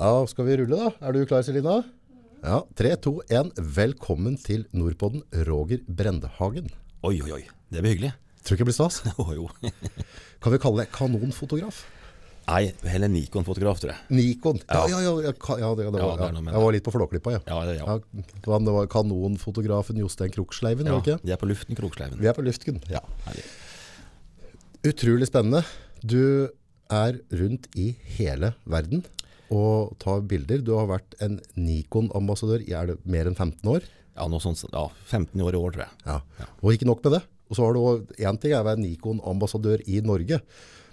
Ja, skal vi rulle da? Er du klar, Selina? Ja, 3, 2, 1. Velkommen til Nordpodden, Roger Brendehagen. Oi, oi, oi. Det blir hyggelig. Tror ikke det blir stas. Jo, jo. Kan vi kalle deg kanonfotograf? Nei, heller Nikon-fotograf, tror jeg. Nikon. Ja, ja, Ja. ja. ja, det, det, var, ja. Jeg var litt på Flåklypa, ja. Ja, ja, ja. ja. Det var, det kanonfotografen Jostein Kroksleiven, ja var det ikke? de er på luften Kroksleiven. Vi er på luften, Ja. Herlig. Utrolig spennende. Du er rundt i hele verden og tar bilder. Du har vært en Nikon-ambassadør i er det mer enn 15 år. Ja, noe sånt, ja, 15 år i år, tror jeg. Ja. Og ikke nok med det. Og så har du også, en ting er å være Nikon-ambassadør i Norge,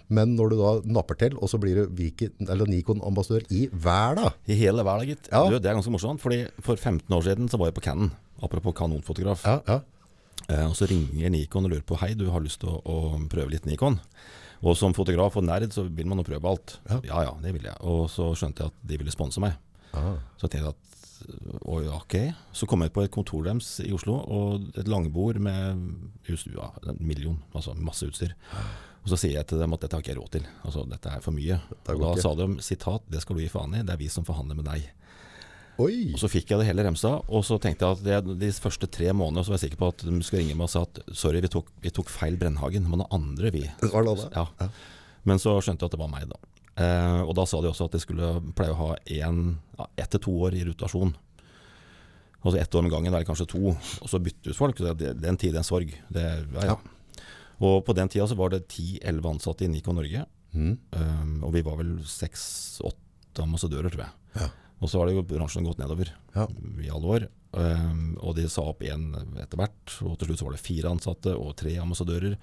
men når du da napper til, og så blir du Nikon-ambassadør i verden. I hele verden, gitt. Ja. Du, det er ganske morsomt, fordi for 15 år siden så var jeg på Canon, apropos kanonfotograf. Ja, ja. Eh, og så ringer Nikon og lurer på, hei, du har lyst til å, å prøve litt Nikon. Og som fotograf og nerd så vil man jo prøve alt. Ja. ja, ja, det vil jeg. Og så skjønte jeg at de ville sponse meg. Aha. Så tenkte jeg at og, ok. Så kom jeg på et kontor deres i Oslo, og et langbord med just, ja, en million, altså masse utstyr. Og så sier jeg til dem at dette har ikke jeg råd til. Altså, dette er for mye. Og da sa de sitat, det skal du gi faen i, det er vi som forhandler med deg. Oi! Og så fikk jeg det hele remsa, og så tenkte jeg at det, de første tre månedene så var jeg sikker på at de skulle ringe meg og sa at sorry, vi tok, vi tok feil Brennhagen, det var noen andre vi. Ja. Ja. Men så skjønte jeg at det var meg, da. Eh, og da sa de også at de skulle pleie å ha én, ja, ett til to år i rotasjon. Altså ett år med gangen, eller kanskje to. Og så bytte ut folk. så Det, det er en tid, det er en sorg. Det, ja. Og på den tida så var det 10-11 ansatte i Nico Norge. Mm. Um, og vi var vel seks-åtte ambassadører, tror jeg. Ja. Og så har det jo bransjen gått nedover Ja. i alle år. Um, og de sa opp én etter hvert. Og til slutt så var det fire ansatte og tre ambassadører.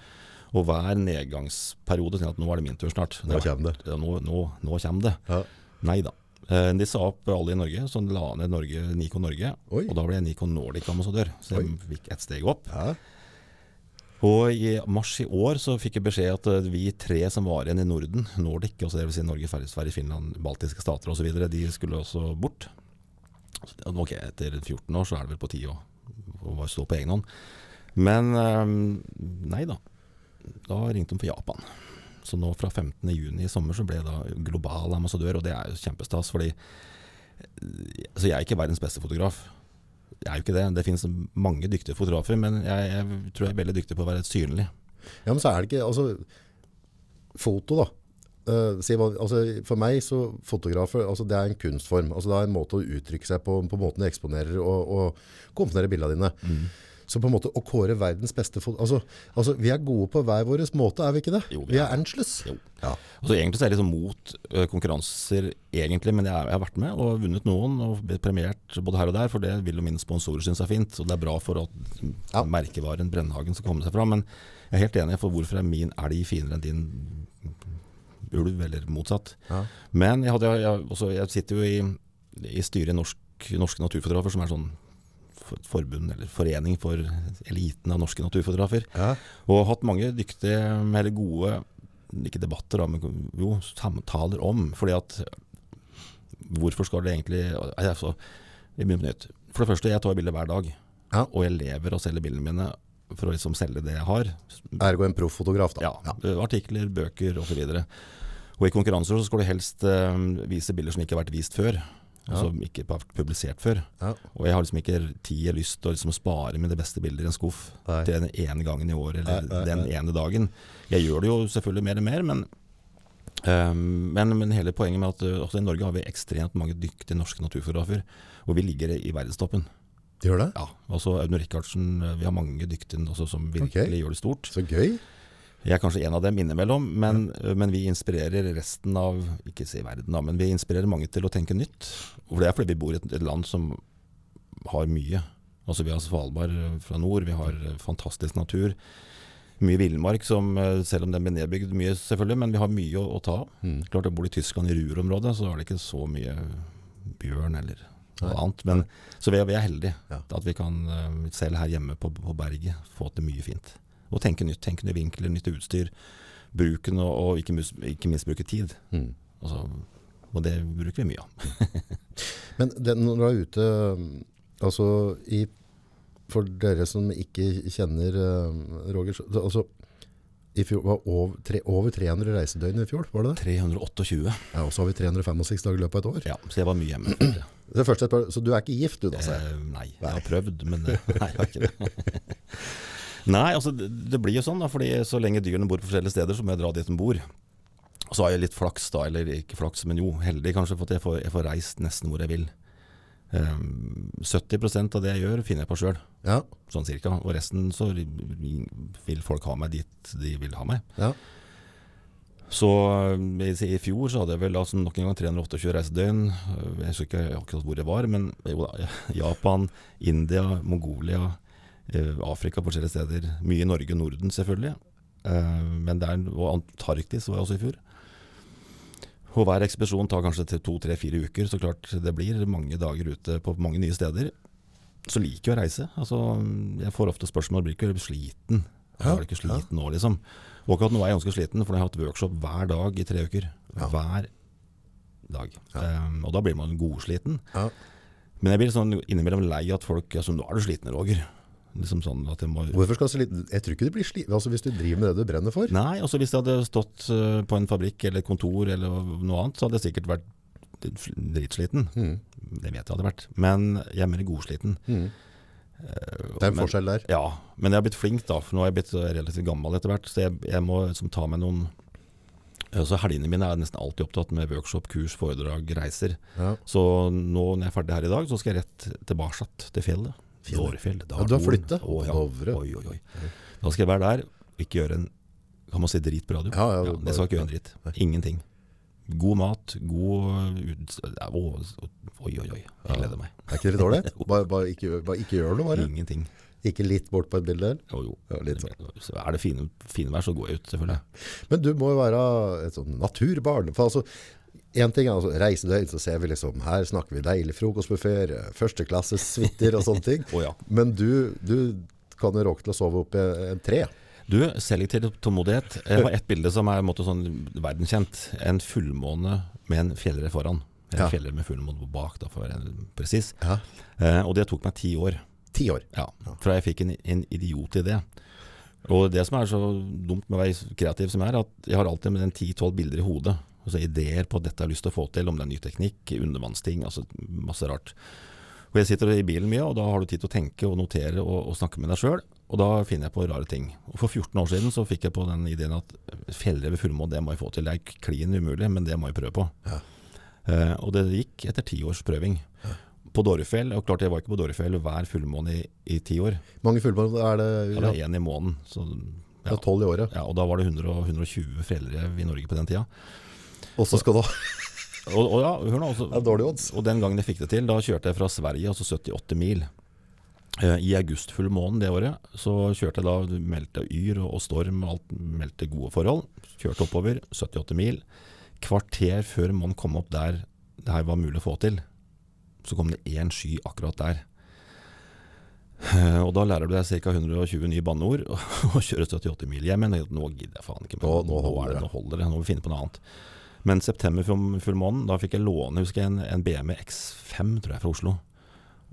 Og hver nedgangsperiode tenkte jeg at nå er det min tur snart. Nå kommer det. Ja, nå, nå, nå kommer det. Ja. Nei da. Eh, De sa opp alle i Norge, så de la ned Norge, Nico Norge. Oi. Og da ble jeg Nico Nordic-ambassadør, så jeg Oi. fikk ett steg opp. Ja. Og i mars i år så fikk jeg beskjed at eh, vi tre som var igjen i Norden, Nordic, altså dvs. Si Norge, Sverige, Finland, baltiske stater osv., de skulle også bort. Så, Ok, etter 14 år så er det vel på tide å, å stå på egen hånd. Men eh, nei da. Da ringte de for Japan. Så nå fra 15. juni i sommer så ble jeg da global ambassadør, og det er jo kjempestas. Fordi eh, altså jeg er ikke verdens beste fotograf. Jeg er jo ikke det. Det finnes mange dyktige fotografer, men jeg, jeg tror jeg er veldig dyktig på å være synlig. Ja, men så er det ikke Altså, foto, da. Uh, si altså, for meg så fotografer altså det er en kunstform. Altså det er en måte å uttrykke seg på, på måten du eksponerer og, og komponerer bildene dine. Mm. Så på en måte å kåre verdens beste fot... Altså, altså vi er gode på hver vår måte, er vi ikke det? Jo, vi er. Angeles. Jo. Ja. Altså Egentlig så er jeg liksom mot uh, konkurranser, egentlig, men jeg, jeg har vært med og vunnet noen og blitt premiert både her og der, for det vil jo mine sponsorer synes er fint. Og det er bra for at Ja. merkevaren Brennhagen skal komme seg fram. Men jeg er helt enig, for hvorfor er min elg finere enn din ulv, eller motsatt? Ja. Men jeg, hadde, jeg, også, jeg sitter jo i, i styret i Norsk, Norske Naturfotografer, som er sånn forbund eller forening for eliten av norske naturfotografer. Ja. Og hatt mange dyktige, eller gode, ikke debatter, da, men jo, samtaler om. Fordi at Hvorfor skal det egentlig altså, Vi begynner på nytt. For det første, jeg tar bilder hver dag. Ja. Og jeg lever og selger bildene mine for å liksom selge det jeg har. Ergo en profffotograf, da. Ja, Artikler, bøker osv. Og, og i konkurranser så skal du helst eh, vise bilder som ikke har vært vist før. Altså ikke har vært publisert før. Ja. Og jeg har liksom ikke tid eller lyst til å liksom spare det beste bildet i en skuff Nei. til den ene gangen i året eller Nei, nei, den ene dagen. Jeg gjør det jo selvfølgelig mer og mer, men, um, men, men hele poenget med at uh, også i Norge har vi ekstremt mange dyktige norske naturfotografer, og vi ligger i verdenstoppen. De gjør det? Ja, altså Audun Rikardsen, uh, vi har mange dyktige også, som virkelig okay. gjør det stort. Så gøy. Jeg er kanskje en av dem innimellom, men, men vi inspirerer resten av Ikke si verden, da, men vi inspirerer mange til å tenke nytt. Og det er fordi vi bor i et, et land som har mye. Altså Vi har Svalbard eh, fra nord, vi har eh, fantastisk natur. Mye villmark, som eh, selv om den blir nedbygd mye, selvfølgelig, men vi har mye å, å ta av. Mm. Klart jeg bor i Tyskland, i Ruhr-området, så er det ikke så mye bjørn eller noe annet. Men, så vi vi er heldige Ja. at vi kan, selv her hjemme på, på berget, få til mye fint. Og tenke nytt, tenke nye vinkler, nytt utstyr. Bruken og, og ikke, mus- ikke minst bruke tid. Mm. Altså, og det bruker vi mye av. Men det, når du er ute altså i, For dere som ikke kjenner eh, Roger så- altså, i fjor var over, tre, over 300 reisedøgn i fjor, var det det? 328. Ja, og så har vi 365 dager i løpet av et år. Ja, så jeg var mye hjemme. før det. Det første så du er ikke gift du da? Eh, nei, jeg har prøvd, men eh, nei, jeg har ikke det. nei, altså det, det blir jo sånn da, fordi så lenge dyrene bor på forskjellige steder, så må jeg dra dit de bor. Og så har jeg litt flaks da, eller ikke flaks, men jo, heldig kanskje, for at jeg får, jeg får reist nesten hvor jeg vil. Um, 70% av det jeg gjør, finner jeg på sjøl, Ja, sånn cirka. Og resten så vil folk ha meg dit de vil ha meg. ja. Så eh, i, fjor så hadde jeg vel altså nok en gang 328 reisedøgn. Eh, Jeg husker ikke akkurat hvor jeg var, men jo da, Japan, India, Mongolia, Afrika på forskjellige steder. Mye i Norge og Norden, selvfølgelig. Eh, Men der, og Antarktis var jeg også i fjor. Og hver ekspedisjon tar kanskje til to, tre, fire uker. Så klart det blir mange dager ute på mange nye steder. Så liker jeg å reise. Altså, jeg får ofte spørsmål blir ikke sliten. Jeg er ikke sliten nå, liksom. Og akkurat nå er jeg ganske sliten, for jeg har hatt workshop hver dag i tre uker. Hver dag. Um, og da blir man godsliten. Ja. Men jeg blir sånn innimellom lei at folk altså, 'Nå er du sliten, Roger'. Liksom sånn jeg må Hvorfor skal sli... jeg tror ikke du blir sliten altså hvis du driver med det du brenner for. Nei, altså hvis jeg hadde stått eh, på en fabrikk eller et kontor eller noe annet, så hadde jeg sikkert vært dritsliten. Mm. Det vet jeg hadde vært. Men jeg er mer godsliten. Mm. Eh, Det er en men- forskjell der. Ja, men jeg har blitt flink da, for nå har jeg blitt relativt gammel etter hvert. Så jeg, jeg må liksom ta meg noen så Helgene mine er nesten alltid opptatt med workshop, kurs, foredrag, reiser. Ja. Så nå når jeg er ferdig her i dag, så skal jeg rett tilbake til fjellet. Fjellet. Ja, du har flyttet? Å, ja. Dovre. Oi, oi, oi. Da skal jeg være der, og ikke gjøre en Kan man si drit på radio? Ja, ja, Ja, det skal ikke gjøre en dritt. Ingenting. God mat, god. Oi, oi, oi. Jeg gleder meg. Er ikke det litt dårlig? Bare, bare, ikke, bare ikke gjør noe, bare. Ingenting. Ikke litt bort på et bilde. Jo, jo. Ja, sånn. Er det fine, fin så går jeg ut, selvfølgelig. Men du må jo være et sånn naturbarn. For altså, en ting er altså reisedøgn, så ser vi liksom, her snakker vi deilig frokostbuffeer, førsteklasses suiter og sånne ting. oh, ja. Men du, du kan jo råke til å sove opp i en tre. Du, selektiv tålmodighet. Jeg har ett bilde som er måte sånn verdenskjent. En fullmåne med en fjellre foran. En Ja. fjellre med fullmåne bak, da, for å være presis. Ja. Eh, og det tok meg ti år. Ti år. Ja, fra jeg fikk en, en idiotidé. Og det som er så dumt med å være kreativ som jeg er, at jeg har alltid med 10-12 bilder i hodet. Altså ideer på at dette jeg har lyst til å få til, om det er ny teknikk, undervannsting, altså masse rart. Og jeg sitter i bilen mye, og da har du tid til å tenke og notere og, og snakke med deg sjøl. Og da finner jeg på rare ting. Og For 14 år siden så fikk jeg på den ideen at feller ved fullmål, det må jeg få til. Det er klin umulig, men det må jeg prøve på. Ja. Uh, og det gikk etter ti års prøving. På Dorefjell, og klart jeg var ikke på Dorefjell hver fullmåne i, ti år. Mange fullmåner er det? Ja, det er én i måneden. Så, Det ja. er tolv i året. Ja, og da var det 100, 120 fjellrev i Norge på den tida. Og så skal du ha Og, og, ja, hør nå, også, Det er dårlige odds. og den gangen jeg fikk det til, da kjørte jeg fra Sverige, altså 78 mil. Eh, I augustfullmånen det året så kjørte jeg da, meldte yr og, storm og alt, meldte gode forhold. Kjørte oppover, 78 mil. Kvarter før man kom opp der det her var mulig å få til, så kom det én sky akkurat der. Eh, Og da lærer du deg ca. 120 nye banneord og kjører 78 mil hjem. Men nå gidder jeg faen ikke mer. Nå- nå holder er det, det. nå holder det. Nå må vi finne på noe annet. Men september full- fullmånen, da fikk jeg låne husker jeg, en, en BMW X5 tror jeg, fra Oslo.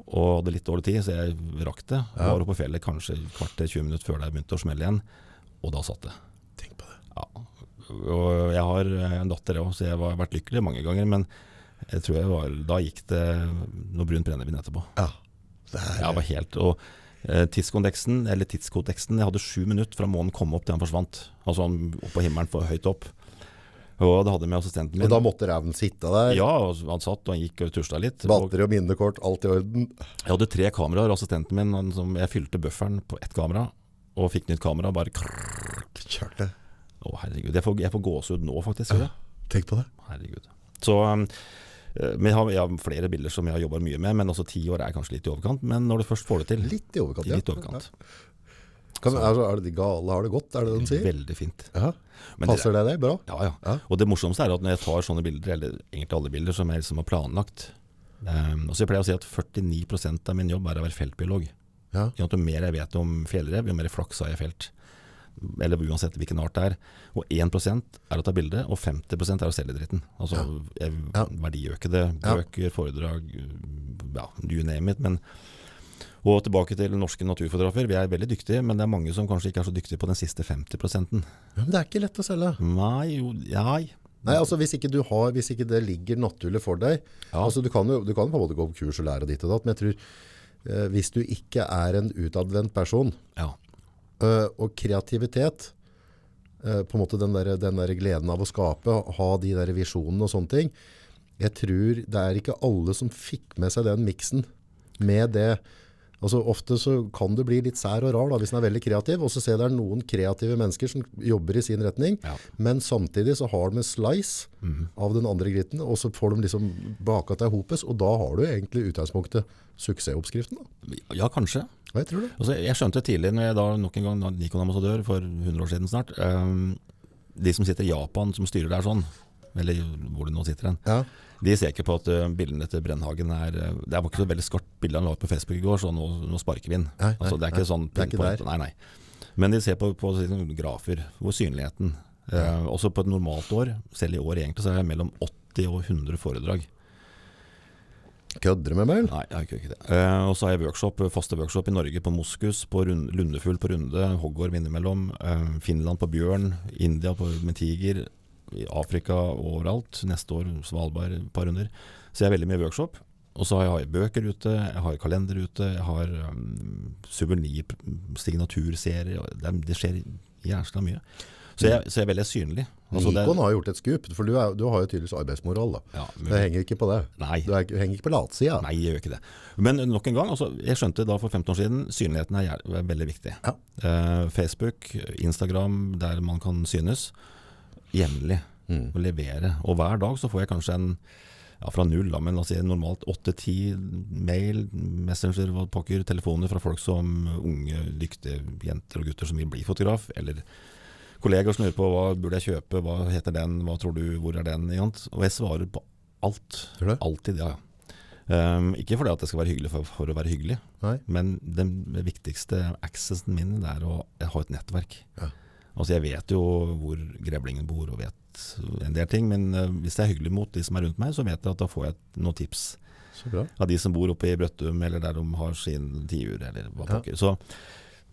Og hadde litt dårlig tid, så jeg rakk det. Ja. Var oppe på fjellet kanskje kvart kvarter 20 minutter før det begynte å smelle igjen. Og da satt det. Tenk på det. Ja. Og jeg har en datter òg, så jeg har vært lykkelig mange ganger. Men jeg tror jeg var, da gikk det noe brunt brennevin etterpå. Ja. Det er, Jeg var helt, og eh, tidskondeksen, eller tidskodeksen, jeg hadde sju minutter fra månen kom opp til han forsvant. Altså han opp på himmelen for høyt opp. Og det hadde med assistenten min. og da måtte ræven sitte der. Ja, han satt og han gikk og tusla litt. Batteri og minnekort, alt i orden. jeg hadde tre kameraer, assistenten min, han som jeg fylte bufferen på ett kamera, og fikk nytt kamera, bare krrr. Kjørte. Å herregud, jeg får, jeg får gåsehud nå faktisk. Ja. Tenk på det. Herregud. Så um, jeg har, jeg har flere bilder som jeg har jobba mye med, men også ti år er kanskje litt i overkant. Men når du først får det til, Litt i overkant, ja. litt i overkant. Kan, altså, er det de gale har det godt, er det det de sier? Veldig fint. Ja. Passer det deg bra? Ja, ja. Ja. Og det morsomste er at når jeg tar sånne bilder, eller egentlig alle bilder som jeg liksom har planlagt um, og så jeg pleier å si at 49% av min jobb er å være feltbiolog. Ja. Jo mer jeg vet om fjellrev, jo mer flaks har jeg i felt. Eller uansett hvilken art det er. Og 1% er å ta bilde, og 50% er å selge dritten. Altså ja. Ja. verdiøkede. Bøker, foredrag, ja, you name it. Men, Og tilbake til norske naturfotografer. Vi er veldig dyktige, men det er mange som kanskje ikke er så dyktige på den siste 50 Ja, men det er ikke lett å selge. Nei, jo, nei. Nei, altså hvis ikke, du har, hvis ikke det ligger naturlig for deg Ja. altså Du kan jo du kan på måte gå på kurs og lære ditt og datt, men jeg tror eh, hvis du ikke er en utadvendt person, Ja. eh, og kreativitet eh, På en måte den der, den der gleden av å skape, ha de der visjonene og sånne ting Jeg tror det er ikke alle som fikk med seg den miksen med det Altså Ofte så kan du bli litt sær og rar da, hvis den er veldig kreativ, og så ser det er noen kreative mennesker som jobber i sin retning, Ja. men samtidig så har de en slice av den andre gritten, og så får de liksom baka til hopes, og da har du egentlig utgangspunktet suksessoppskriften. Da. ja, kanskje. Ja, jeg tror det. Altså, jeg skjønte tidlig, når jeg da nok en gang var Nikon-ambassadør for 100 år siden snart um, De som sitter i Japan, som styrer der sånn, eller hvor de nå sitter hen, Ja. De ser ikke på at uh, bildene til Brennhagen er uh, Det var ikke så veldig skarpt bilde han la ut på Facebook i går, så nå, nå sparker vi inn. Nei, altså, det er nei, ikke sånn det er ikke der. Nei, nei. Men de ser på, på grafer, hvor synligheten eh, Også på et normalt år, selv i år egentlig, så er det mellom 80 og 100 foredrag. Kødder du med meg? Nei, jeg gjør ikke det. Eh, og så har jeg workshop, faste workshop i Norge på Moskus, på rund, Lundefugl på Runde, Hoggorm innimellom, eh, Finland på Bjørn, India på, med Tiger, i Afrika overalt. Neste år Svalbard et par runder. Så jeg er veldig mye workshop. Og så har jeg, bøker ute, jeg har kalender ute, jeg har um, suvenir, signaturserie. Det, det skjer jævla mye. Så jeg, så jeg er veldig synlig. Altså, Nikon har gjort et skup, for du, er, du har jo tydeligvis arbeidsmoral. ja, Det henger ikke på det. Nei. Du, er, henger ikke på latsida. Nei, jeg gjør ikke det. Men nok en gang, altså, jeg skjønte da for 15 år siden synligheten er, er veldig viktig. Ja. Uh, Facebook, Instagram, der man kan synes, jevnlig. Mm. Og levere. Og hver dag så får jeg kanskje en ja, fra null, da, men la oss si normalt åtte-ti mail, Messenger, hva pokker, telefoner fra folk som unge, dyktige jenter og gutter som vil bli fotograf, eller kollegaer som lurer på hva burde jeg kjøpe, hva heter den, hva tror du, hvor er den? Og jeg svarer på alt. Alltid, ja. Um, ikke fordi at det skal være hyggelig for, for å være hyggelig, Nei. men den viktigste accessen min det er å ha et nettverk. Ja. Altså Jeg vet jo hvor grevlingen bor og vet en del ting, men eh, hvis det er hyggelig mot de som er rundt meg, så vet jeg at da får jeg noen tips Så bra. av de som bor oppe i Brøttum, eller der de har sin tiur, eller hva Ja. pokker. Så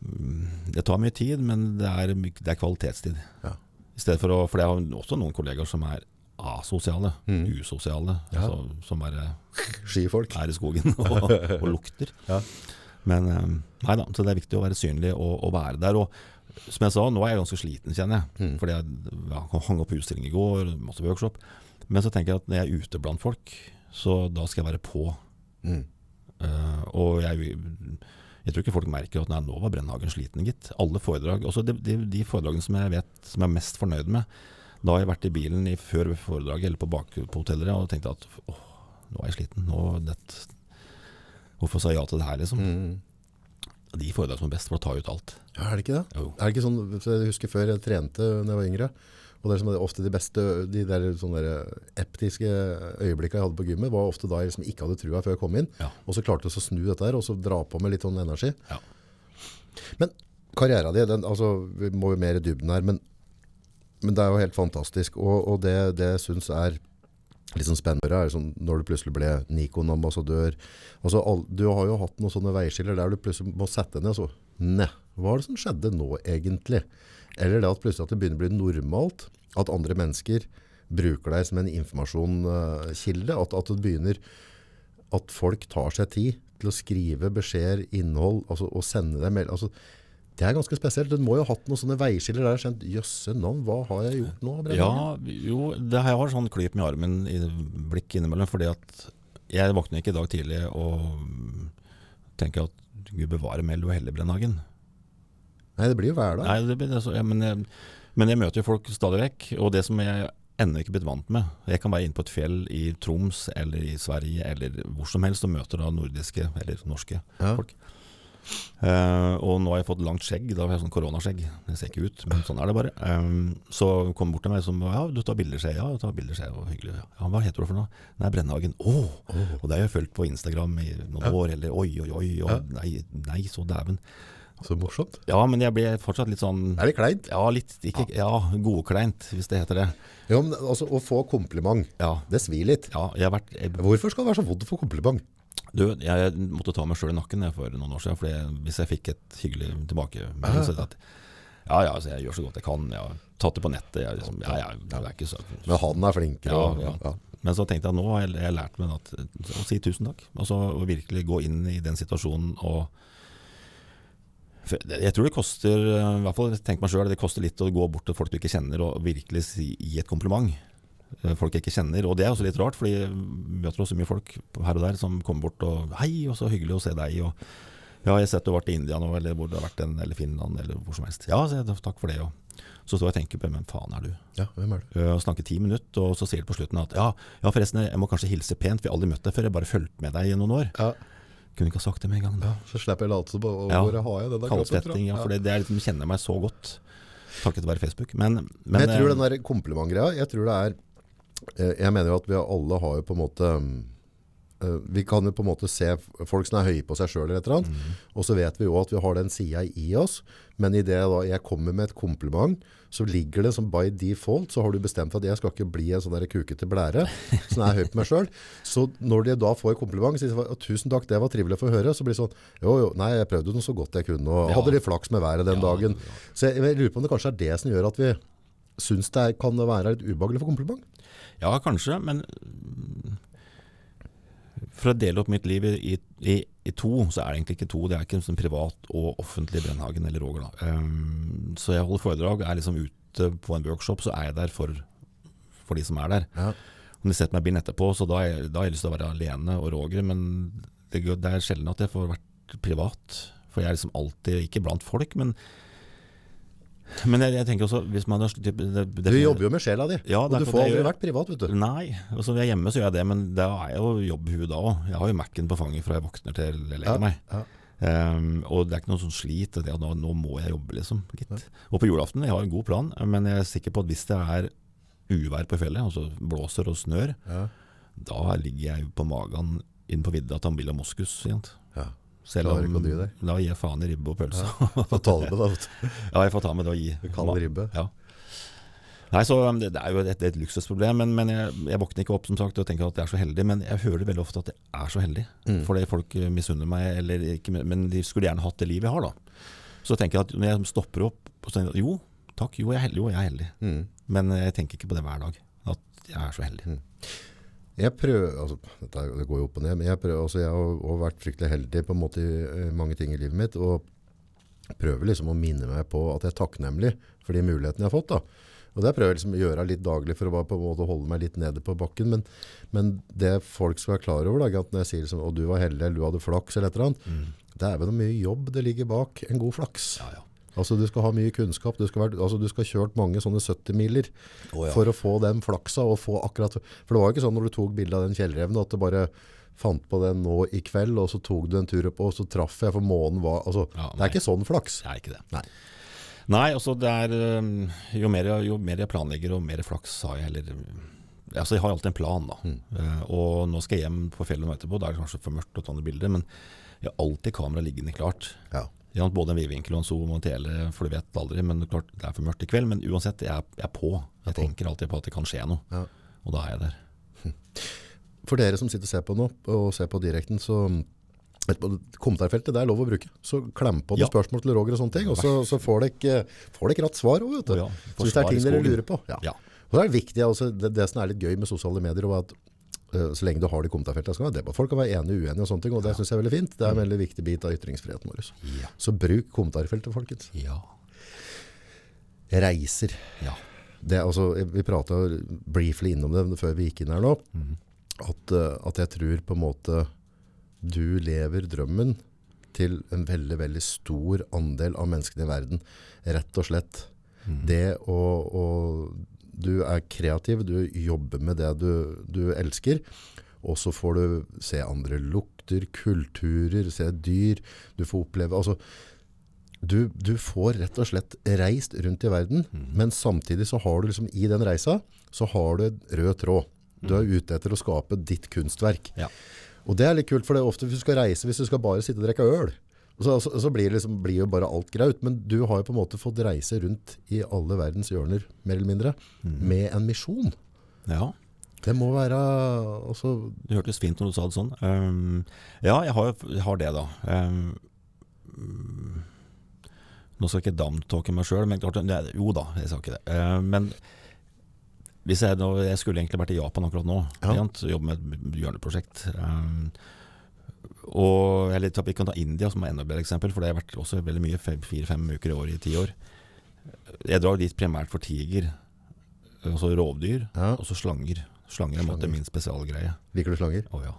mm, det tar mye tid, men det er, det er kvalitetstid. Ja. I stedet for å, for jeg har også noen kollegaer som er asosiale, Mm. usosiale, Ja. altså, som bare Skifolk. er i skogen og, og lukter. Ja. Men eh, nei da, så det er viktig å være synlig og, og være der. Og som jeg sa, nå er jeg ganske sliten, kjenner jeg. Mm. Fordi jeg ja, hang opp utstilling i går, masse workshop. Men så tenker jeg at når jeg er ute blant folk, så da skal jeg være på. Mm. Uh, og jeg, jeg tror ikke folk merker at nei, nå var Brennhagen sliten, gitt. Alle foredrag, også de, de, de foredragene som jeg vet som jeg er mest fornøyd med, da har jeg vært i bilen i, før foredraget eller på, bak, på hotellet og tenkt at åh, nå er jeg sliten. Nå, det, hvorfor sa jeg ja til det her, liksom? Mm. De foredrag som er best for å ta ut alt. Ja, er det ikke det? Jo. Er det ikke sånn, så Jeg husker før jeg trente da jeg var yngre. Og det er som ofte de beste, de der sånne der eptiske øyeblikkene jeg hadde på gymmet, var ofte da jeg liksom ikke hadde trua før jeg kom inn. Ja. Og så klarte jeg å snu dette her, og så dra på med litt sånn energi. Ja. Men karrieren din, den, altså, vi må jo mer i dybden her, men, men det er jo helt fantastisk. Og, og det, det jeg er litt sånn spennende, er sånn, når du plutselig ble Nikon-ambassadør. Altså, du har jo hatt noen sånne veiskiller der du plutselig må sette ned, så, ne, hva er det som skjedde nå egentlig? Eller det at plutselig at det begynner å bli normalt, at andre mennesker bruker deg som en informasjonskilde, at, at det begynner, at folk tar seg tid til å skrive beskjeder, innhold, altså, og sende deg meldinger. Altså, det er ganske spesielt. Du må jo ha hatt noen sånne veiskiller der. Skjønt, jøsse navn, hva har jeg gjort nå? Ja, jo, det har jeg har sånn klyp med armen i blikk innimellom, fordi at jeg våkner ikke i dag tidlig og tenker at Gud bevare Meld og Helle Brennhagen. Nei, det blir jo hverdag. Nei, det, blir- det, så- ja, men, jeg, men jeg møter jo folk stadig vekk, og det som jeg ennå ikke blitt vant med Jeg kan være inne på et fjell i Troms eller i Sverige eller hvor som helst og møter da nordiske eller norske Ja. folk. Eh, og nå har jeg fått langt skjegg, da har jeg sånn koronaskjegg. Det ser ikke ut, men sånn er det bare. Um, så kom bort til meg som Ja, du tar bilder, sier jeg. Ja, du tar bilder, sier jeg. Og hyggelig. Ja, hva heter du for noe? Nei, Brennhagen. Å! Og det har jeg fulgt på Instagram i noen Ja. år. Eller oi, oi, oi. Og Ja. nei, nei, så dæven. Så morsomt. Ja, men jeg blir fortsatt litt sånn er det kleint. Ja, litt ikke, Ja, godkleint, hvis det heter det. Ja, men altså, å få kompliment, Ja. det svir litt. ja jeg har vært jeg, Hvorfor skal det være så vondt å få kompliment? Du, jeg måtte ta meg sjøl i nakken for noen år siden. Fordi hvis jeg fikk et hyggelig tilbakemelding så at ja, ja, altså, jeg gjør så godt jeg kan. Jeg har tatt det på nettet. Jeg, liksom, ja, ja, det er ikke så Men han er flinkere. Ja, ja. ja. Men så tenkte jeg nå har jeg, jeg lært meg at, å si tusen takk. Altså å virkelig gå inn i den situasjonen og Jeg tror det koster i hvert fall tenk meg selv, det koster litt å gå bort til folk du ikke kjenner og virkelig si, gi et kompliment. Eh, Folk jeg ikke kjenner. Og det er også litt rart, fordi vi møter også mye folk her og der som kommer bort og 'Hei, og så hyggelig å se deg'. og ja, jeg har sett du har vært i India nå, eller hvor du har vært den, eller Finland, eller hvor som helst. Ja, så jeg, takk for det. Og så står jeg og tenker på hvem faen er du? ja, hvem er det? Øh, og snakker ti minutter, og så sier du på slutten at ja, ja, forresten, jeg må kanskje hilse pent, vi har aldri møtt deg før, jeg bare fulgte med deg i noen år. Ja, Kunne ikke ha sagt det med en gang. da. så slipper jeg late Ja. hvor har jeg den der kroppen? Ja, for det, det er liksom, kjenner meg så godt. Takket være Facebook. Men, men, Men jeg tror eh, den der komplimentgreia, jeg tror det er eh, Jeg mener jo at vi alle har jo på en måte eh, Vi kan jo på en måte se folk som er høye på seg sjøl, eller et eller annet. Mm. Og så vet vi jo at vi har den sida i oss. Men i det da jeg kommer med et kompliment, så ligger det som by default, så har du bestemt at jeg skal ikke bli en sånn der kukete blære som er høy på meg sjøl. Så når de da får et kompliment, sier de tusen takk, det var trivelig å få høre. Så blir det sånn jo jo, nei, jeg prøvde den så godt jeg kunne, og Ja. hadde litt flaks med været den Ja, dagen. Så jeg, jeg lurer på om det kanskje er det som gjør at vi syns det kan være litt ubehagelig for kompliment. Ja, kanskje, men mm, for å dele opp mitt liv i, i, i to, så er det egentlig ikke to. Det er ikke sånn privat og offentlig Brennhagen eller Roger. Da. Um, så jeg holder foredrag, er liksom ute på en workshop, så er jeg der for, for de som er der. Ja. Om de setter meg i bilen etterpå, så da, er- da har jeg lyst til å være alene og Roger. Men det, det er sjelden at jeg får vært privat. For jeg er liksom alltid, ikke blant folk, men Men jeg, jeg tenker også hvis man har det, det, Du jobber jo med sjela di, Ja, og du får aldri vært privat, vet du. Nei, så når jeg er hjemme så gjør jeg det, men da er jeg jo jobbhue da òg. Jeg har jo Mac-en på fanget fra jeg våkner til jeg legger meg. ja. Um, og det er ikke noe sånn slit. Det at nå, nå må jeg jobbe, liksom. Gitt. Og på julaften, jeg har en god plan, men jeg er sikker på at hvis det er uvær på fjellet, altså blåser og snør, Ja. da ligger jeg på magen inn på vidda til Ambilla Moskus. igjen. Ja. Selv om da gir jeg faen i ribbe og pølse. Få ta det med, da. Ja, jeg får ta med det og gi. Kald ribbe. Ja. Nei, så um, det, det er jo et, et luksusproblem, men, men jeg, jeg våkner ikke opp som sagt og tenker at jeg er så heldig. Men jeg hører veldig ofte at jeg er så heldig. Mm. Fordi folk eh, misunner meg, eller ikke, men de skulle gjerne hatt det livet jeg har. da. Så tenker jeg at når jeg stopper opp og sier jo, takk, jo jeg er heldig, jo jeg er heldig. Mm. Men jeg tenker ikke på det hver dag. At jeg er så heldig. Jeg prøver, altså, dette det går jo opp og ned, men jeg, prøver, altså, jeg har også vært fryktelig heldig på en måte i eh, mange ting i livet mitt, og prøver liksom å minne meg på at jeg er takknemlig for de mulighetene jeg har fått. da. Og det prøver jeg liksom å gjøre litt daglig for å bare på en måte holde meg litt nede på bakken. Men, men det folk skal være klar over, da, at når jeg sier liksom, og du var heldig, eller du hadde flaks, eller et eller annet, det er vel noe mye jobb det ligger bak en god flaks. Ja, ja. Altså Du skal ha mye kunnskap. Du skal, være, altså, du skal kjørt mange sånne 70-miler oh, ja. for å få den flaksa. og få akkurat... For det var jo ikke sånn når du tok bilde av den fjellreven at du bare fant på den nå i kveld, og så tok du en tur opp, og så traff jeg, for månen var altså, Ja, Det er ikke sånn flaks. Det er ikke det. Nei. Nei, altså det er um, jo mer, jo mer jeg planlegger, og mer flaks har jeg heller Altså Jeg har alltid en plan, da. Eh, og nå skal jeg hjem på fjellet nå etterpå. Da er det kanskje for mørkt å ta noen bilder, men jeg har alltid kameraet liggende klart. Ja. Både en vidvinkel og en zoom og en tele, for du vet aldri. Men det klart, det er for mørkt i kveld. Men uansett, jeg jeg er på. Jeg på. tenker alltid på at det kan skje noe. Ja. Og da er jeg der. For dere som sitter og ser på nå, og ser på direkten, så kommentarfeltet det er lov å bruke. Så klem på noen Ja. spørsmål til Roger og sånne ting, og så, så får dere får rett svar Også, vet du. Ja, så hvis det er ting dere lurer på. Ja. Og så er det viktig, altså, det, det som er litt gøy med sosiale medier, er at så lenge du har det i kommentarfeltet, så kan debatt. folk kan være enige og uenige og sånne ting, og det synes jeg er veldig fint. Det er en veldig viktig bit av ytringsfriheten vår. Ja. Så bruk kommentarfeltet, folkens. Ja. Reiser. ja. Det, altså, vi pratet briefly innom det før vi gikk inn her nå, at, eh, at jeg tror på en måte du lever drømmen til en veldig, veldig stor andel av menneskene i verden. Rett og slett. Det å, å Du er kreativ, du jobber med det du, du elsker, og så får du se andre lukter, kulturer, se dyr. Du får oppleve altså, du, du får rett og slett reist rundt i verden, men samtidig så har du liksom i den reisa, så har du en rød tråd. Du er ute etter å skape ditt kunstverk. Ja. Og det er litt kult, for det er ofte hvis du skal reise, hvis du skal bare sitte og drikke øl, så, så, så blir, liksom, blir jo bare alt graut. Men du har jo på en måte fått reise rundt i alle verdens hjørner, mer eller mindre, med en misjon. ja. Det må være altså, Det hørtes fint når du sa det sånn. Um, ja, jeg har, jeg har det, da. Um, mm, nå skal jeg ikke damtalke meg sjøl, men klart, det- jo da, jeg sa ikke det. Uh, men hvis jeg, jeg skulle egentlig vært i Japan akkurat nå, Ja. jobbe med et hjørneprosjekt. Um, og eller, vi kan ta India som er enda bedre eksempel, for det har vært også veldig mye, fem- fire-fem uker i år i ti år. Jeg drar dit primært for tiger, altså rovdyr, Ja. og så slanger. Slanger er min spesialgreie. Liker du slanger? Å ja.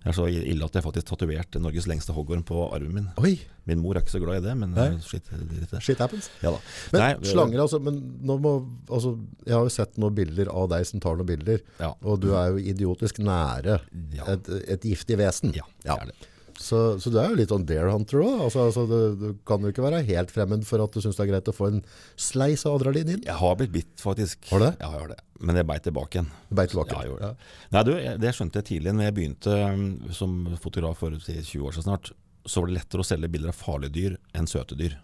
Det er så ille at jeg faktisk tatoverte Norges lengste hoggorm på armen min. Oi, Min mor er ikke så glad i det, men Nei. eh, shit, det. shit happens. Ja da. Men Nei, slanger, altså, men må, altså, jeg har jo sett noen bilder av deg som tar noen bilder, Ja. og du er jo idiotisk nære et, et giftig vesen. Ja, det Ja. er det. Så, så du er jo litt on dare hunter også. Altså, altså, du, du kan jo ikke være helt fremmed for at du synes det er greit å få en sleis av adrenalin. Jeg har blitt bitt, faktisk. Har du det? Ja, jeg har det. Men jeg beit tilbake igjen. Beit tilbake. Ja, jeg gjorde det. Nei, du, det skjønte jeg tidlig når jeg begynte um, som fotograf for 20 år siden snart. Så var det lettere å selge bilder av farlige dyr enn søte dyr.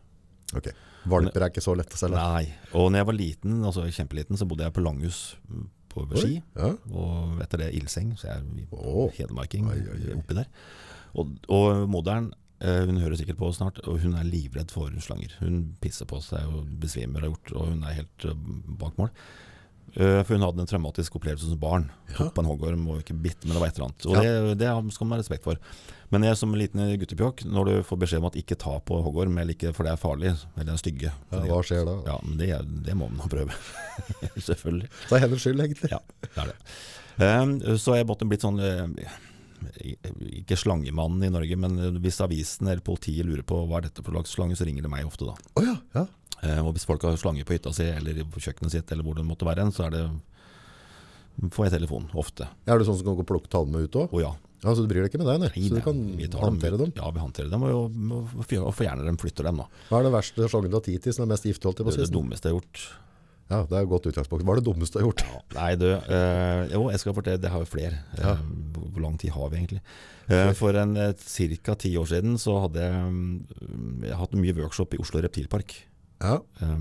Ok. Valper er ikke så lett å selge. Nei. Og når jeg var liten, altså kjempeliten, så bodde jeg på Langhus mm, på Ski. Ja. Og etter det ildseng, så jeg er Åh. hedmarking oppi der. Og, og moderen, eh, hun hører sikkert på snart, og hun er livredd for slanger. Hun pisser på seg og besvimer og, gjort, og hun er helt eh, bak mål. Eh, For hun hadde en traumatisk opplevelse som barn. Tok på en hoggorm og ikke bitt, men det var et eller annet. Og Ja. det, det skal man ha respekt for. Men jeg som liten guttepjokk, når du får beskjed om at ikke ta på hoggorm, eller ikke, for det er farlig, eller den stygge Ja, hva skjer da? Ja, men det, det må man jo prøve. Selvfølgelig. Det er hennes skyld, egentlig. Ja, det er det. Um, så jeg måtte blitt sånn Ikke slangemannen i Norge, men hvis avisen eller politiet lurer på hva er dette for slags slange, så ringer det meg ofte da. Oh, ja, ja. Eh, og hvis folk har slange på hytta si eller på kjøkkenet sitt, eller hvor det måtte være, så er det får jeg telefon ofte. Er det sånn som kan gå og plukke tallene ut også? Å ja. Ja, så du bryr deg ikke med deg, nei? Nei, Så du kan vi håndtere dem? Ja, vi håndterer dem, og, og, og, fjerner dem, flytter dem da. Hva er det verste slangen du har tid til som er mest giftig, Det det dummeste jeg har gjort. Ja, det er et godt utgangspunkt. Hva er det dummeste du har gjort? Nei, du, øh, jo, jeg skal fortelle, det har jo flere. Ja. Eh, hvor lang tid har vi egentlig? Eh, for en ca. ti år siden så hadde jeg, mm, jeg hatt mye workshop i Oslo Reptilpark. Ja,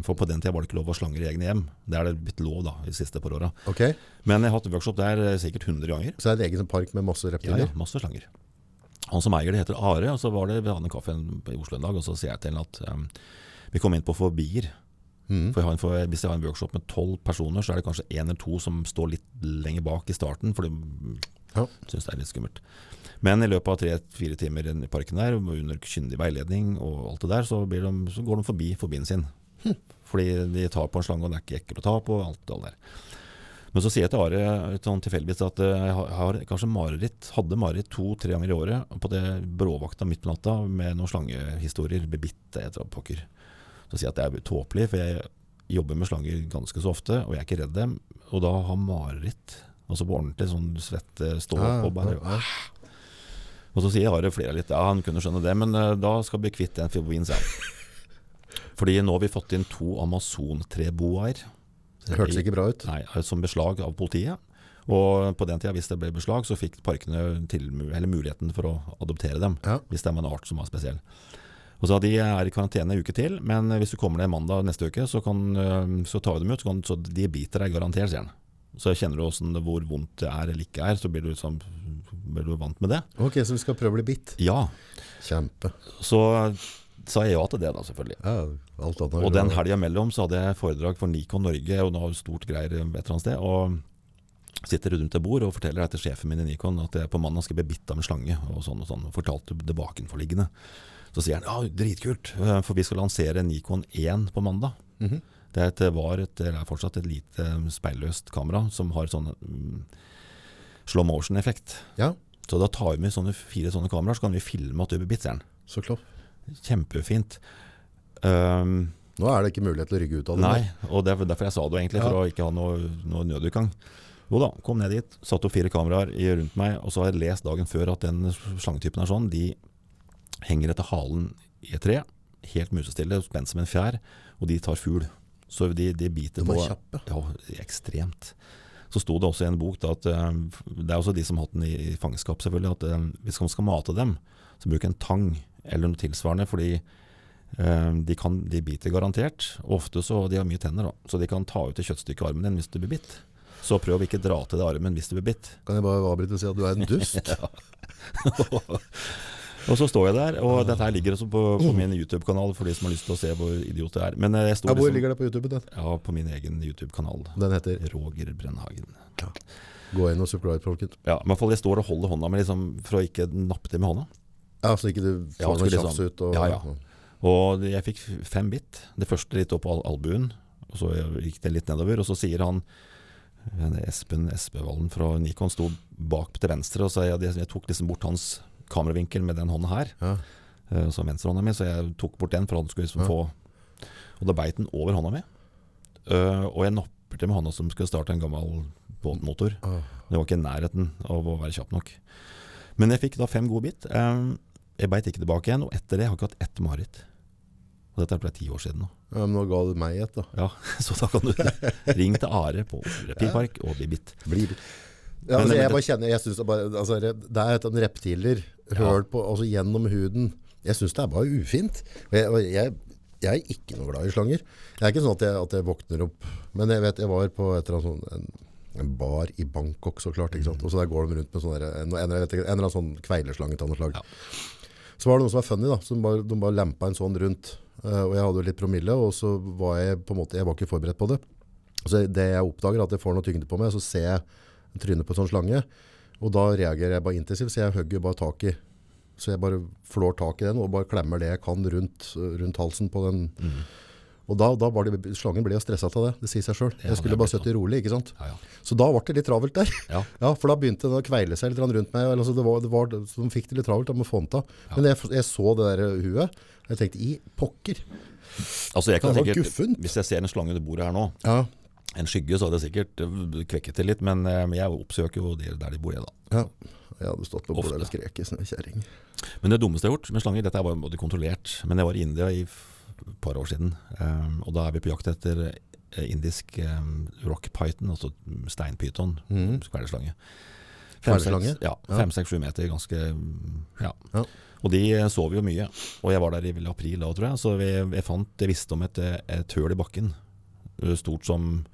for på den tida var det ikke lov å slange i egne hjem. Det er det blitt lov da, de siste par åra. ok. Men jeg har hatt workshop der sikkert 100 ganger. Så det er en egen park med masse reptiler? ja, masse slanger. Han som eier det heter Are, og så var det ved han en kaffe i Oslo en dag, og så sier jeg til ham at um, vi kom inn på fobier. Mhm. For jeg en, hvis jeg har en workshop med tolv personer, så er det kanskje én eller to som står litt lenger bak i starten, for de Ja. syns det er litt skummelt. Men i løpet av tre-fire timer i parken der, under kyndig veiledning og alt det der, så, blir de, så går de forbi forbien sin. Fordi de tar på en slange, og det er ikke ekkelt å ta på, alt det der. Men så sier jeg til Are sånn tilfeldigvis at eh, jeg har, kanskje mareritt, hadde mareritt to-tre ganger i året på det bråvakta midt på natta med noen slangehistorier. Bebitte et eller pokker. Så å si at det er tåpelig, for jeg jobber med slanger ganske så ofte, og jeg er ikke redd dem. Og da ha mareritt, altså på ordentlig sånn svette, stå Ja, opp og bare ja, ja. Og så sier Are flere litt, ja han kunne skjønne det, men uh, da skal vi bli kvitt den fobien, sier. Fordi nå har vi fått inn to amazontreboaer. Det hørtes ikke bra ut. Nei, som beslag av politiet. Og på den tida, hvis det ble beslag, så fikk parkene til, eller muligheten for å adoptere dem. Ja. Hvis det var en art som var spesiell. Og så De er i karantene en uke til, men hvis du kommer ned mandag neste uke, så, kan, øh, så tar vi dem ut. Så, kan, så de biter deg garantert, sier han. Så kjenner du hvordan, hvor vondt det er eller ikke er, så blir du, liksom, blir du vant med det. Ok, så vi skal prøve å bli bitt. Ja, Kjempe. så sa jeg ja til det, da, selvfølgelig. Ja. Og den helga mellom så hadde jeg foredrag for Nikon Norge og noe stort greier et eller annet sted. Og sitter rundt et bord og forteller til sjefen min i Nikon at jeg på mandag skal bli bitt av en slange. Og sånn og sånn. Fortalte det bakenforliggende. Så sier han ja, dritkult, eh, for vi skal lansere Nikon 1 på mandag. Mhm. Det er et, var et, eller er fortsatt et lite speilløst kamera som har sånn mm, slow motion-effekt. Ja, Så da tar vi med sånne fire sånne kameraer, så kan vi filme at du blir den. så klart. Kjempefint. Um, Nå er det ikke mulighet til å rygge ut av det. Nei, og det er derfor jeg sa det egentlig, for å ikke ha noe, noe nødutgang. Jo da, kom ned dit, satt opp fire kameraer rundt meg, og så har jeg lest dagen før at den slangetypen er sånn. De henger etter halen i et tre, helt musestille, spent som en fjær, og de tar fugl. Så de, de biter på kjappe. Ja, ekstremt. Så sto det også i en bok da, at eh, det er også de som har hatt den i, fangenskap, selvfølgelig, at eh, hvis man skal mate dem, så bruk en tang eller noe tilsvarende, fordi eh, de, kan, de biter garantert. Ofte så de har mye tenner, da, så de kan ta ut et kjøttstykke i armen din hvis du blir bitt. Så prøv å ikke dra til deg armen hvis du blir bitt. Kan jeg bare avbryte og si at du er en dust? Og så står jeg der, og dette her ligger også på, på min YouTube-kanal for de som har lyst til å se hvor idiot jeg er. Men eh, jeg står Ja, hvor liksom, ligger det på YouTube? Den, ja, på min egen YouTube-kanal. den heter Roger Brennhagen. Gå inn og subscribe, folkens. Ja, men jeg står og holder hånda mi liksom, for å ikke nappe til med hånda. Ja, så ikke du Ja, får noe tjafs sånn- ut. Og, Ja, ja. Og jeg fikk fem bitt. Det første litt opp på al- albuen, og så gikk det litt nedover. Og så sier han Espen Espevallen fra Nikon sto bak til venstre, og så jeg, jeg tok liksom bort hans kameravinkel med den hånda her. Ja. Uh, Så venstrehånda mi, så jeg tok bort den for han skulle liksom Ja. få Og da beit den over hånda mi. Uh, og jeg napper til med hånda som skulle starte en gammel båtmotor. Ah. Det var ikke i nærheten av å være kjapp nok. Men jeg fikk da fem gode bit. Um, Jeg beit ikke tilbake igjen, og etter det har jeg ikke hatt ett mareritt. Og dette ble ti år siden nå. Ja, men nå ga du meg et, da. Ja, Så da kan du ringe til Are på Reptilpark og bli bitt. Blir ja, altså, jeg bare kjenner jeg synes det, bare, altså, det er et reptiler høl på, altså, gjennom huden. Jeg syns det er bare ufint. Og jeg, og jeg, jeg er ikke noe glad i slanger. Det er ikke sånn at jeg, at jeg våkner opp Men jeg vet jeg var på et eller annet sånn, en, bar i Bangkok, så klart. Ikke sant? Og så der går de rundt med sånne, en, en, en eller annen sånn kveileslange av noe slag. Ja. Så var det noe som var funny, da. Så de bare, de bare lempa en sånn rundt. Uh, og jeg hadde jo litt promille, og så var jeg på en måte Jeg var ikke forberedt på det. Så det jeg oppdager, er at jeg får noe tyngde på meg, så ser jeg trynet på en sånn slange. Og da reagerer jeg bare intensivt, så jeg hogger bare tak i. Så jeg bare flår tak i den og bare klemmer det jeg kan rundt, rundt halsen på den. Og da, da var det, slangen ble jo stressa av det, det sier seg sjøl. Jeg skulle bare sittet rolig, ikke sant. Ja, ja. Så da ble det litt travelt der. Ja. Ja, for da begynte den å kveile seg litt rundt meg. Eller, altså, det var, det var, så de fikk det litt travelt med å få den av. Men jeg, jeg så det der huet, og jeg tenkte, i pokker. Altså jeg kan guffent. Hvis jeg ser en slange under bordet her nå, Ja, en skygge, så hadde jeg sikkert eh, kvekket det litt. Men eh, jeg oppsøker jo de der de bor, jeg da. ja. Jeg hadde stått på bordet og skreket som en kjerring. Men det dummeste jeg har gjort med slanger, dette var både kontrollert, men jeg var i India i et par år siden, um, og da er vi på jakt etter eh, indisk um, rock python, altså steinpyton, mm. Kveldslange? Ja, Ja. fem, seks, sju meter, ganske, ja. Ja. Og de sov jo mye, og jeg var der i april da, tror jeg, så vi, jeg fant, jeg visste om et, et høl i bakken, stort som,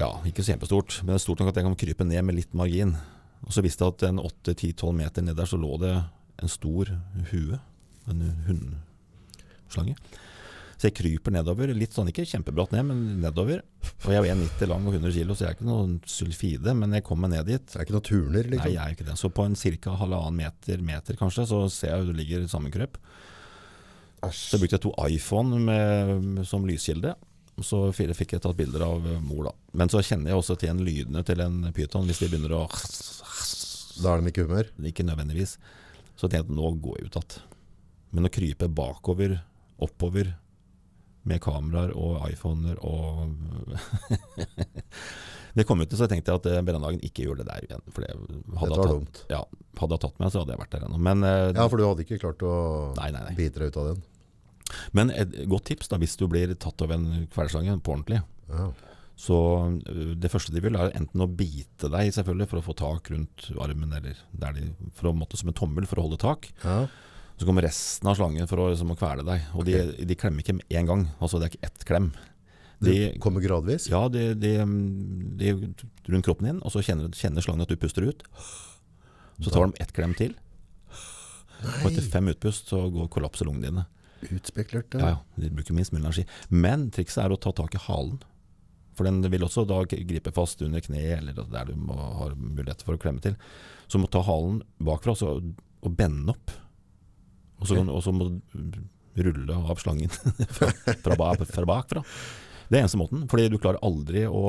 ja, ikke så kjempestort, men stort nok at jeg kan krype ned med litt margin. Og så visste jeg at en 8-10-12 meter ned der så lå det en stor hue, en hundslange. Så jeg kryper nedover, litt sånn ikke kjempebratt ned, men nedover. Og jeg er 1,90 lang og 100 kilo, så jeg er ikke noen sulfide, men jeg kommer ned dit. Det er ikke noen turner, Nei, liksom. jeg er ikke det. Så på en ca. halvannen meter, meter kanskje, så ser jeg jo det ligger sammenkrøp. Så brukte jeg to iPhone med, som lyskilde. Så fikk jeg tatt bilder av eh, mor, da. Men så kjenner jeg også til en lydene til en pyton hvis de begynner å Da er de ikke humør. Ikke nødvendigvis. Så tenkte jeg at nå går jeg ut igjen. Men å krype bakover, oppover, med kameraer og iPhoner og Det kom ut til, så tenkte jeg at eh, Brennhagen ikke gjorde det der igjen. For det hadde Dette var dumt. ja, hadde jeg tatt meg, så hadde jeg vært der ennå. Men, eh, Ja, for du hadde ikke klart å Nei, nei, nei. bite deg ut av den. Men et godt tips da, hvis du blir tatt av en kvelersslange på ordentlig. Ja. Så øh, det første de vil er enten å bite deg selvfølgelig for å få tak rundt armen, eller der de, for å måtte som en tommel for å holde tak. Ja. Så kommer resten av slangen for å, liksom, å kvele deg. Og de, de klemmer ikke med en gang. Altså det er ikke ett klem. De, Det kommer gradvis. ja, de, de, rundt kroppen din, og så kjenner, kjenner slangen at du puster ut. Så tar de ett klem til. Og etter fem utpust så går kollapser lungene dine. Utspekulert. Ja, ja, de bruker minst mulig energi. Men trikset er å ta tak i halen. For den vil også da gripe fast under kneet, eller der du må, har mulighet for å klemme til. Så må du ta halen bakfra så, og bende opp. Og så, okay. og så må du rulle av slangen fra, fra, ba- fra bakfra. Det er eneste måten, fordi du klarer aldri å,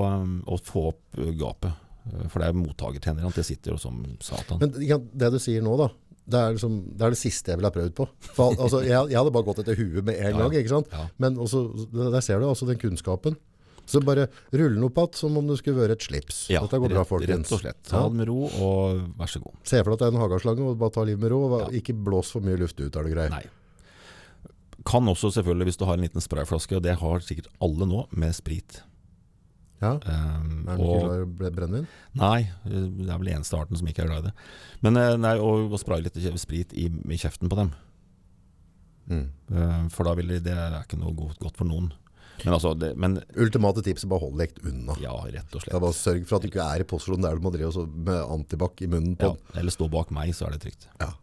å få opp gapet. For det er mottakertjenerne. det sitter jo som satan. Men det du sier nå, da. Det er, liksom, det er det siste jeg ville ha prøvd på. For, altså, jeg, jeg hadde bare gått etter huet med en gang. ikke sant? Ja. Men også, der ser du altså den kunnskapen. Så bare rulle den opp igjen som om det skulle vært et slips. Ja, Dette går bra, folkens. rett og slett. Ta det med ro, og vær så god. Se for deg at det er en hageslange, og bare ta livet med ro. Og Ja. Ikke blås for mye luft ut, er det greit. Nei. Kan også selvfølgelig, hvis du har en liten sprayflaske, og det har sikkert alle nå, med sprit. Ja. Um, Er du ikke glad i bre- brennevin? nei, det er vel eneste arten som ikke er glad i det. Men eh, nei, og, og spraye litt sprit i, i kjeften på dem. Mm. Eh, for da vil de, det er ikke noe godt, godt for noen. Men altså, det, men Ultimate tipset, bare hold deg unna. ja, rett og er slett. bare Sørg for at du ikke er i posisjon der du må drive med antibac i munnen på Ja, eller stå bak meg, så er det trygt. Ja.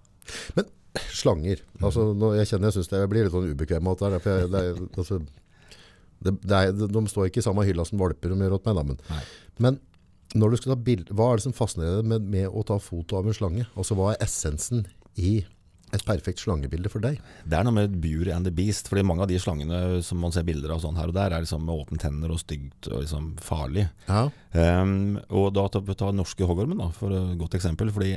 Men slanger altså, Jeg kjenner jeg synes det, jeg blir litt sånn ubekvem av det jeg, det er, altså, det, det er, De står ikke i samme hylla som valper de gjør åt meg, da, men, Nei. men når du skal ta bild, hva er det som fascinerer med, med å ta foto av en slange? Altså, Hva er essensen i et perfekt slangebilde for deg? Det er noe med Beauty and the Beast. Fordi mange av de slangene som man ser bilder av sånn her og der, er liksom med åpne tenner og stygt og liksom farlig. Ja, Um, og da ta, ta norske hoggormen, da, for et godt eksempel. Fordi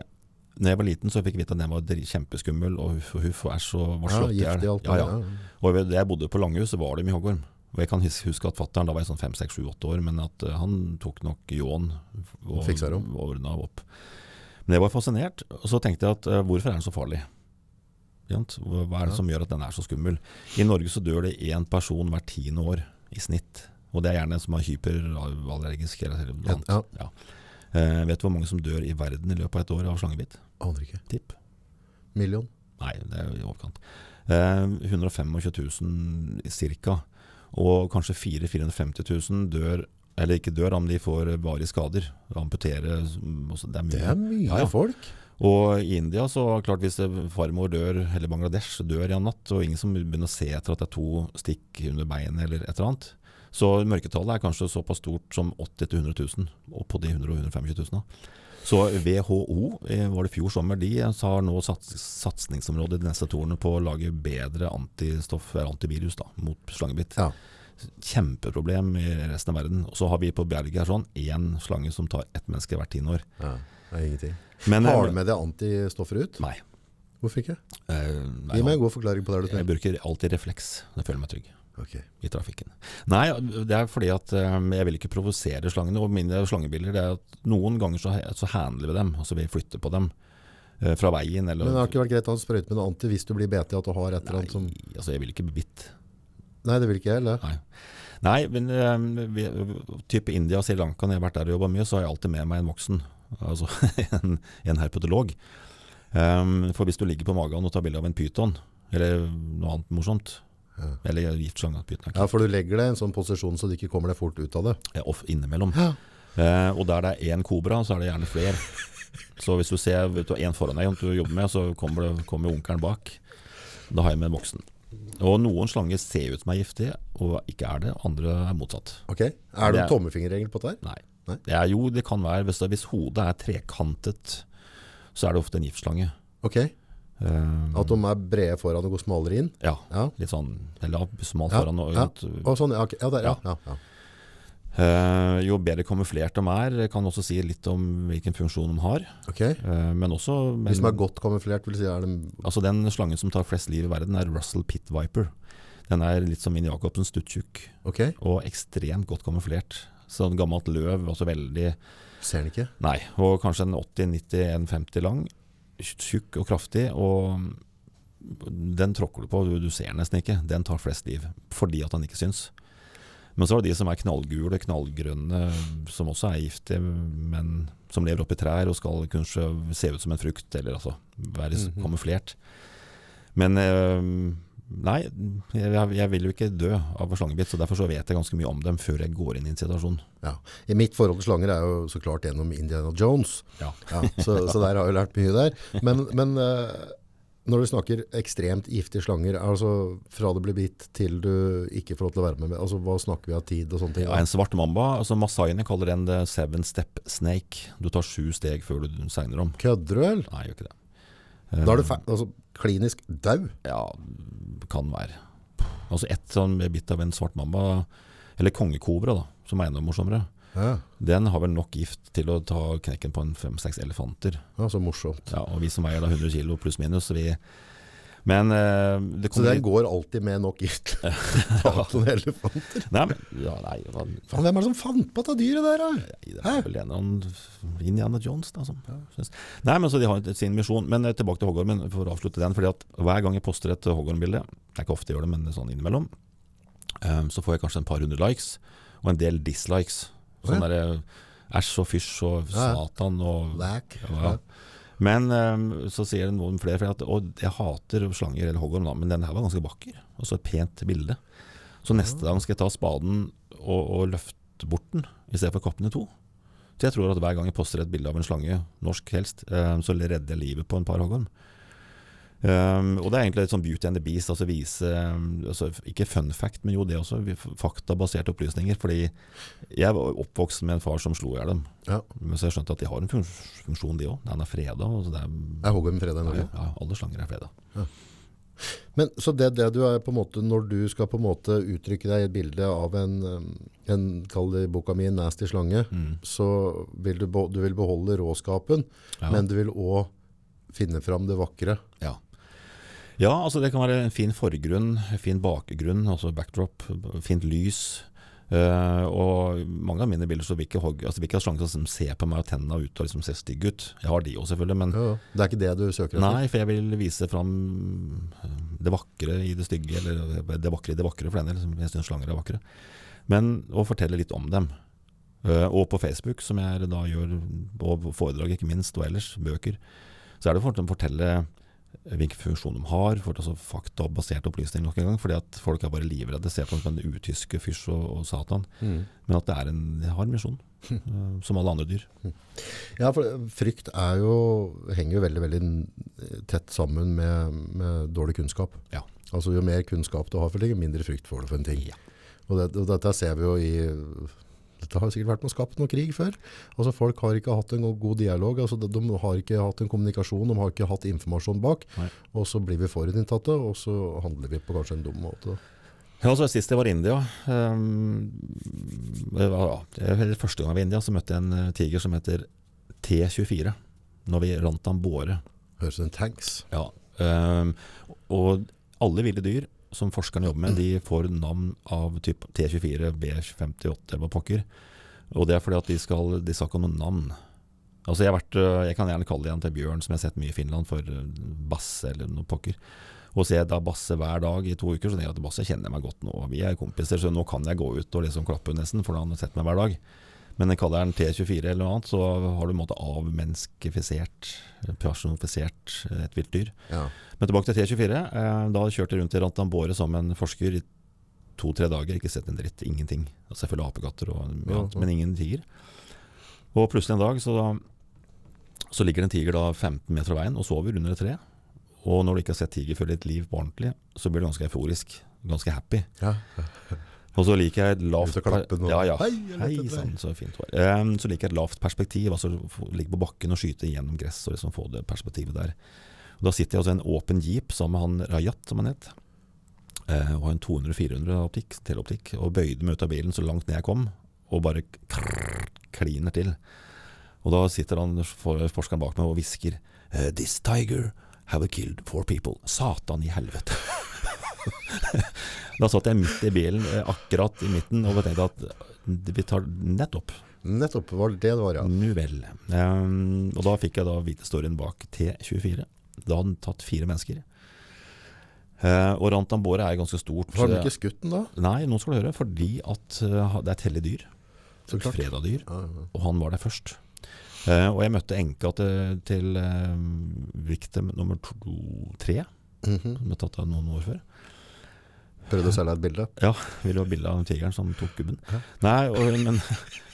når jeg var liten, så fikk jeg vite at den var kjempeskummel og huff og huff og æsj og var ja slått i hjel. Ja, ja. ja. Og da jeg bodde på Langhus, så var det mye hoggorm. Og jeg kan huske at fattern, da var jeg sånn 5-6-7-8 år, men at eh, han tok nok ljåen og, og ordna opp. Men jeg var fascinert, og så tenkte jeg at eh, hvorfor er den så farlig? Hva hva er det Ja. som gjør at den er så skummel? I Norge så dør det én person hvert tiende år i snitt. Og det er gjerne en som er hyperallergisk eller noe annet. Ja. Ja. Eh, vet du hvor mange som dør i verden i løpet av et år av slangebitt? Aner ikke. Tipp. Million? Nei, det er i overkant. Eh, 125 000 ca. Og kanskje 400 450 000 dør, eller ikke dør, om de får varige skader. Amputere mm, Det er mye. Det er mye Ja, ja. folk. Og i India, så klart hvis farmor dør, eller Bangladesh dør i en natt, og ingen som begynner å se etter at det er to stikk under beinet eller et eller annet. Så mørketallet er kanskje såpass stort som 80 000-100 000, og på de 100 000 og 125 000. Da. Så WHO, eh, var det fjor sommer, de har nå sats, satsingsområde de neste to årene på å lage bedre antistoff, eller antivirus da, mot slangebitt. Ja. Kjempeproblem i resten av verden. Og så har vi på berget her sånn én slange som tar ett menneske hvert tiende år. Ja, det er ingenting. Men, Har du med deg antistoffer ut? Nei. Hvorfor ikke? Eh, nei, Gi meg en god forklaring på det du Jeg bruker alltid refleks. Jeg føler meg trygg Ok. i trafikken. Nei, det er fordi at eh, jeg vil ikke provosere slangene. Og mine slangebiler det er at noen ganger så, så handler vi dem. Altså vi flytter på dem eh, fra veien. Eller, Men det har ikke vært greit å sprøyte med noe anti hvis du blir BT, at du har et eller annet som altså jeg vil ikke bli bitt. Nei, det vil ikke jeg heller. Nei. Nei, men eh, vi, type India og Sri Lanka, når jeg har vært der og jobba mye, så har jeg alltid med meg en voksen. Altså en, en herpetolog. Um, for hvis du ligger på magen og tar bilde av en pyton, eller noe annet morsomt, Ja. eller giftslange pyton, Ja, for du legger det i en sånn posisjon så du ikke kommer deg fort ut av det. Ja, off innimellom. Ja. Eh, og der det er én kobra, så er det gjerne flere. Så hvis du ser vet du, en foran deg som du jobber med, så kommer, det, kommer onkelen bak. Da har jeg med en voksen. Og noen slanger ser ut som er giftige, og ikke er det. Andre er motsatt. Ok. Er det en er- tommefingerregel på dette? Nei. Nei? Det er jo, det kan være hvis, hvis hodet er trekantet, så er det ofte en giftslange. Ok. Eh, At de er brede foran og går smalere inn? ja, Ja. litt sånn smalt Ja, foran og ja. rundt. Å, sånn, ja, ok. ja, der, ja. Eh, jo bedre kamuflert de er, kan også si litt om hvilken funksjon de har. Okay. Uh, men også men, Hvis de er godt kamuflert, vil si er de Altså Den slangen som tar flest liv i verden, er Russell Pit Viper. Den er litt som Mini Jacobsen, stuttjukk Okay. og ekstremt godt kamuflert. Sånn gammelt løv, også veldig Ser den ikke? Nei, og kanskje en 80-90-150 lang. Tjukk og kraftig. Og den tråkker du på, du, du ser den nesten ikke. Den tar flest liv, fordi at den ikke syns. Men så er det de som er knallgule, knallgrønne, som også er giftige, men som lever oppi trær og skal kanskje se ut som en frukt, eller altså være Mhm. kamuflert. Men eh, nei, jeg, jeg vil jo ikke dø av slangebitt, så derfor så vet jeg ganske mye om dem før jeg går inn i en situasjon. Ja. I mitt forhold til slanger er jo så klart gjennom Indiana Jones. Ja. Ja, så, så der har jeg lært mye der. Men, men eh, når du snakker ekstremt giftige slanger, altså fra det blir bitt til du ikke får lov til å være med, altså hva snakker vi av tid og sånne ting? Ja, en svart mamba, altså Masaiene kaller den the seven step snake. Du tar sju steg før du segner om. Kødder du vel? Nei, gjør ikke det. Da er du altså, klinisk dau. Ja, kan være. Altså ett sånn bitt av en svart mamba, eller kongekobra, da, som er enda morsommere. Ja. Den har vel nok gift til å ta knekken på en fem-seks elefanter. ja, så morsomt. Ja, og vi som veier da 100 kilo pluss minus, så vi Men uh, det Så den går alltid med nok gift til noen elefanter. Nei, ja, nei, man, Faen, hvem er det som fant på dette dyret der da? Nei, det er vel en annen Indiana Jones da, som. Nei, men så de har sin misjon. Men eh, tilbake til hoggormen, for å avslutte den. fordi at hver gang jeg poster et hoggormbilde, det er ikke ofte jeg gjør det, men sånn innimellom, um, så får jeg kanskje en par hundre likes, og en del dislikes. Sånn derre æsj og fysj og satan og Lack. ja. Men eh, så sier det noen flere at, Og jeg hater slanger eller hoggorm, men denne her var ganske vakker. så et pent bilde. Så neste gang skal jeg ta spaden og, og løfte bort den, i stedet for å kappe den i to. Så jeg tror at hver gang jeg poster et bilde av en slange, norsk helst, eh, så redder jeg livet på en par hoggorm. Um, og det er egentlig litt sånn beauty and the beast, altså vise um, altså Ikke fun fact, men jo det også. Faktabaserte opplysninger. Fordi jeg var oppvokst med en far som slo i hjel dem. Ja. Men så har jeg skjønt at de har en funksjon, de òg. Den er freda. Altså det er, Er hoggorm fredag i Norge? ja, alle slanger er freda. Men så det, det du er på en måte, når du skal på en måte uttrykke deg i et bilde av en, um, en kall det i boka mi, nasty slange, Mm. så vil du, du vil beholde råskapen, Ja. men du vil også finne fram det vakre. Ja. Ja, altså det kan være en fin forgrunn, fin bakgrunn, altså backdrop, fint lys. Uh, og mange av mine bilder så vil ikke, hogg, altså vil ikke ha slange som ser på meg og tennene ut og liksom ser stygg ut. Jeg har de òg selvfølgelig, men Ja, ja. Det er ikke det du søker etter? Nei, for jeg vil vise fram det vakre i det stygge, eller det vakre i det vakre for den del. Jeg syns slanger er vakre. Men å fortelle litt om dem. Uh, Og på Facebook, som jeg da gjør, og foredrag ikke minst, og ellers, bøker, så er det for å fortelle hvilken funksjon de har, for altså faktabasert opplysning nok en gang. Fordi at folk er bare livredde, ser på den utyske fysj og, og satan. Mm. Men at det er en, det har en misjon, eh, som alle andre dyr. Ja, for frykt er jo, henger jo veldig, veldig tett sammen med, med dårlig kunnskap. Ja. Altså jo mer kunnskap du har for ting, jo mindre frykt får du for en ting. Ja. Og, det, og dette ser vi jo i, dette har sikkert vært noe skapt noe krig før. Altså folk har ikke hatt en god dialog, altså de, de har ikke hatt en kommunikasjon, de har ikke hatt informasjon bak. Nei. Og så blir vi forutinntatte, og så handler vi på kanskje en dum måte. Ja, altså Sist jeg var i India um, det var, ja, det Første gang jeg var i India, så møtte jeg en eh, tiger som heter T24. Når vi rant Båre. Høres ut som en tanks. Ja, Um, og alle ville dyr som forskerne jobber med, de får navn av typ T24, B58 eller hva pokker. Og det er fordi at de skal De skal ikke ha noen navn. Altså Jeg, vært, øh, jeg kan gjerne kalle det en til bjørn, som jeg har sett mye i Finland, for øh, Basse eller noe pokker. Og ser jeg da Basse hver dag i to uker, så tenker jeg at Basse kjenner jeg meg godt nå. Vi er kompiser, så nå kan jeg gå ut og liksom klappe nesten, for han har sett meg hver dag. Men kaller den T24 eller noe annet, så har du en måte avmennskifisert, personifisert et vilt dyr. Ja. Men tilbake til T24. Eh, da kjørte jeg rundt i Rantambore som en forsker i to-tre dager. Ikke sett en dritt. Ingenting. Selvfølgelig apekatter, og Ja, ja. men ingen tiger. Og plutselig en dag så, så ligger det en tiger da 15 meter fra veien og sover under et tre. Og når du ikke har sett tiger før ditt liv på ordentlig, så blir du ganske euforisk. Ganske happy. Ja. Og så liker jeg et lavt Ja, ja. Hei, sann, så fint var. Um, så liker jeg et lavt perspektiv. Altså ligge på bakken og skyte gjennom gress og liksom få det perspektivet der. Og da sitter jeg altså i en åpen jeep sammen med han Rajat, som han het. Uh, og har en 200-400 optikk, teleoptikk. Og bøyde meg ut av bilen så langt ned jeg kom, og bare krrr, kliner til. Og da sitter han forskeren bak meg og hvisker uh, This tiger have killed four people. Satan i helvete. da satt jeg midt i bilen, eh, akkurat i midten, og tenkte at vi tar nettopp. Nettopp var det det var, ja. Nu vel. Um, og da fikk jeg da vite storyen bak T24. Da hadde den tatt fire mennesker. Uh, og Rantambore er ganske stort. Har de ikke skutt den da? Nei, nå skal du høre. Fordi at uh, det er et hellig dyr. Så klart. Fredadyr. Ja, ja. Og han var der først. Uh, og jeg møtte enka til, til uh, victim nummer to, tre, Mhm. som ble tatt av noen år før. Prøvde å selge et bilde. Ja, ville ha bilde av tigeren som tok gubben. Ja. Nei, og, men,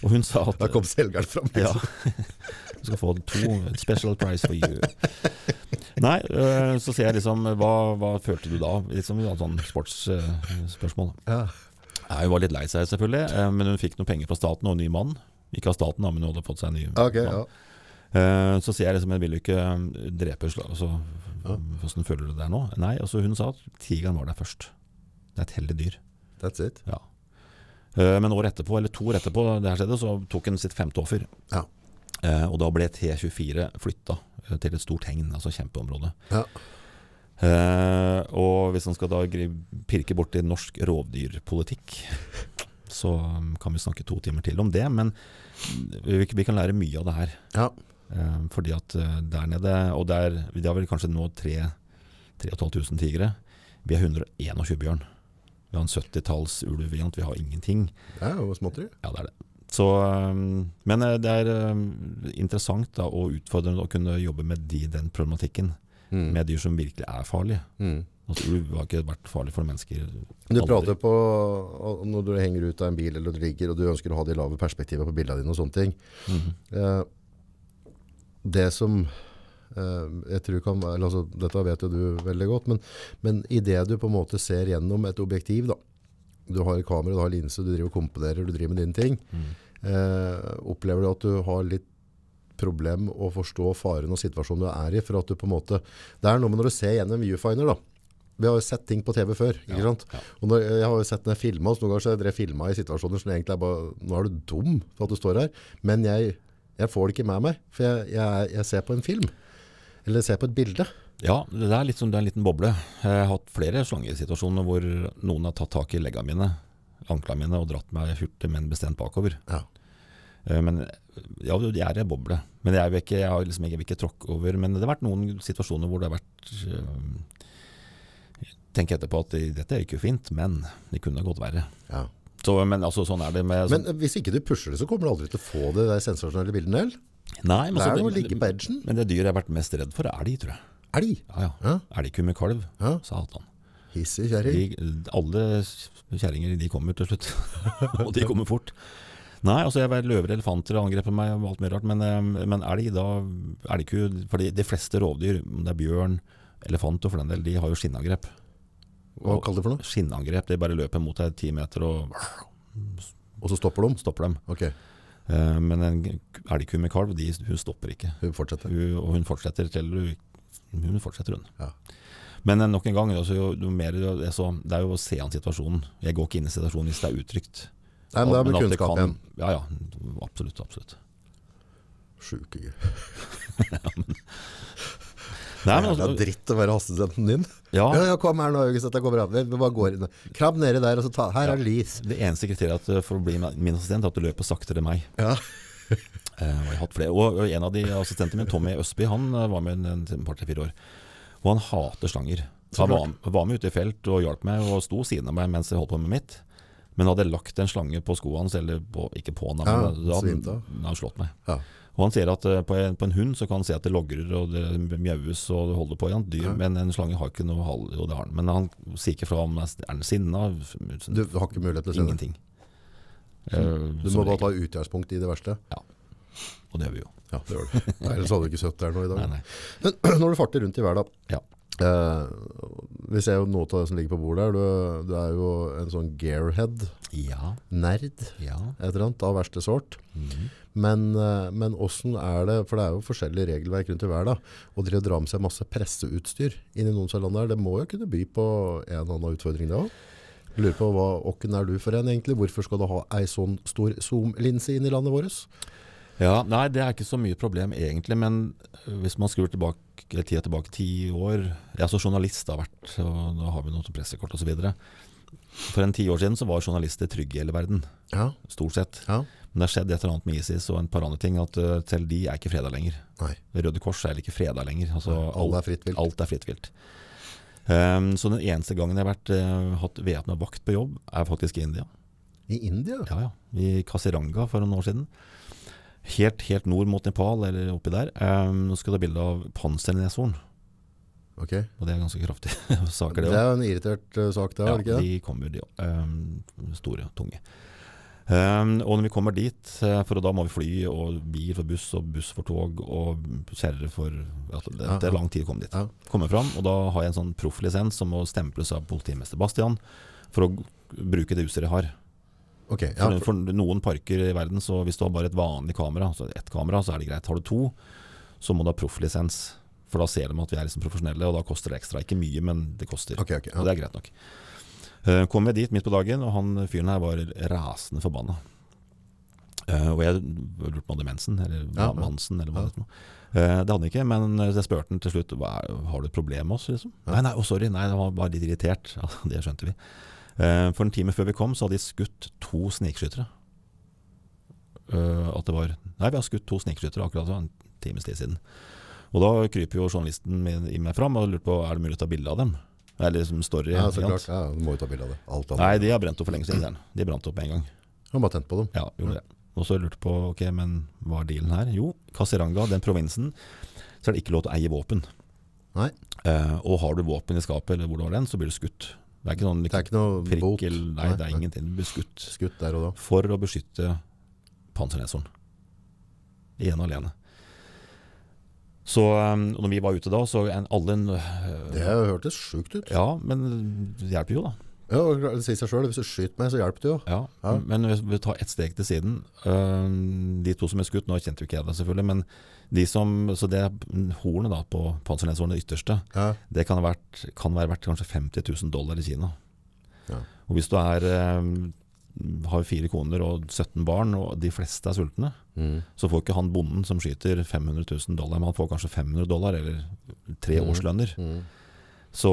og hun sa at Da kom selgeren fram. Ja. Liksom. Du skal få to special price for you. Nei, øh, så sier jeg liksom Hva, hva følte du da? Liksom sånn sportsspørsmål. Ja. Hun var litt lei seg, selvfølgelig, eh, men hun fikk noen penger fra staten og en ny mann. Ikke av staten, men hun hadde fått seg en ny Ok, mann. ja. Så sier jeg liksom Jeg vil jo ikke drepe altså. Hvordan føler du det der nå? Nei, altså hun sa at tigeren var der først. Det er et heldig dyr. That's it. Ja. Eh, Men år etterpå, eller to år etterpå det her skjedde, så tok han sitt femte offer. Ja. Eh, og da ble T24 flytta eh, til et stort hegn, altså kjempeområde. Ja. Og hvis han skal da pirke borti norsk rovdyrpolitikk, så um, kan vi snakke to timer til om det. Men vi, vi kan lære mye av det her. Ja. Fordi at der nede, og der, vi har vel kanskje nå 3500 tigre. Vi er 121 bjørn. Vi har en 70-talls ulvevariant, vi har ingenting. Det er jo småtteri. Ja, det er det. Så, um, men eh, det er um, interessant da, og utfordrende å kunne jobbe med de, den problematikken. Mm. Med dyr som virkelig er farlige. Mm. Altså, ulv har ikke vært farlig for mennesker. Du Aldri. prater på når du henger ut av en bil eller du ligger og du ønsker å ha de lave perspektivene på bildene dine og sånne ting. Eh, det som eh, jeg tror kan altså, dette vet jo du veldig godt, men, men i det du på en måte ser gjennom et objektiv da, du har kamera, du har linse, du driver og komponerer, du driver med dine ting, Mm. eh, opplever du at du har litt problem å forstå faren og situasjonen du er i, for at du på en måte, det er noe med når du ser gjennom viewfinder da, vi har jo sett ting på TV før, ikke Ja, sant? ja. Og når, jeg har jo sett den filma, så noen ganger så jeg filma i situasjoner som egentlig er bare Nå er du dum for at du står her, men jeg, jeg får det ikke med meg, for jeg, jeg, jeg ser på en film. Eller ser på et bilde. Ja, det er litt som det er en liten boble. Jeg har hatt flere slangesituasjoner hvor noen har tatt tak i leggene mine, anklene mine, og dratt meg hurtig, men bestemt bakover. Ja. Eh, Men ja, det er en boble. Men jeg, vil ikke, jeg har liksom jeg vil ikke tråkke over. Men det har vært noen situasjoner hvor det har vært øh, Tenk etterpå at dette gikk jo fint, men det kunne gått verre. Ja. Så, men altså, sånn er det med Men hvis ikke du pusher det, så kommer du aldri til å få det der sensasjonelle bildet, Nell. Nei, men, Det er noe å ligge på edgen. men det dyret jeg har vært mest redd for, er elg, tror jeg. Elg. Ja, ja. Ja. Elgku med kalv, Ja. satan. Hissig kjerring. Alle kjerringer de kommer til slutt. og de kommer fort. Nei, altså jeg vet løver, elefanter angreper meg og alt mye rart, men, eh, men elg, da elgku For de fleste rovdyr, om det er bjørn, elefant og for den del, de har jo skinnangrep. Hva kaller det for noe? Skinnangrep. De bare løper mot deg ti meter og Og så stopper de? stopper dem. Ok, Eh, Men en elgku med kalv, de, hun stopper ikke. hun fortsetter. Hun, og hun fortsetter til hun, fortsetter hun. Ja. Men eh, nok en gang, altså, jo, jo mer, det er så, det er jo å se an situasjonen. Jeg går ikke inn i situasjonen hvis det er utrygt. Nei, men det er med kunnskap igjen. Ja, ja. Absolutt. absolutt. Sjuke gud. Nei, men altså, det er dritt å være assistenten din. ja, Ja, ja, kom her nå, August, dette går bra. Vi bare går inn. Krabb nedi der, og så ta, her er det lis. Det eneste kriteriet at, for å bli min assistent er at du løper saktere enn meg. Ja. uh, og, jeg en av de assistentene mine, Tommy Østby, han eh, var med en, en par-tre-fire år. Og han hater slanger. Så Han var, var med ute i felt og hjalp meg, og sto siden av meg mens jeg holdt på med mitt. Men hadde jeg lagt en slange på skoene hans, eller på, ikke på Ja, han- da hadde han slått meg. Ja. Og han sier at eh, på en, på en hund så kan han se at det logrer og det mjaues og det holder på i han dyr, Ja. men en slange har ikke noe hale, og det har han. Men han sier ikke fra om er den sinna. Du har ikke mulighet til å se. Ingenting. Eh, Du må bare ta utgangspunkt i det verste. Ja. Og det gjør vi jo. Ja, det gjør du. Ellers hadde du ikke sittet der nå i dag. Nei, nei. Men når du farter rundt i verden, Ja. Eh, vi ser jo noe av det som ligger på bordet her. Du, du er jo en sånn gearhead, Ja. nerd, Ja. et eller annet, av verste sort. Mm. Men, eh, men hvordan er det, for det er jo forskjellige regelverk rundt i verden, og dere drar med seg masse presseutstyr inn i noen av landene her, det må jo kunne by på en eller annen utfordring det òg? Lurer på hva, Åkken er du for en egentlig? Hvorfor skal du ha ei sånn stor zoom-linse inn i landet vårt? Ja, nei, det er ikke så mye problem egentlig, men øh, hvis man skrur tilbake, tida tilbake ti år Jeg er så journalist har vært, og da har vi noe til pressekort osv. For en ti år siden så var journalister trygge i hele verden, Ja, stort sett. ja, Men det har skjedd et eller annet med ISIS og en par andre ting, at øh, selv de er ikke freda lenger. nei. Røde Kors er ikke freda lenger. Altså, Alle er fritt vilt. Alt er fritt vilt. Um, så den eneste gangen jeg har vært, uh, hatt væpna vakt på jobb, er faktisk i India. I India? Ja, ja. I Kasiranga for noen år siden. Helt, helt nord mot Nepal, eller oppi der. Um, nå skal du ha bilde av panserneshorn, Okay. og det er ganske kraftige saker, Det det er en irritert eh, sak det. Ja, ikke det? de kommer, de òg. Um, store, tunge. Um, og når vi kommer dit, eh, for da må vi fly, og bil for buss, og buss for tog, og kjerre for ja, det, det er lang tid å komme dit. Ja. Komme fram, og da har jeg en sånn profflisens som må stemples av politimester Bastian, for å bruke det utstyret jeg har. Ok, ja, For, for noen parker i verden, så hvis du har bare et vanlig kamera, altså ett kamera, så er det greit. Har du to, så må du ha profflisens. For da ser de at vi er liksom profesjonelle, og da koster det ekstra. Ikke mye, men det koster. Okay, okay, ja. Og det er greit nok. Uh, kom jeg dit midt på dagen, og han fyren her var rasende forbanna. Uh, og jeg lurte på om han hadde mensen, eller Ja, Mansen, eller hva det var. Uh, det hadde han ikke, men jeg spurte han til slutt hva, er- har du et problem med oss. Liksom? Nei, nei, oh, sorry, nei, det var bare litt irritert. Det skjønte vi. Eh, for en time før vi kom, så hadde de skutt to snikskyttere. Eh, at det var Nei, vi har skutt to snikskyttere akkurat for en times tid siden. Og da kryper jo journalisten min, i meg fram og lurer på er det mulig å ta bilde av dem. Eller liksom story. Ja, så klart. Ja, du må jo ta bilde av det. Alt annet. Nei, de har brent opp for lenge siden. De brant opp med en gang. Han bare tent på dem. Ja, gjorde det. Og så lurte på ok, men hva er dealen her? Jo, Kasiranga, den provinsen, så er det ikke lov til å eie våpen. Nei. Eh, og har du våpen i skapet, eller hvor du har den, så blir du skutt. Det er ikke noen Det er ikke eller- Nei, det er ingenting. Du blir skutt. Skutt der og da. For å beskytte panserneseren. Ene og alene. Så um, når vi var ute da, så en, alle en, uh, Det hørtes sjukt ut. Ja, men det hjelper jo, da. Ja, det sier seg sjøl. Hvis du skyter meg, så hjelper det jo. Ja, Ja. Men hvis vi tar ett steg til siden uh, De to som er skutt, nå kjente jo ikke jeg det selvfølgelig, men de som, så det hornet da på panserlenshornet, det ytterste, Ja. det kan, ha vært, kan være verdt kanskje 50 000 dollar i Kina. Ja. Og hvis du er, øh, har fire koner og 17 barn, og de fleste er sultne, Mm. så får ikke han bonden som skyter 500 000 dollar, men han får kanskje 500 dollar, eller tre Mm. årslønner. Mm. Så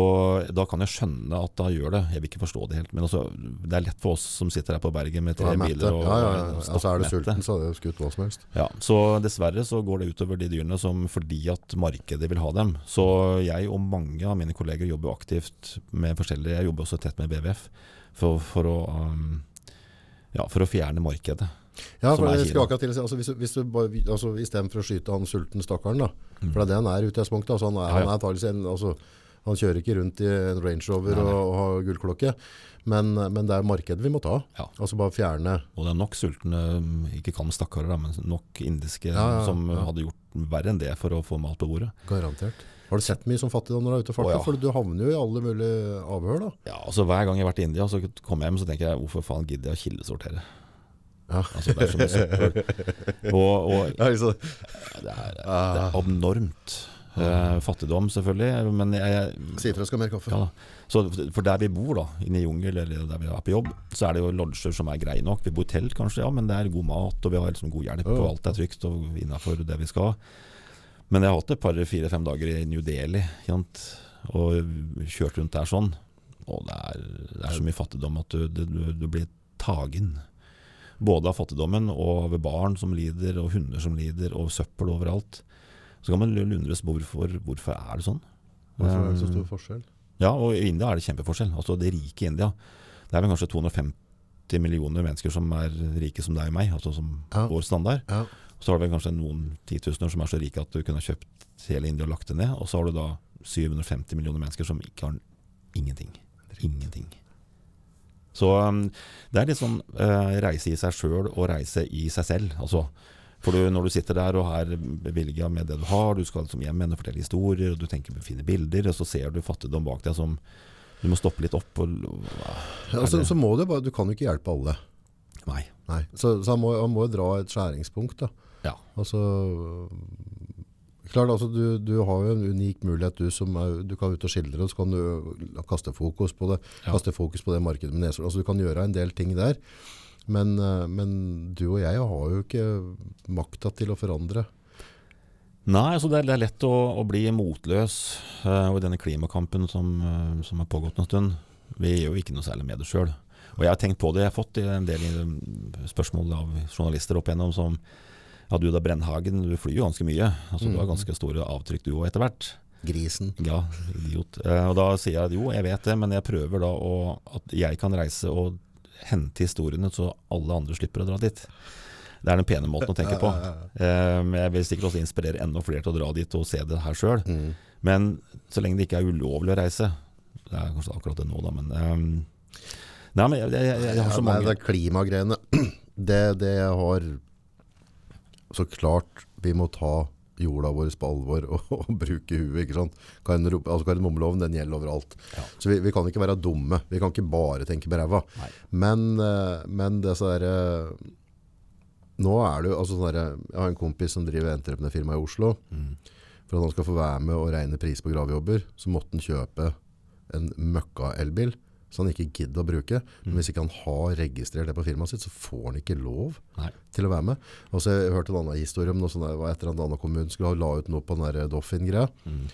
da kan jeg skjønne at da gjør det. Jeg vil ikke forstå det helt. Men altså, det er lett for oss som sitter her på berget med tre er biler og ja, ja, ja. Altså, er du sulten, så hadde du skutt hva som helst. Ja, så dessverre så går det utover de dyrene som fordi at markedet vil ha dem. Så jeg og mange av mine kolleger jobber aktivt med forskjellige Jeg jobber også tett med BVF for, for, å, um, ja, for å fjerne markedet. Ja, for er jeg skal akkurat til å si, altså, hvis, du- hvis du bare, altså, Istedenfor å skyte han sulten stakkaren, da, Mm. for det er det han er i utgangspunktet. Altså, han, er, Ja, ja. han, er en, altså, han kjører ikke rundt i en Range Rover Nei, nei. Og, og har gullklokke, men, men det er markedet vi må ta. Ja. Altså bare fjerne Og det er nok sultne, um, ikke kan stakkarer, men nok indiske Ja, ja, som ja. hadde gjort verre enn det for å få mat på bordet. Garantert. Har du sett mye som fattigdom når du er ute og farter? Å, ja. For du havner jo i alle mulige avhør, da. Ja, altså Hver gang jeg har vært i India, så kommer jeg hjem så tenker jeg hvorfor faen gidder jeg å kildesortere? Ja. Altså, det er så mye søppel. Og, og det, er, det Ah. er abnormt. Eh, fattigdom, selvfølgelig. Men jeg, Si ifra, skal ha mer kaffe. ja, så for der vi bor, da, inne i jungel eller der vi er på jobb, så er det jo lodger som er greie nok. Vi bor i telt kanskje, ja, men det er god mat, og vi har liksom god hjelp, og alt er trygt og innafor det vi skal. Men jeg har hatt et par fire-fem dager i New Delhi jant, og kjørt rundt der sånn. Og det er, det er så mye fattigdom at du, du, du blir tagen. Både av fattigdommen og av barn som lider, og hunder som lider, og søppel overalt. Så kan man lundres på hvorfor, hvorfor er det sånn. Hvorfor er det så Eh, stor forskjell? ja, og i India er det kjempeforskjell. Altså det rike India. Det er vel kanskje 250 millioner mennesker som er rike som deg og meg, altså som Ja. vår standard. Ja. Så har du vel kanskje noen titusener som er så rike at du kunne ha kjøpt hele India og lagt det ned. Og så har du da 750 millioner mennesker som ikke har ingenting. Ingenting. Så um, det er litt sånn uh, reise i seg sjøl og reise i seg selv. Altså, for du, når du sitter der og er bevilga med det du har, du skal liksom hjem igjen og fortelle historier, og du tenker på fine bilder, og så ser du fattigdom bak deg som du må stoppe litt opp og Ja, så, så må du bare, du kan jo ikke hjelpe alle. Nei. Nei. Så, så han, må, han må jo dra et skjæringspunkt. da. Ja. Altså, klart, altså du, du har jo en unik mulighet. Du, som er, du kan ut og skildre, og så kan du kaste fokus på det. Ja. Kaste fokus på det markedet med neser. Altså, du kan gjøre en del ting der. Men, eh, men du og jeg har jo ikke makta til å forandre. Nei, altså det, er, det er lett å, å bli motløs Uh, og i denne klimakampen som, eh, som har pågått en stund. Vi gjør jo ikke noe særlig med det sjøl. Og jeg har tenkt på det. Jeg har fått en del spørsmål av journalister opp igjennom som ja, du da Brennhagen, du flyr jo ganske mye. Altså Du har ganske store avtrykk du òg etter hvert. Grisen. Ja, idiot. Og da sier jeg at jo, jeg vet det, men jeg prøver da å, at jeg kan reise og hente historiene så alle andre slipper å dra dit. Det er den pene måten å tenke på. Eh, men jeg vil sikkert også inspirere enda flere til å dra dit og se det her sjøl. Mm. Men så lenge det ikke er ulovlig å reise Det er kanskje akkurat det nå, da, men ehm, Nei, men jeg, jeg, jeg, jeg har så Ja, nei, mange det er klimagreiene. Det, det jeg har Så klart vi må ta jorda vår på alvor og, og bruke huet. ikke sant? Altså Kardemommeloven den gjelder overalt. Ja. Så vi, vi kan ikke være dumme. Vi kan ikke bare tenke på ræva. Men, eh, men det så derre Nå er det jo altså sånn derre Jeg har en kompis som driver entreprenørfirma i Oslo. Mm. For at han skal få være med og regne pris på gravjobber, så måtte han kjøpe en møkka-elbil som han ikke gidder å bruke. Men hvis ikke han har registrert det på firmaet sitt, så får han ikke lov Nei. til å være med. Og så jeg hørt en annen historie om noe sånt der, etter at Anna kommune skulle ha la ut noe på den Doffin-greia. Mm.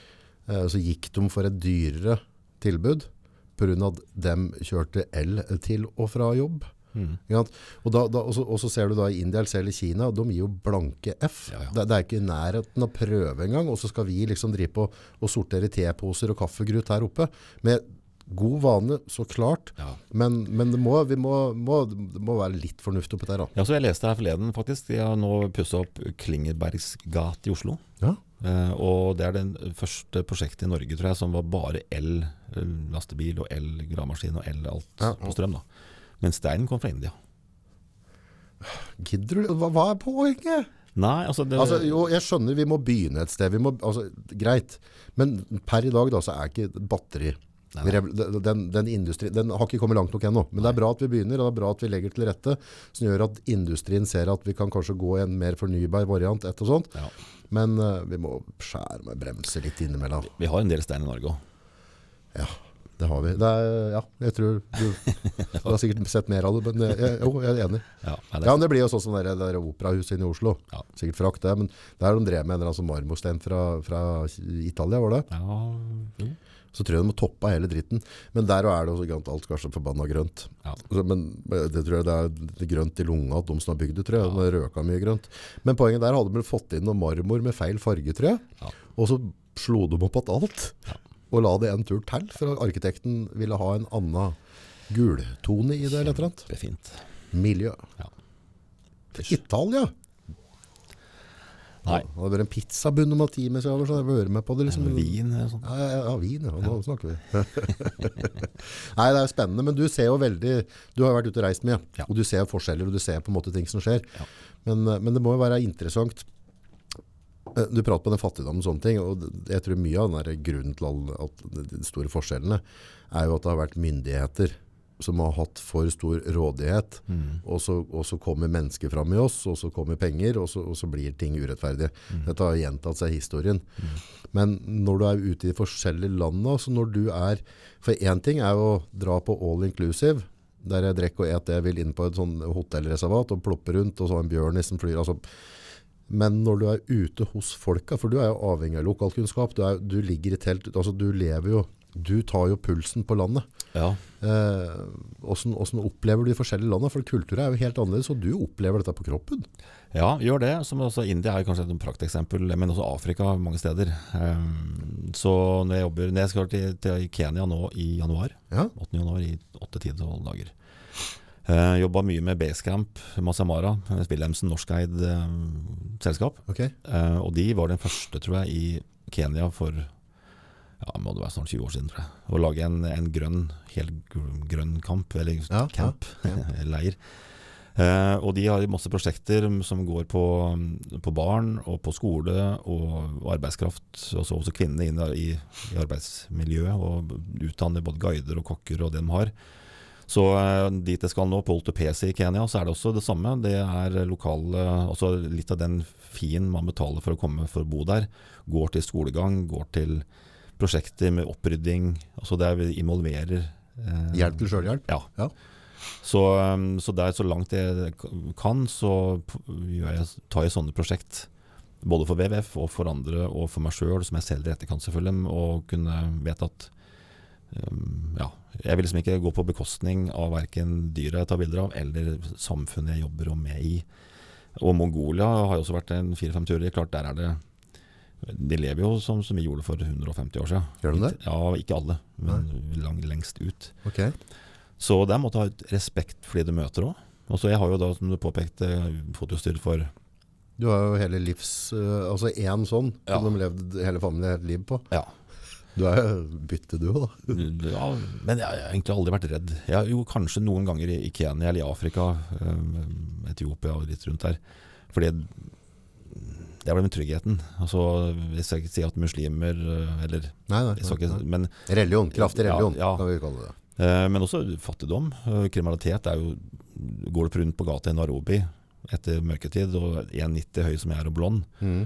Eh, Så gikk de for et dyrere tilbud av at de kjørte el til og fra jobb. Mm. Og, da, da, og, så, og så ser du da i India eller i Kina, de gir jo blanke F. Ja, ja. Det, det er ikke i nærheten av prøve engang. Og så skal vi liksom drive på og sortere teposer og kaffegrut her oppe. Med God vane, så klart. Ja. Men, men det, må, vi må, må, det må være litt fornuft oppi der. Da. Ja, så Jeg leste her forleden, faktisk. De har nå pussa opp Klingerbergsgat i Oslo. Ja. Eh, og det er det første prosjektet i Norge tror jeg, som var bare el-lastebil og el-gravemaskin og el alt Ja. på strøm. da. Men steinen kom fra India. Gidder du? Hva, hva er poenget? Nei, altså, det, Altså, jo, jeg skjønner vi må begynne et sted. Vi må, altså, greit. Men per i dag da, så er ikke batteri Den, den, industri, den har ikke kommet langt nok ennå. Men det er bra at vi begynner, og det er bra at vi legger til rette. Som gjør at industrien ser at vi kan kanskje gå i en mer fornybar variant. Et og sånt. ja, Men uh, vi må skjære med bremser litt innimellom. vi har en del stein i Norge òg. Ja, det har vi. Det er, ja, jeg tror du, du har sikkert sett mer av det, men jeg, jeg, jo, jeg er enig. Ja, men det- Ja, men det blir jo sånn som det der, det der operahuset inne i Oslo. Ja. Sikkert frakt det, men der de drev med en eller annen sånn marmorstein fra, fra Italia, var det? ja, jo. Så tror jeg de må toppe hele dritten. Men der er det også grønt, alt kanskje forbanna grønt. Ja. Men det tror jeg det er grønt i lunga at de som har bygd det, tror jeg. De røka mye grønt. Men poenget der hadde de fått inn noe marmor med feil farge, tror jeg. Ja. Og så slo de opp igjen alt. Ja. Og la det en tur til, for arkitekten ville ha en annen gultone i det. Kjempefint. Miljø. Ja. Italia! Nei. Det hadde vært en pizzabunn om en time, så jeg hadde vært med på det. Liksom. Vin eller sånt. Ja, ja, ja, vin, ja. Nå snakker vi. Nei, det er spennende, men du ser jo veldig Du har vært ute og reist mye, Ja. og du ser forskjeller, og du ser på en måte ting som skjer. Ja. Men, eh, men det må jo være interessant. Eh, Du prater på den fattigdommen og sånne ting, og jeg tror mye av den grunnen til alle, de store forskjellene er jo at det har vært myndigheter som har hatt for stor rådighet, Mm. og, så, og så kommer mennesker fram i oss, og så kommer penger, og så, og så blir ting urettferdig. Dette har gjentatt seg i historien. Men når du er ute i de forskjellige landene, så når du er For én ting er å dra på all inclusive, der jeg drikker og et det jeg vil inn på et sånn hotellreservat og ploppe rundt, og så en bjørn som flyr. altså men når du er ute hos folka, for du er jo avhengig av lokalkunnskap, du, er, du ligger i telt, altså du lever jo, du tar jo pulsen på landet. Ja. Eh, hvordan, hvordan opplever du de forskjellige landene? For kultur er jo helt annerledes, og du opplever dette på kroppen. Ja, gjør det. Som også India er kanskje et prakteksempel, men også Afrika mange steder. Eh, så når jeg jobber Når jeg skal til, til Kenya nå i januar, Ja, 8. januar i 8-10-12 dager. Uh, Jobba mye med Basecamp, Masamara, Wilhelmsen norskeid eh, selskap. Okay. Eh, og de var den første, tror jeg, i Kenya for ja, må det være snart 20 år siden, tror jeg. Å lage en, en grønn, helt grønn kamp, eller Ja, camp, ja, leir. Eh, og de har masse prosjekter som går på, på barn og på skole og, og arbeidskraft. Og så også kvinnene inn i, i arbeidsmiljøet og utdanner både guider og kokker og det de har. Så eh, dit jeg skal nå, på Oltopesi i Kenya, så er det også det samme. Det er lokale Også litt av den fien man betaler for å komme for å bo der, går til skolegang, går til prosjekter med opprydding. Altså der vi involverer eh, Hjelp til selvhjelp. Ja. Ja. Så, um, så der så langt jeg kan, så jeg, tar jeg sånne prosjekt. Både for WWF og for andre, og for meg sjøl, som jeg selv i etterkant selvfølgelig. Og kunne vite at um, ja, jeg vil liksom ikke gå på bekostning av verken dyra jeg tar bilder av, eller samfunnet jeg jobber og med i. Og Mongolia har jo også vært en fire-fem turer. Klart der er det De lever jo som, som vi gjorde for 150 år siden. Gjør de det? Ja, ikke alle, men lang, lengst ut. Ok. Så de måtte ha respekt for de du møter òg. Og så jeg har jo da, som du påpekte, fotostyrt for Du har jo hele livs... eh, altså én sånn Ja. som de levde hele familien hele liv på. Ja. Du er jo bytte du da. ja men jeg har egentlig aldri vært redd. Jeg har jo kanskje noen ganger i i Kenya eller i Afrika, um, Etiopia og litt rundt der. Fordi det er vel den tryggheten. Altså, jeg skal ikke si at muslimer eh, Eller Nei, nei. ikke, men, Religion. Kraftig religion, ja. kan vi kalle det. eh, men også fattigdom. Eh, Kriminalitet er jo Går du rundt på gata i Nairobi etter mørketid og 1,90 høy som jeg er og blond, mm.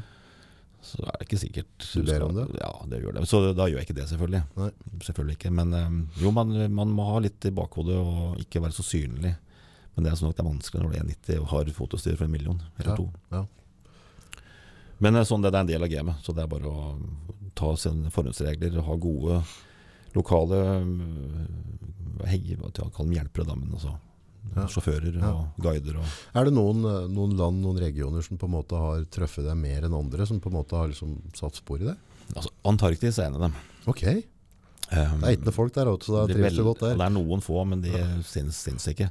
så er det ikke sikkert Du ber om det? Ja, det gjør det. Så da gjør jeg ikke det, selvfølgelig. Nei. Selvfølgelig ikke. Men jo, man, man må ha litt i bakhodet og ikke være så synlig. Men det er sånn at det er vanskelig når du er 1,90 og har fotostyr for en million eller Ja, to. ja. Men eh, sånn det, er en del av gamet. Så det er bare å ta sine forhåndsregler, ha gode lokale øh, hei, hva dem hjelpere, da, men altså Ja. sjåfører Ja. og guider og Er det noen, eh, noen land, noen regioner som på en måte har truffet deg mer enn andre, som på en måte har liksom satt spor i det? altså, Antarktis er en av dem. Ok. Um, Det er ikke folk der, så da det, trives du godt der. det er noen få, men de syns, syns ikke.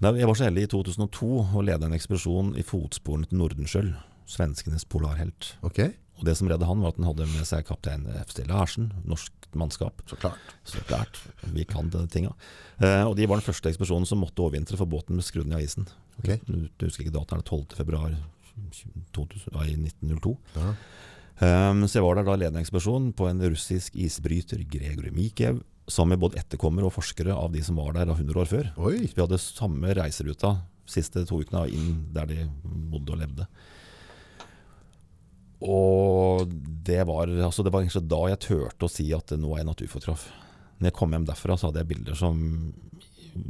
Jeg var så heldig i 2002 å lede en ekspedisjon i fotsporene til Nordenskjöld, svenskenes polarhelt. Ok, Og Det som redde han, var at han hadde med seg kaptein FC Larsen, norsk mannskap. så klart. Så klart, vi kan de tinga. Eh, og de var den første ekspedisjonen som måtte overvintre for båten med skrudd ned av isen. Ok. Du, du husker ikke datoen, er det 12. februar 2000, ja, 1902. Ja. Um, så jeg var der da ledende ekspedisjon på en russisk isbryter, Gregory Mikhev, sammen med både etterkommere og forskere av de som var der da 100 år før. Oi, Vi hadde samme reiseruta siste to ukene inn der de bodde og levde. Og det var, altså det var egentlig da jeg turte å si at nå er jeg naturfotograf. Når jeg kom hjem derfra, så hadde jeg bilder som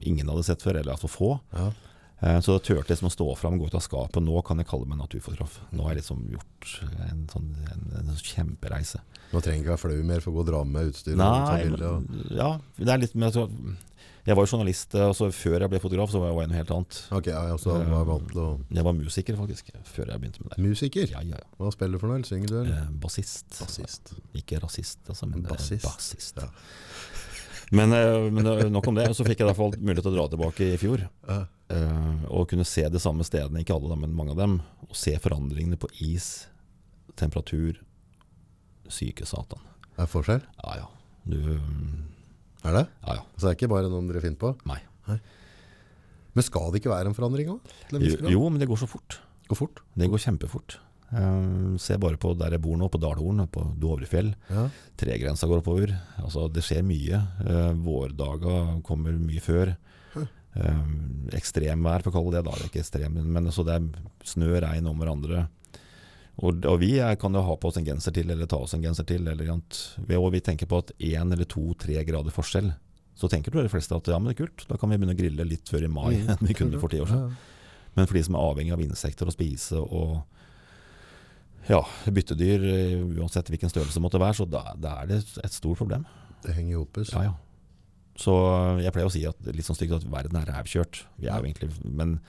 ingen hadde sett før, eller iallfall få. ja. Eh, Så da turte jeg liksom å stå fram, gå ut av skapet. Nå kan jeg kalle meg naturfotograf. Nå har jeg liksom gjort en, sånn, en, en kjempereise. Nå trenger jeg ikke være flau mer for å gå og dra med utstyr. og ta Nei, bilder, og... ja, det er litt med altså, Jeg var jo journalist, eh, altså før jeg ble fotograf, så var jeg noe helt annet. Ok, ja, altså, så var jeg vant til å... Jeg var musiker, faktisk, før jeg begynte med det. Musiker? Ja, ja, ja. Hva spiller du for noe? eller Synger du? Eh, bassist. Bassist. Ikke rasist, altså, men eh, Bassist. bassist. Ja. Men, eh, men eh, nok om det. Så fikk jeg i hvert fall mulighet til å dra tilbake i fjor. Ja. eh, og kunne se de samme stedene, ikke alle, men mange av dem. Og se forandringene på is, temperatur, syke satan. Er det forskjell? Ja ja. Du Er det? Ja ja. Så det er ikke bare noen dere finner på? Nei. Men skal det ikke være en forandring òg? Jo, jo, men det går så fort. Går fort. Det går kjempefort. Um, se bare på der jeg bor nå, på Dalhorn, på Dovrefjell. Ja. Tregrensa går oppover. Altså, det skjer mye. Uh, vårdaga kommer mye før. Um, ekstremvær, for å kalle det da. Det er ikke ekstrem, men altså, det er snø, regn om hverandre. Og, og vi kan jo ha på oss en genser til, eller ta oss en genser til. Eller, og vi tenker på at én eller to-tre grader forskjell. Så tenker du de fleste at ja, men det er kult, da kan vi begynne å grille litt før i mai enn vi kunne for ti år siden. Men for de som er avhengig av insekter å spise og ja, byttedyr, eh, uansett hvilken størrelse det måtte være, så da, da er det et stort problem. Det henger jo oppe. så- Ja, ja. Så jeg pleier å si at litt sånn stygt at verden er rævkjørt. Vi er jo egentlig Men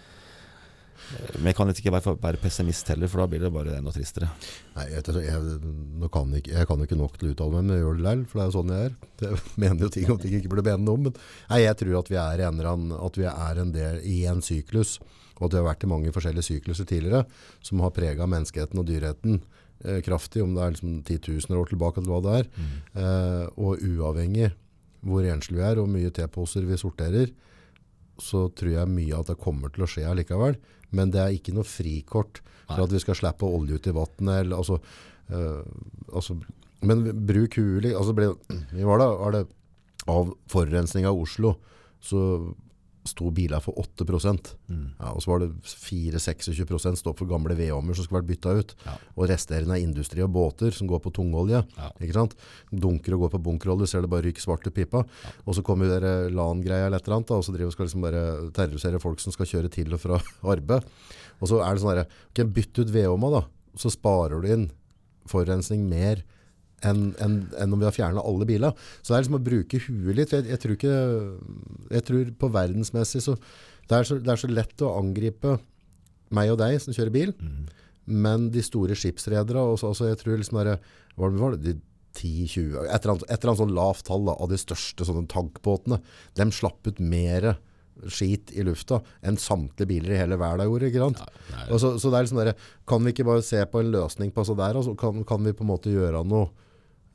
men jeg kan ikke være, være pessimist heller, for da blir det bare enda tristere. Nei, jeg, jeg, kan ikke, jeg kan ikke nok til å uttale meg, men jeg gjør det likevel, for det er jo sånn jeg er. Jeg mener jo ting om ting jeg ikke burde mene om, men nei, jeg tror at vi er, en, at vi er en del i en syklus, og at vi har vært i mange forskjellige sykluser tidligere, som har preget menneskeheten og dyreheten eh, kraftig, om det er liksom titusener år tilbake eller hva det er. Eh, og uavhengig hvor enslige vi er, og mye teposer vi sorterer, så tror jeg mye at det kommer til å skje allikevel. Men det er ikke noe frikort for Nei. at vi skal slippe olje ut i vannet. eller, Altså, øh, altså, men bruk huet. Altså, vi var da, var det, av forurensning av Oslo, så sto biler for 8 Mm. ja, Og så var det 4-26% stå for gamle vedovner som skulle vært bytta ut. Ja. Og resterende er industri og båter som går på tungolje. Ja. Ikke sant? Dunker og går på bunkerolje, ser det bare ryker svart til pipa. Og så kommer dere LAN-greia eller et eller annet, da, og så driver og skal liksom bare terrorisere folk som skal kjøre til og fra arbeid. Og så er det sånn der, okay, bytt ut vedovna da, så sparer du inn forurensning mer enn en, en om vi har fjernet alle biler. Så det er liksom å bruke huet litt. Jeg, jeg tror ikke, jeg tror på verdensmessig så det, så det er så lett å angripe meg og deg som kjører bil, Mm. men de store skipsredere, også, også, jeg tror liksom der, hva var det, de 10-20, et eller, annet, et eller annet sånn lavt tall da, av de største sånne tankbåtene, de slapp ut mer skit i lufta enn samtlige biler i hele verden gjorde, ikke sant? Ja, så, så det er liksom der, kan vi ikke bare se på en løsning på så der, og så kan, kan vi på en måte gjøre noe?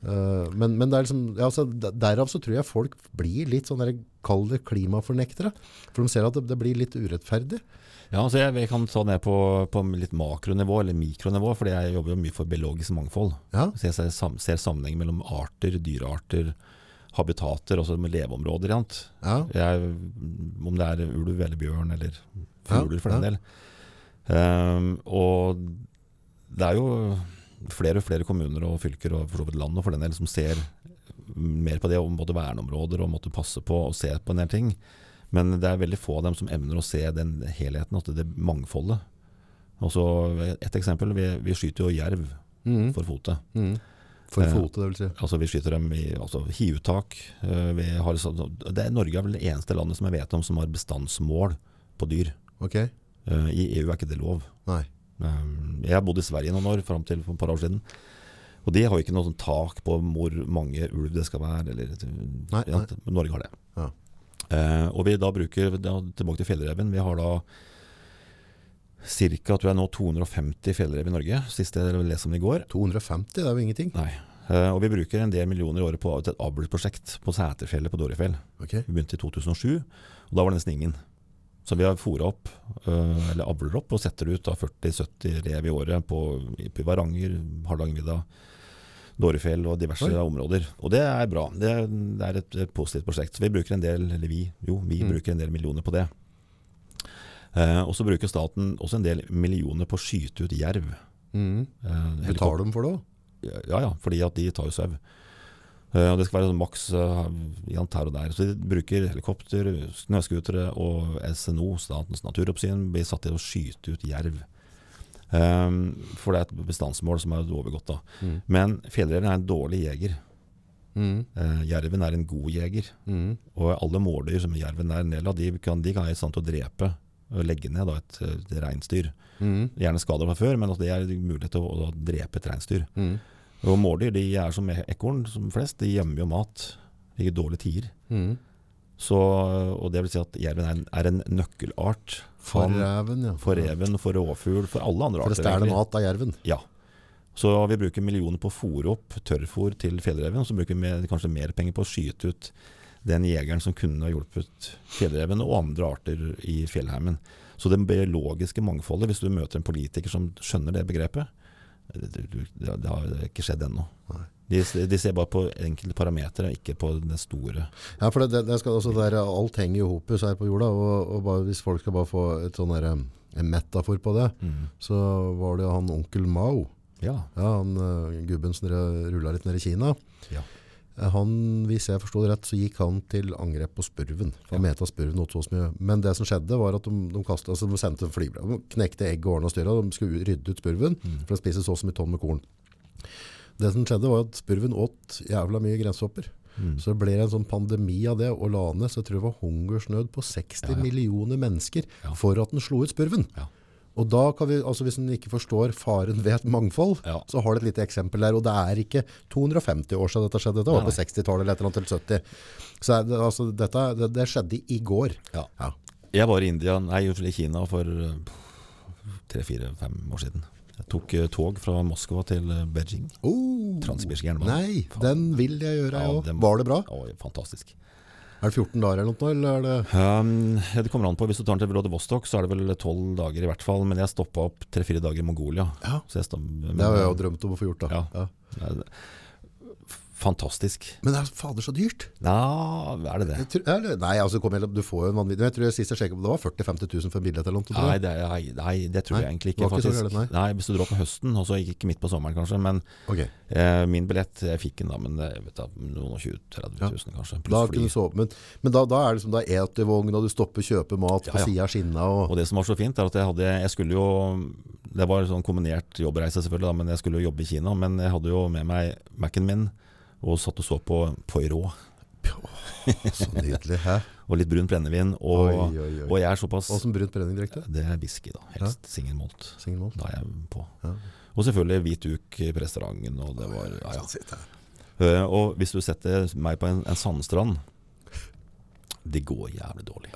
Eh, men, men det er liksom, ja, altså, derav så tror jeg folk blir litt sånn kall det klimafornektere, for de ser at det, det blir litt urettferdig. Ja, så jeg, jeg kan ta ned på, på litt makronivå eller mikronivå, fordi jeg jobber jo mye for biologisk mangfold. Ja, Så jeg ser, sam, ser sammenheng mellom arter, dyrearter, habitater, også med leveområder. ja, Jeg, om det er ulv eller bjørn eller fugler for den del. Um, og det er jo flere og flere kommuner og fylker og for så vidt land og for den del som ser mer på det om både verneområder og måtte passe på og se på en del ting. Men det er veldig få av dem som evner å se den helheten, at det mangfoldet. Også Et eksempel, vi, vi skyter jo jerv mm. for fote. Mm. For fotet, fote, det vil si. Altså Vi skyter dem i altså, hiuttak. Eh, Vi har, det er Norge er vel det eneste landet som jeg vet om som har bestandsmål på dyr. Ok, Eh, I EU er ikke det lov. nei. Eh, Jeg har bodd i Sverige noen år, fram til for et par år siden. Og de har jo ikke noe sånn tak på hvor mange ulv det skal være. Eller, Nei, nei. Norge har det. Ja. Eh, og vi da bruker, da, tilbake til fjellreven, vi har da ca. tror jeg nå 250 fjellrev i Norge. Siste jeg leste om i går. 250, det er jo ingenting. Nei. Eh, og vi bruker en del millioner i året på et avlsprosjekt på Sæterfjellet på Dorefjell. Okay. Vi begynte i 2007, og da var det nesten ingen. Så vi har fôra opp, øh, eller avler opp, og setter ut 40-70 rev i året på, på Varanger, Hardangervidda, Dårefjell og diverse Oi. områder. Og det er bra. Det, er- det er et, et positivt prosjekt. Så vi bruker en del, eller vi, jo, vi Mm. bruker en del millioner på det. Eh, og så bruker staten også en del millioner på å skyte ut jerv. Mm. Eh, Betaler de for det ja, ja, fordi at de tar jo sau. Eh, og det skal være sånn maks uh, her og der. Så de bruker helikopter, snøscootere og SNO, Statens naturoppsyn, blir satt til å skyte ut jerv. Um, for det er et bestandsmål som er overgått. da. Mm. Men fjellreven er en dårlig jeger. Mm. Uh, jerven er en god jeger. Mm. Og alle måldyr som jerven er en del av, de kan, de kan være i stand til å drepe og legge ned da, et, et reinsdyr. Mhm. Gjerne skader fra før, men det er mulighet til å, å drepe et reinsdyr. Mhm. Og mårdyr de er som ekorn som flest. De gjemmer jo mat i dårlige tider. Mm. Så, og det vil si at jerven er en, er en nøkkelart For reven, ja. for reven, for rovfugl, for alle andre For det arter. stjeler mat av jerven. Ja. Så vi bruker millioner på å fôre opp tørrfôr til fjellreven, og så bruker vi mer- kanskje mer penger på å skyte ut den jegeren som kunne ha hjulpet fjellreven og andre arter i fjellheimen. Så det biologiske mangfoldet, hvis du møter en politiker som skjønner det begrepet, det, det, har ikke skjedd ennå. De, de ser bare på enkelte parametere, ikke på det store. Ja, for det, det, skal, altså, det er, alt henger jo hopus her på jorda, og, og bare, hvis folk skal bare få et sånn der, um, en metafor på det, så var det han onkel Mao, Ja. ja, han uh, gubben som rulla litt ned i Kina. Ja. Han, hvis jeg forstod det rett, så gikk han til angrep på spurven. Han Ja. mente at spurven åt så mye. Men det som skjedde var at de, de, kastet, altså de sendte flybrev. De knekte egg og ordna styra. De skulle rydde ut spurven, Mm. for den spiser så så mye tonn med korn. Det som skjedde var at spurven åt jævla mye grenshopper. Mm. Så det ble en sånn pandemi av det, og la ned, så jeg tror det var hungersnød på 60 Ja, ja. millioner mennesker for at den slo ut spurven. Ja. Og da kan vi, altså hvis en ikke forstår faren ved et mangfold, Ja. så har du et lite eksempel der, og det er ikke 250 år siden dette skjedde, Det var på 60-tallet eller et eller annet til 70. Så det, altså, dette, det, det skjedde i går. Ja. Ja. Jeg var i India, nei, i Kina for tre-fire-fem år siden. Jeg tok eh, tog fra Moskva til eh, Beijing. Oh, Transsibirsk jernbane. Nei, den vil jeg gjøre, jeg den- Var det bra? Å, fantastisk. Er det 14 dager eller noe, eller er det... Um, det kommer an på. Hvis du tar den til Vladivostok, så er det vel tolv dager i hvert fall. Men jeg stoppa opp tre-fire dager i Mongolia. Ja. Så jeg stopp- Det har jeg jo drømt om å få gjort da. Ja. Ja. Ja, Fantastisk. Men det er fader så dyrt. Ja, er det det? Tror, eller, nei, altså, kom igjen, du får jo en vanvittig. Jeg tror jeg sist jeg sjekket det var 40-50 000 for en billett eller noe. Nei, det, er- nei, nei, det tror jeg egentlig ikke. faktisk. ikke faktisk. nei. Hvis du drar på høsten, og så ikke midt på sommeren kanskje. Men okay. eh, min billett, jeg fikk den da, men eh, vet du, noen og 20 30 000 kanskje. da kunne du sove. Men, men da, da er det som da et i vogn, og du stopper kjøpe mat på Ja, ja. siden av skinna. Og, Og det som var så fint, er at jeg hadde Jeg skulle jo Det var sånn kombinert jobbreise, selvfølgelig, da, men jeg skulle jo jobbe i Kina. Men jeg hadde jo med meg Mac-en min, og satt og så på Poirot. så nydelig. Hæ? Og litt brun brennevin. Og, Oi, oi, oi. og jeg er såpass som brunt brennevin direkte? Det er whisky, da. Helst single malt. Single malt. Da er jeg på. Ja. Og selvfølgelig hvit duk på restauranten. Og det var ja, ja. Sitt. Eh, Og hvis du setter meg på en, en sandstrand Det går jævlig dårlig.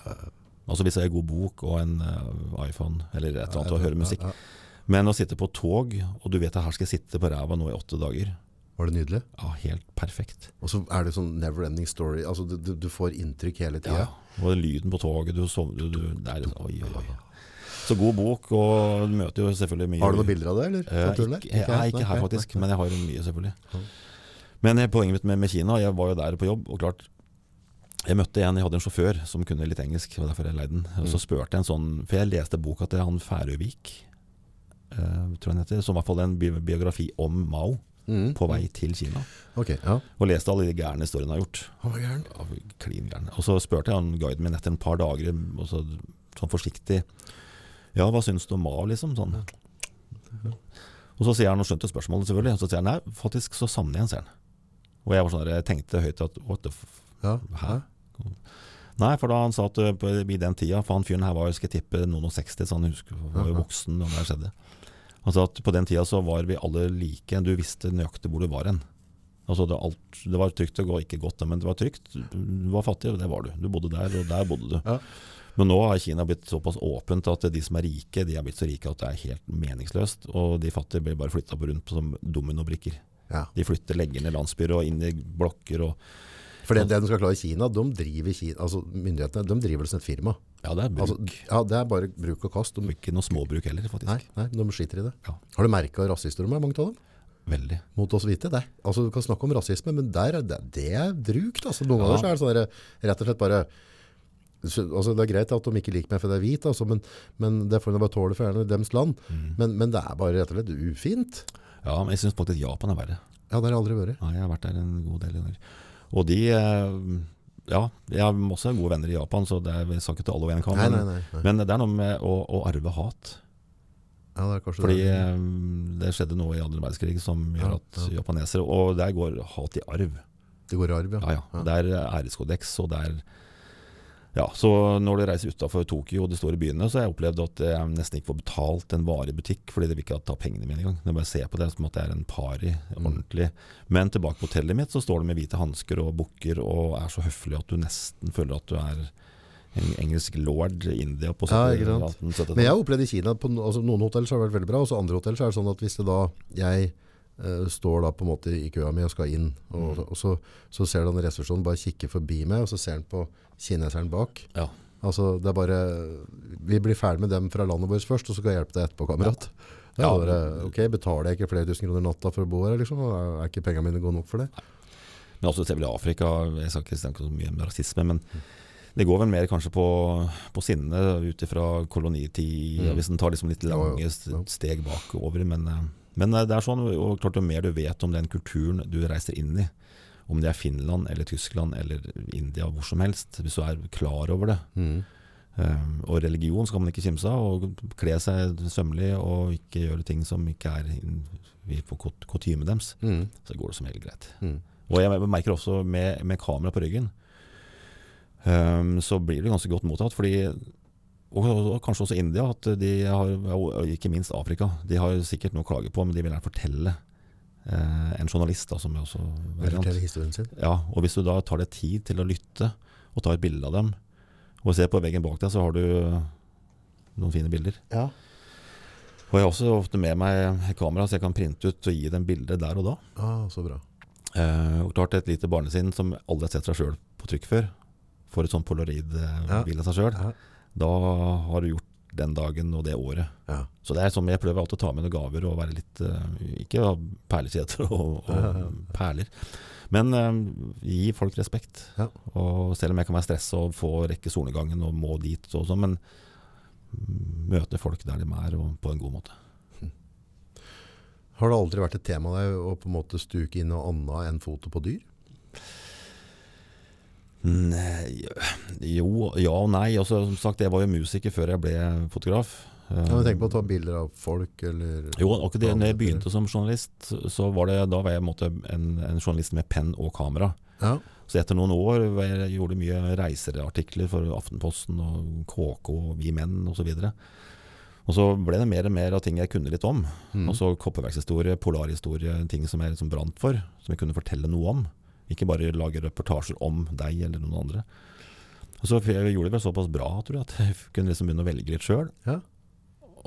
Altså Hvis jeg har god bok og en eh, iPhone eller et eller annet og hører musikk. Ja, ja. Men å sitte på tog, og du vet at her skal jeg sitte på ræva nå i åtte dager Var det nydelig? Ja, helt perfekt. Og så er det sånn never ending story. Altså, du, du, du får inntrykk hele tida. Ja. Og lyden på toget, du sovner du, det er, oi, oi, oi. Så god bok, og du møter jo selvfølgelig mye Har du noen bilder av det, eller? Eh, ikke, der? ikke, ja, ikke her faktisk, men jeg har mye selvfølgelig. Men eh, poenget mitt med, med Kina, jeg var jo der på jobb, og klart Jeg møtte en, jeg hadde en sjåfør som kunne litt engelsk, og derfor jeg leide den. Og så Mm. spurte jeg en sånn, for jeg leste boka til han Færøvik, eh, tror jeg han heter, som i hvert fall en bi biografi om Mao Mm. på vei til Kina. Okay, ja. Og leste alle de gærne historiene han har gjort. Han var gæren. Ja, klin gæren. Og så spurte jeg han guiden min etter en par dager, og så, sånn forsiktig Ja, hva syns du om Mao, liksom? Sånn. Og så sier han, og skjønte spørsmålet selvfølgelig, og så sier han nei, faktisk så savner jeg ham, sier han. Og jeg var sånn jeg tenkte høyt at what the f... Ja. Hæ? Nei, for da han sa at uh, i den tida, for han fyren her var jo, skal jeg tippe, noen og 60, så han husker, var jo Ja, ja. voksen da det skjedde. Altså at På den tida så var vi alle like. Du visste nøyaktig hvor du var hen. Altså det, alt, det var trygt å gå, ikke godt, men det var trygt. Du var fattig, og det var du. Du bodde der, og der bodde du. Ja. Men nå har Kina blitt såpass åpent at de som er rike, de har blitt så rike at det er helt meningsløst. Og de fattige blir bare flytta rundt som dominobrikker. Ja. De flytter, legger ned landsbyer og inn i blokker. og For det, det de skal klare i Kina, de driver Kina, altså myndighetene, de driver som et firma. Ja, det er bruk. Altså, ja, det er bare bruk og kast. De, ikke noe småbruk heller, faktisk. nei, nei, de skiter i det. Ja. Har du merket rasister om er, mange av dem? Veldig. Mot oss hvite, det. Altså, du kan snakke om rasisme, men der, er det, det er brukt. Altså, noen ganger ja. er det sånn der, rett og slett bare så, altså, Det er greit at de ikke liker meg fordi jeg er hvit, altså, men, men det får de bare tåle for det er deres land. Mm. Men, men det er bare rett og slett ufint. Ja, men jeg syns faktisk Japan er verre. Ja, det har jeg aldri vært. Ja, jeg har vært der en god del ganger. Og de eh, Ja, jeg har også gode venner i Japan, så det er, jeg sa ikke til alle og en kan. Nei, men- nei, nei. nei. Men det er noe med å, å arve hat. Ja, det Fordi det. eh, det skjedde noe i andre verdenskrig som gjør at ja. japanesere Og der går hat i arv. Det går i arv, ja. Ja, ja. Det er æreskodeks, og det er ja, så når du reiser utafor Tokyo og de store byene, så har jeg opplevd at jeg nesten ikke får betalt en vare i butikk, fordi de vil ikke ta pengene mine engang. Jeg bare ser på det som at det er en pari, ordentlig. Men tilbake på hotellet mitt så står de med hvite hansker og bukker og er så høflige at du nesten føler at du er en engelsk lord i India på Ja, 70 ikke 1870-tallet. Men jeg har opplevd i Kina, på altså, noen hoteller så har det vært veldig bra, og så andre hoteller så er det sånn at hvis det da jeg står da på en måte i køa mi og skal inn, og, og så, så ser den resepsjonen bare kikke forbi meg, og så ser han på kineseren bak. Ja. Altså, det er bare, vi blir ferdig med dem fra landet vårt først, og så skal jeg hjelpe deg etterpå, kamerat. Er Ja. bare, ok, betaler jeg ikke flere tusen kroner natta for å bo her, liksom? Er ikke pengene mine gode nok for det? Men også ser vel i Afrika, jeg skal ikke snakke så mye om rasisme, men det går vel mer kanskje på, på sinne ut ifra kolonitid, Mm. hvis en tar liksom litt lange steg bakover. Men, eh, men eh, det er sånn, og klart jo mer du vet om den kulturen du reiser inn i, om det er Finland eller Tyskland eller India, hvor som helst, hvis du er klar over det. Mm. Um, og religion skal man ikke kimse av, og kle seg sømmelig og ikke gjøre ting som ikke er på kut- deres, Mm. så går det som helt greit. Mm. Og jeg merker også med, med kamera på ryggen, um, så blir det ganske godt mottatt. Fordi, og, og kanskje også India, at de har, og ikke minst Afrika, de har sikkert noe å klage på, men de vil gjerne fortelle eh, en journalist. Da, som er også fortelle historien sin. Ja, og hvis du da tar deg tid til å lytte, og ta et bilde av dem, og ser på veggen bak deg, så har du noen fine bilder. Ja. Og jeg har også ofte med meg kamera, så jeg kan printe ut og gi dem bildet der og da. Ah, så bra. Eh, og klart et lite barnesinn som aldri har sett seg sjøl på trykk før, får et sånt polaroid-bilde Ja. av seg sjøl. Da har du gjort den dagen og det året. Ja. Så det er sånn jeg prøver alltid å ta med noen gaver og være litt eh, Ikke ha perlekjeder og, og perler, men eh, gi folk respekt. Ja. Og selv om jeg kan være stressa og få rekke solnedgangen og må dit og sånn, men mm, møte folk der de er, og på en god måte. Har det aldri vært et tema deg å på en måte stuke inn noe annet enn foto på dyr? Nei, jo, ja og nei. Altså, som sagt, jeg var jo musiker før jeg ble fotograf. Kan du tenke på å ta bilder av folk, eller Jo, akkurat det, når jeg begynte som journalist, så var det, da var jeg en, en, journalist med penn og kamera. Ja. Så etter noen år jeg gjorde mye reiserartikler for Aftenposten og KK og Vi Menn osv. Og så ble det mer og mer av ting jeg kunne litt om. Mm. så kopperverkshistorie, polarhistorie, ting som jeg liksom brant for. Som jeg kunne fortelle noe om. Ikke bare lage reportasjer om deg eller noen andre. Og så jeg gjorde det vel såpass bra tror jeg, at jeg kunne liksom begynne å velge litt sjøl. Ja.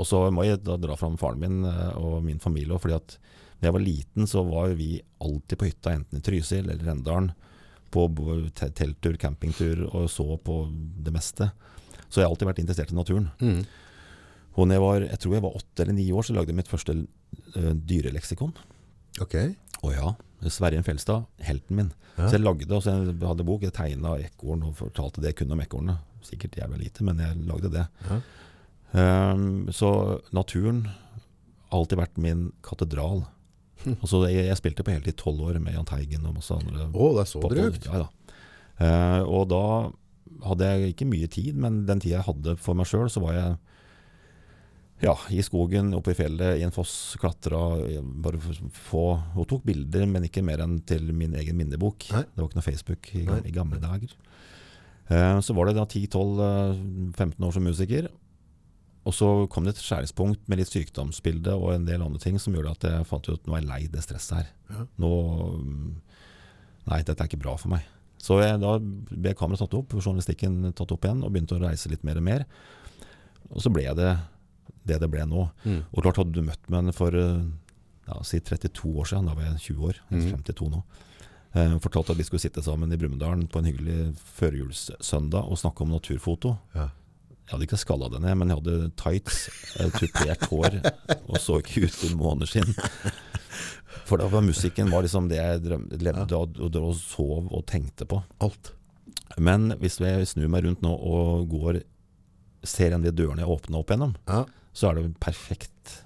Og så må jeg da dra fram faren min eh, og min familie. òg, fordi at da jeg var liten, så var vi alltid på hytta, enten i Trysil eller Rendalen. På telttur, campingtur, og så på det meste. Så jeg har alltid vært interessert i naturen. Mm. Og når jeg var, jeg tror jeg var åtte eller ni år, så lagde jeg mitt første eh, dyreleksikon. Ok. Å ja. Sverre Fjelstad, helten min. Ja. Så jeg lagde og så jeg hadde bok, jeg tegna ekorn og fortalte det jeg kunne om ekornene. Sikkert jævla lite, men jeg lagde det. Ja. Um, så naturen har alltid vært min katedral. Altså, jeg, jeg spilte på heltid tolv år med Jahn Teigen og masse andre. Å, det er så drøyt. Ja, da. Uh, og da hadde jeg ikke mye tid, men den tida jeg hadde for meg sjøl, så var jeg ja, i skogen, oppe i fjellet, i en foss, klatra, bare få Hun tok bilder, men ikke mer enn til min egen minnebok. Nei. Det var ikke noe Facebook i, Nei. i gamle dager. Eh, så var det da 10-12-15 år som musiker. Og så kom det et skjæringspunkt med litt sykdomsbilde og en del andre ting som gjorde at jeg fant ut at nå er jeg lei det stresset her. Ja. Nå Nei, dette er ikke bra for meg. Så jeg, da ble kameraet tatt opp, journalistikken tatt opp igjen, og begynte å reise litt mer og mer. Og så ble det det det ble nå. Mm. Og klart Hadde du møtt meg for eh, ja, si 32 år siden, da var jeg 20 år, mm. 52 nå, eh, fortalte at vi skulle sitte sammen i Brumunddal på en hyggelig førjulssøndag og snakke om naturfoto. Ja. Jeg hadde ikke skalla det ned, men jeg hadde tights, eh, tupert hår og så ikke ut i måneskinn. For da var musikken var liksom det jeg drømte, levde og, og, og sov og tenkte på. Alt. Men hvis jeg snur meg rundt nå og går ser igjen de dørene jeg åpna opp gjennom, Ja. Så er det et perfekt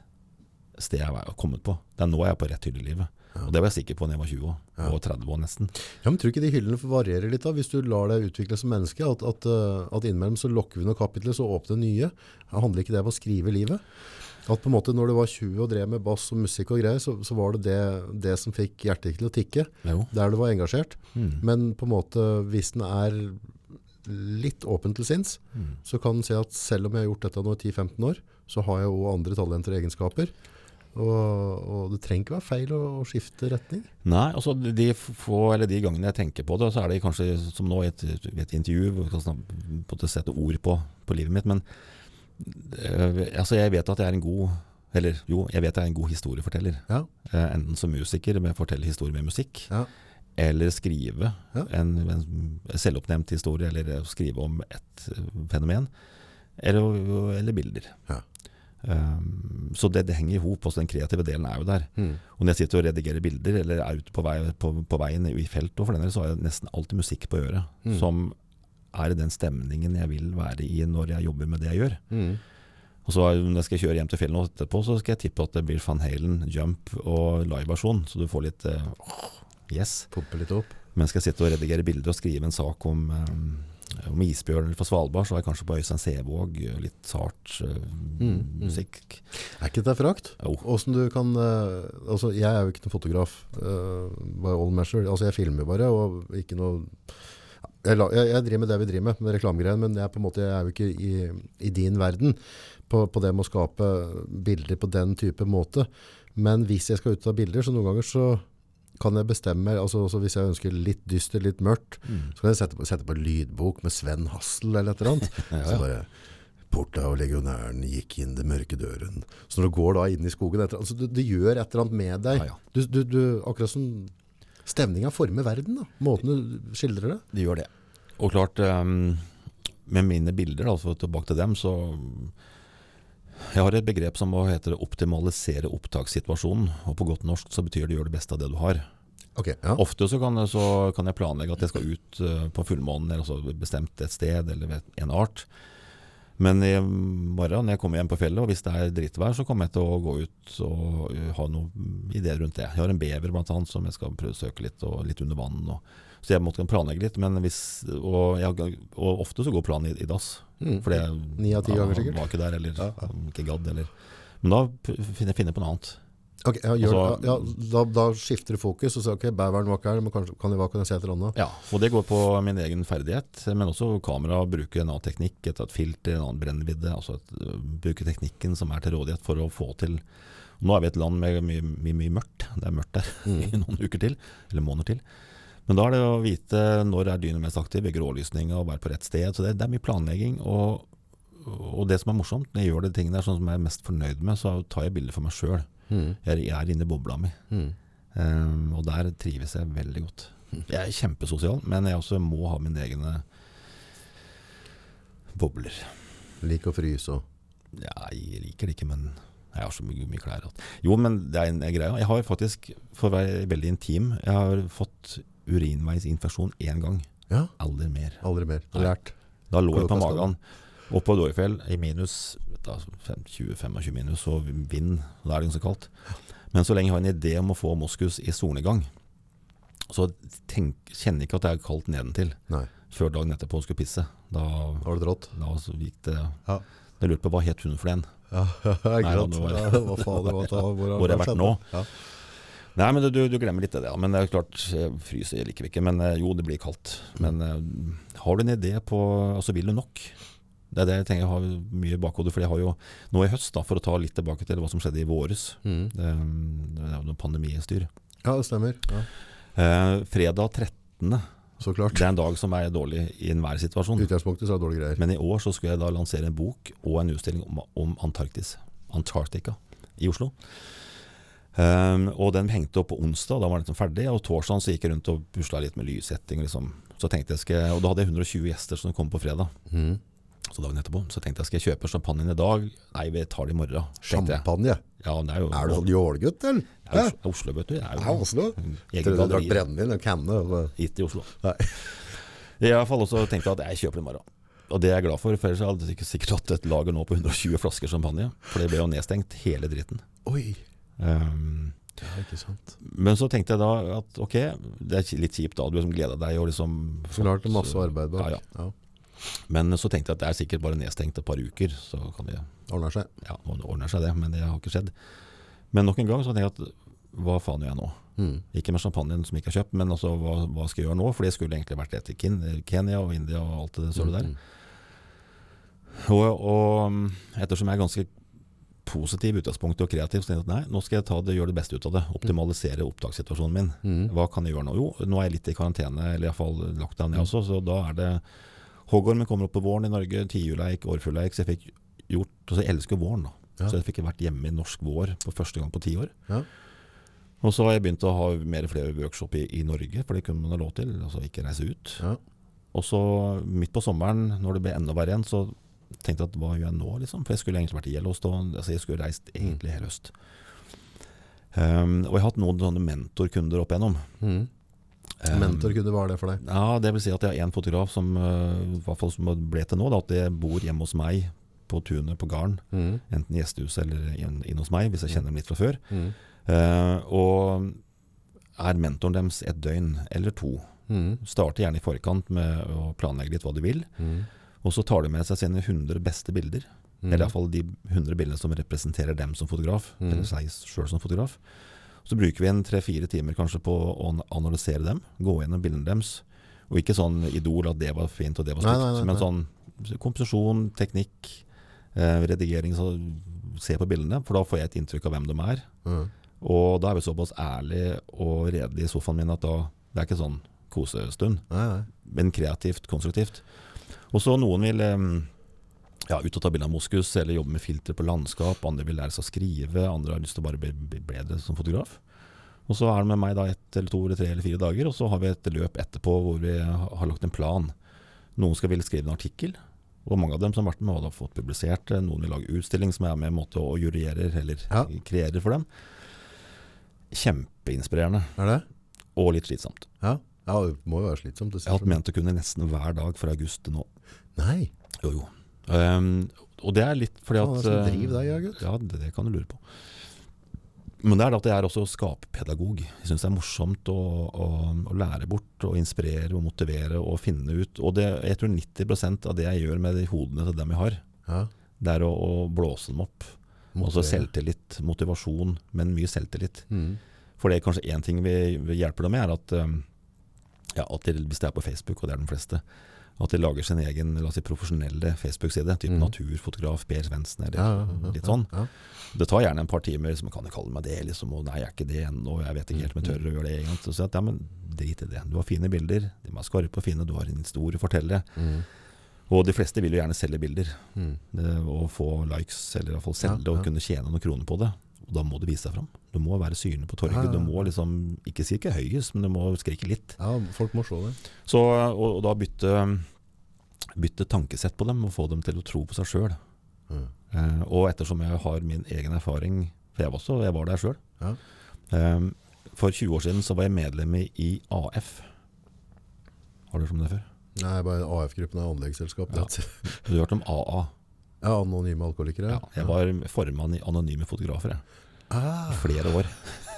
sted jeg har kommet på. Det er nå jeg er på rett hylle i livet. Og det var jeg sikker på da jeg var 20 år, og 30 år nesten. Ja, men tror ikke de hyllene varierer litt da, hvis du lar deg utvikle som menneske? At, at, eh, at innimellom så lokker vi noen kapitler, så åpner nye. Handler ikke det om å skrive livet? At på en måte når du var 20 og drev med bass og musikk og greier, så, så var det, det det som fikk hjertet til å tikke, Jo. der du var engasjert. Mm. Men på en måte, hvis den er litt åpen til sinns, Mm. så kan den si at selv om jeg har gjort dette nå i 10-15 år, så har jeg òg andre talenter og egenskaper. Og, og det trenger ikke være feil å, å skifte retning. Nei, altså de få eller de gangene jeg tenker på det, så er det kanskje som nå i et, et intervju på å sette ord på, på livet mitt. Men eh, altså jeg vet at jeg er en god Eller jo, jeg vet jeg er en god historieforteller. Ja, Eh, enten som musiker med å fortelle historier med musikk, ja, eller skrive Ja. en, en selvoppnevnt historie, eller skrive om et eh, fenomen. Eller, eller bilder. Ja. Um, så det, det henger i hop. Også den kreative delen er jo der. Mm. Og når jeg sitter og redigerer bilder, eller er ute på, vei, på, på veien i felt, og for den del, så har jeg nesten alltid musikk på øret. Mm. Som er i den stemningen jeg vil være i når jeg jobber med det jeg gjør. Mm. Og så Når jeg skal kjøre hjem til fjellet nå etterpå, så skal jeg tippe at det blir Van Halen, Jump og liveversjon. Så du får litt uh, yes. Pumpe litt opp. Men skal jeg sitte og redigere bilder og skrive en sak om, eh, om isbjørner fra Svalbard, så er det kanskje på Øystein Sevåg, eh, litt sart eh, Mm, mm. musikk. Er ikke dette frakt? Jo. Du kan, uh, altså jeg er jo ikke noen fotograf, uh, by all measure. Altså jeg filmer bare, og ikke noe... Jeg, la- jeg, jeg driver med det vi driver med, med reklamegreier, men jeg, er på en måte, jeg er jo ikke i, i din verden på, på det med å skape bilder på den type måte. Men hvis jeg skal ut av bilder, så noen ganger så kan jeg bestemme, altså også hvis jeg ønsker litt dyster, litt mørkt, Mm. så kan jeg sette på, sette på lydbok med Sven Hassel eller et eller annet. Ja, Så bare Porta og legionæren gikk inn den mørke døren. Så når du går da inn i skogen etter, altså du, det gjør et eller annet med deg. Ja, ja. Du, du, du, akkurat som stemninga former verden, da. Måten du skildrer det. Det gjør det. Og klart, um, med mine bilder, da, for tilbake til dem, så Jeg har et begrep som heter optimalisere opptakssituasjonen. Og på godt norsk så betyr det 'gjør det beste av det du har. Ok, ja. Ofte så kan, så kan jeg planlegge at jeg skal ut eh, på fullmånen, eller altså bestemt et sted eller en art. Men i morgen når jeg kommer hjem på fjellet, og hvis det er drittvær, så kommer jeg til å gå ut og eh, ha noen ideer rundt det. Jeg har en bever blant annet som jeg skal prøve å søke litt, og litt under vann. Og, så jeg måtte planlegge litt. Men hvis, og, jeg, og ofte så går planen i, i dass. Mm. For det Ni av ti ganger sikkert. var ikke der, eller Ja, ja. ikke gadd, eller Men da finner jeg finner på noe annet. Ok, ja, gjør, Altså- ja, da, da skifter du fokus, og sier ok, bæveren var ikke her, men kanskje, kan hva kan jeg se etter annet? Ja, og det går på min egen ferdighet, men også kamera, bruke en annen teknikk, et, et filter, en annen brennvidde, altså et, bruke teknikken som er til rådighet for å få til Nå er vi et land med mye, mye, mye mørkt, det er mørkt der i noen uker til, eller måneder til. Men da er det å vite når er dynet mest aktiv, ved grålysning og være på rett sted. Så det, det er mye planlegging. Og, og det som er morsomt, når jeg gjør de tingene der sånn som jeg er mest fornøyd med, så tar jeg bilder for meg sjøl. Mm. Jeg, jeg er inne i bobla mi. Mm. Um, og der trives jeg veldig godt. Jeg er kjempesosial, men jeg også må ha mine egne bobler. Lik å fryse òg? Ja, jeg liker det ikke, men jeg har så mye, mye klær. Jo, men det er en greie. Jeg har faktisk, for å være veldig intim, jeg har fått urinveisinfeksjon én gang. Ja, Aldri mer. aldri mer. Lært. Da lå jeg på magen oppe på Dårefjell i minus da, 20-25 minus og vind. og Da er det ganske kaldt. Men så lenge jeg har en idé om å få moskus i solnedgang, så tenk, kjenner jeg ikke at det er kaldt nedentil Nei, før dagen etterpå skulle pisse. Da, var det rått. da så gikk det Ja. Jeg lurte på hva het hun for den? Ja, ja, Nei, da, det var- Ja, hva faen det var, da, Hvor har jeg vært nå? Ja. Nei, men du, du glemmer litt det, ja. Men det er klart, fryser fryse liker vi ikke. Men eh, jo, det blir kaldt. Men eh, har du en idé på Altså, vil du nok? Det er det jeg tenker jeg har mye i bakhodet. For jeg har jo nå i høst, da, for å ta litt tilbake til hva som skjedde i våres Mm. Det, det er jo noe pandemistyr. Ja, det stemmer. Ja. Eh, fredag 13. Så klart. Det er en dag som er dårlig i enhver situasjon. Utgangspunktet så er det dårlige greier. Men i år så skulle jeg da lansere en bok og en utstilling om, om Antarktis. Antarctica i Oslo. Um, og den hengte opp på onsdag, da var den liksom ferdig. Og torsdag så gikk jeg rundt og pusla litt med lyssetting. Liksom. Så tenkte jeg skal, og da hadde jeg 120 gjester som kom på fredag. Mm. Så dagen etterpå Så tenkte jeg skal jeg kjøpe champagnen i dag? Nei, vi tar det i morgen. jeg. Champagne. Ja, er jo Er du sånn jålgutt, eller? det er Oslo, Oslo, vet du. Jeg er Ja, jo Oslo. Jeg Tror du drakk brennevin og kanne? Ikke i Oslo. Nei. I hvert fall også tenkte jeg at jeg kjøper det i morgen. Og det er jeg glad for, for ellers hadde jeg ikke sikkert hatt et lager nå på 120 flasker champagne. For det ble jo nedstengt, hele dritten. Oi. Um, Ja, ikke sant. men så tenkte jeg da at ok, det er litt kjipt da. Du liksom gleda deg og liksom klart det masse arbeid bak. Ja, ja. Men så tenkte jeg at det er sikkert bare nedstengt et par uker, så kan det Ordner seg. Ja, nå ordner seg det, men det har ikke skjedd. Men nok en gang så tenkte jeg at hva faen gjør jeg nå? Mm. Ikke med champagnen som jeg ikke har kjøpt, men altså hva, hva skal jeg gjøre nå? For det skulle egentlig vært etter Kenya og India og alt det sølet der. Mm. Og, og um, ettersom jeg er ganske positiv utgangspunkt og kreativ, så jeg at nei, nå skal jeg ta det, gjøre det beste ut av det. Optimalisere opptakssituasjonen min. Mm. Hva kan jeg gjøre nå? Jo, nå er jeg litt i karantene, eller iallfall lockdown jeg også, så da er det Hoggormen kommer opp på våren i Norge, tiurleik, årfugleik, så jeg fikk gjort Altså jeg elsker våren, da. Ja. Så jeg fikk vært hjemme i norsk vår på første gang på ti år. Ja. Og så har jeg begynt å ha mer flere workshop i, i Norge, for det kunne man ha lov til. Altså ikke reise ut. Ja. Og så midt på sommeren, når det ble enda verre igjen, så tenkte at hva gjør jeg nå, liksom? For jeg skulle egentlig vært i Yellowstone. Altså jeg skulle reist egentlig hele høst. Um, og jeg har hatt noen sånne mentorkunder opp igjennom. Mm. Um, Mentorkunde, hva er det for deg? Ja, det vil si at jeg har en fotograf som, uh, i hvert fall som ble til nå, da, at jeg bor hjemme hos meg på tunet på gården. Mm. Enten i gjestehuset eller inn, hos meg, hvis jeg kjenner dem litt fra før. Mm. Uh, og er mentoren deres et døgn eller to. Mm. Starter gjerne i forkant med å planlegge litt hva du vil. Mm. Og så tar de med seg sine 100 beste bilder. Mm. Eller iallfall de 100 bildene som representerer dem som fotograf. Mm. Eller seg sjøl som fotograf. Så bruker vi en tre-fire timer kanskje på å analysere dem. Gå gjennom bildene deres. Og ikke sånn idol at det var fint og det var stygt. Men sånn komposisjon, teknikk, eh, redigering. Så se på bildene, for da får jeg et inntrykk av hvem de er. Mm. Og da er vi såpass ærlige og redelige i sofaen min at da det er ikke sånn kosestund, Nei, nei. men kreativt, konstruktivt. Og så noen vil ja, ut og ta bilde av moskus, eller jobbe med filter på landskap. Andre vil lære seg å skrive, andre har lyst til å bare bli bedre som fotograf. Og så er det med meg da ett eller to eller tre eller fire dager, og så har vi et løp etterpå hvor vi har lagt en plan. Noen skal ville skrive en artikkel, og mange av dem som har vært med, har da fått publisert. Noen vil lage utstilling som er med en måte og jurierer eller Ja. kreerer for dem. Kjempeinspirerende, Er det? og litt slitsomt. Ja. Ja, det må jo være slitsomt. det Jeg har hatt ment å kunne nesten hver dag fra august til nå. Nei, Jo, jo. Um, og det er litt fordi at det er som eh, driver deg, ja, gutt. Ja, det, det kan du lure på. Men det er det at jeg er også skapepedagog. Jeg syns det er morsomt å, å, å lære bort og inspirere og motivere og finne ut. Og det, jeg tror 90% av det jeg gjør med de hodene til dem jeg har, ja. det er å, å blåse dem opp. Motivere. selvtillit, motivasjon, men mye selvtillit. Mm. For det er kanskje én ting vi, vi hjelper dem med, er at, um, ja, at de, hvis det er på Facebook, og det er de fleste, at de lager sin egen la oss si, profesjonelle Facebook-side. Type mm. naturfotograf Per Svendsen eller Ja, ja, ja, litt sånn. Ja. Det tar gjerne en par timer, Liksom, man kan jo kalle meg det, liksom, og nei, jeg er ikke det ennå, jeg vet ikke helt om jeg tør å gjøre det en gang. Så sier jeg at ja, men drit i det. Du har fine bilder, de er skarpe og fine, du har en historie å fortelle. Mm. Og de fleste vil jo gjerne selge bilder, Mm. det, og få likes, eller iallfall selge Ja, og kunne tjene noen kroner på det. Og da må du vise deg fram. Du må være synlig på torget. Du må liksom, ikke si ikke høyest, men du må skrike litt. ja, folk må se det. Så, og, og da bytte, bytte tankesett på dem, og få dem til å tro på seg sjøl. Mm. Eh, og ettersom jeg har min egen erfaring, for jeg var, også, jeg var der sjøl Ja. eh, For 20 år siden så var jeg medlem i i AF. Har du hørt om det før? Nei, bare AF-gruppen er anleggsselskap. Ja. Du har hørt om AA? Ja, anonyme alkoholikere. Ja, jeg var formann i Anonyme fotografer jeg, Ah, flere år.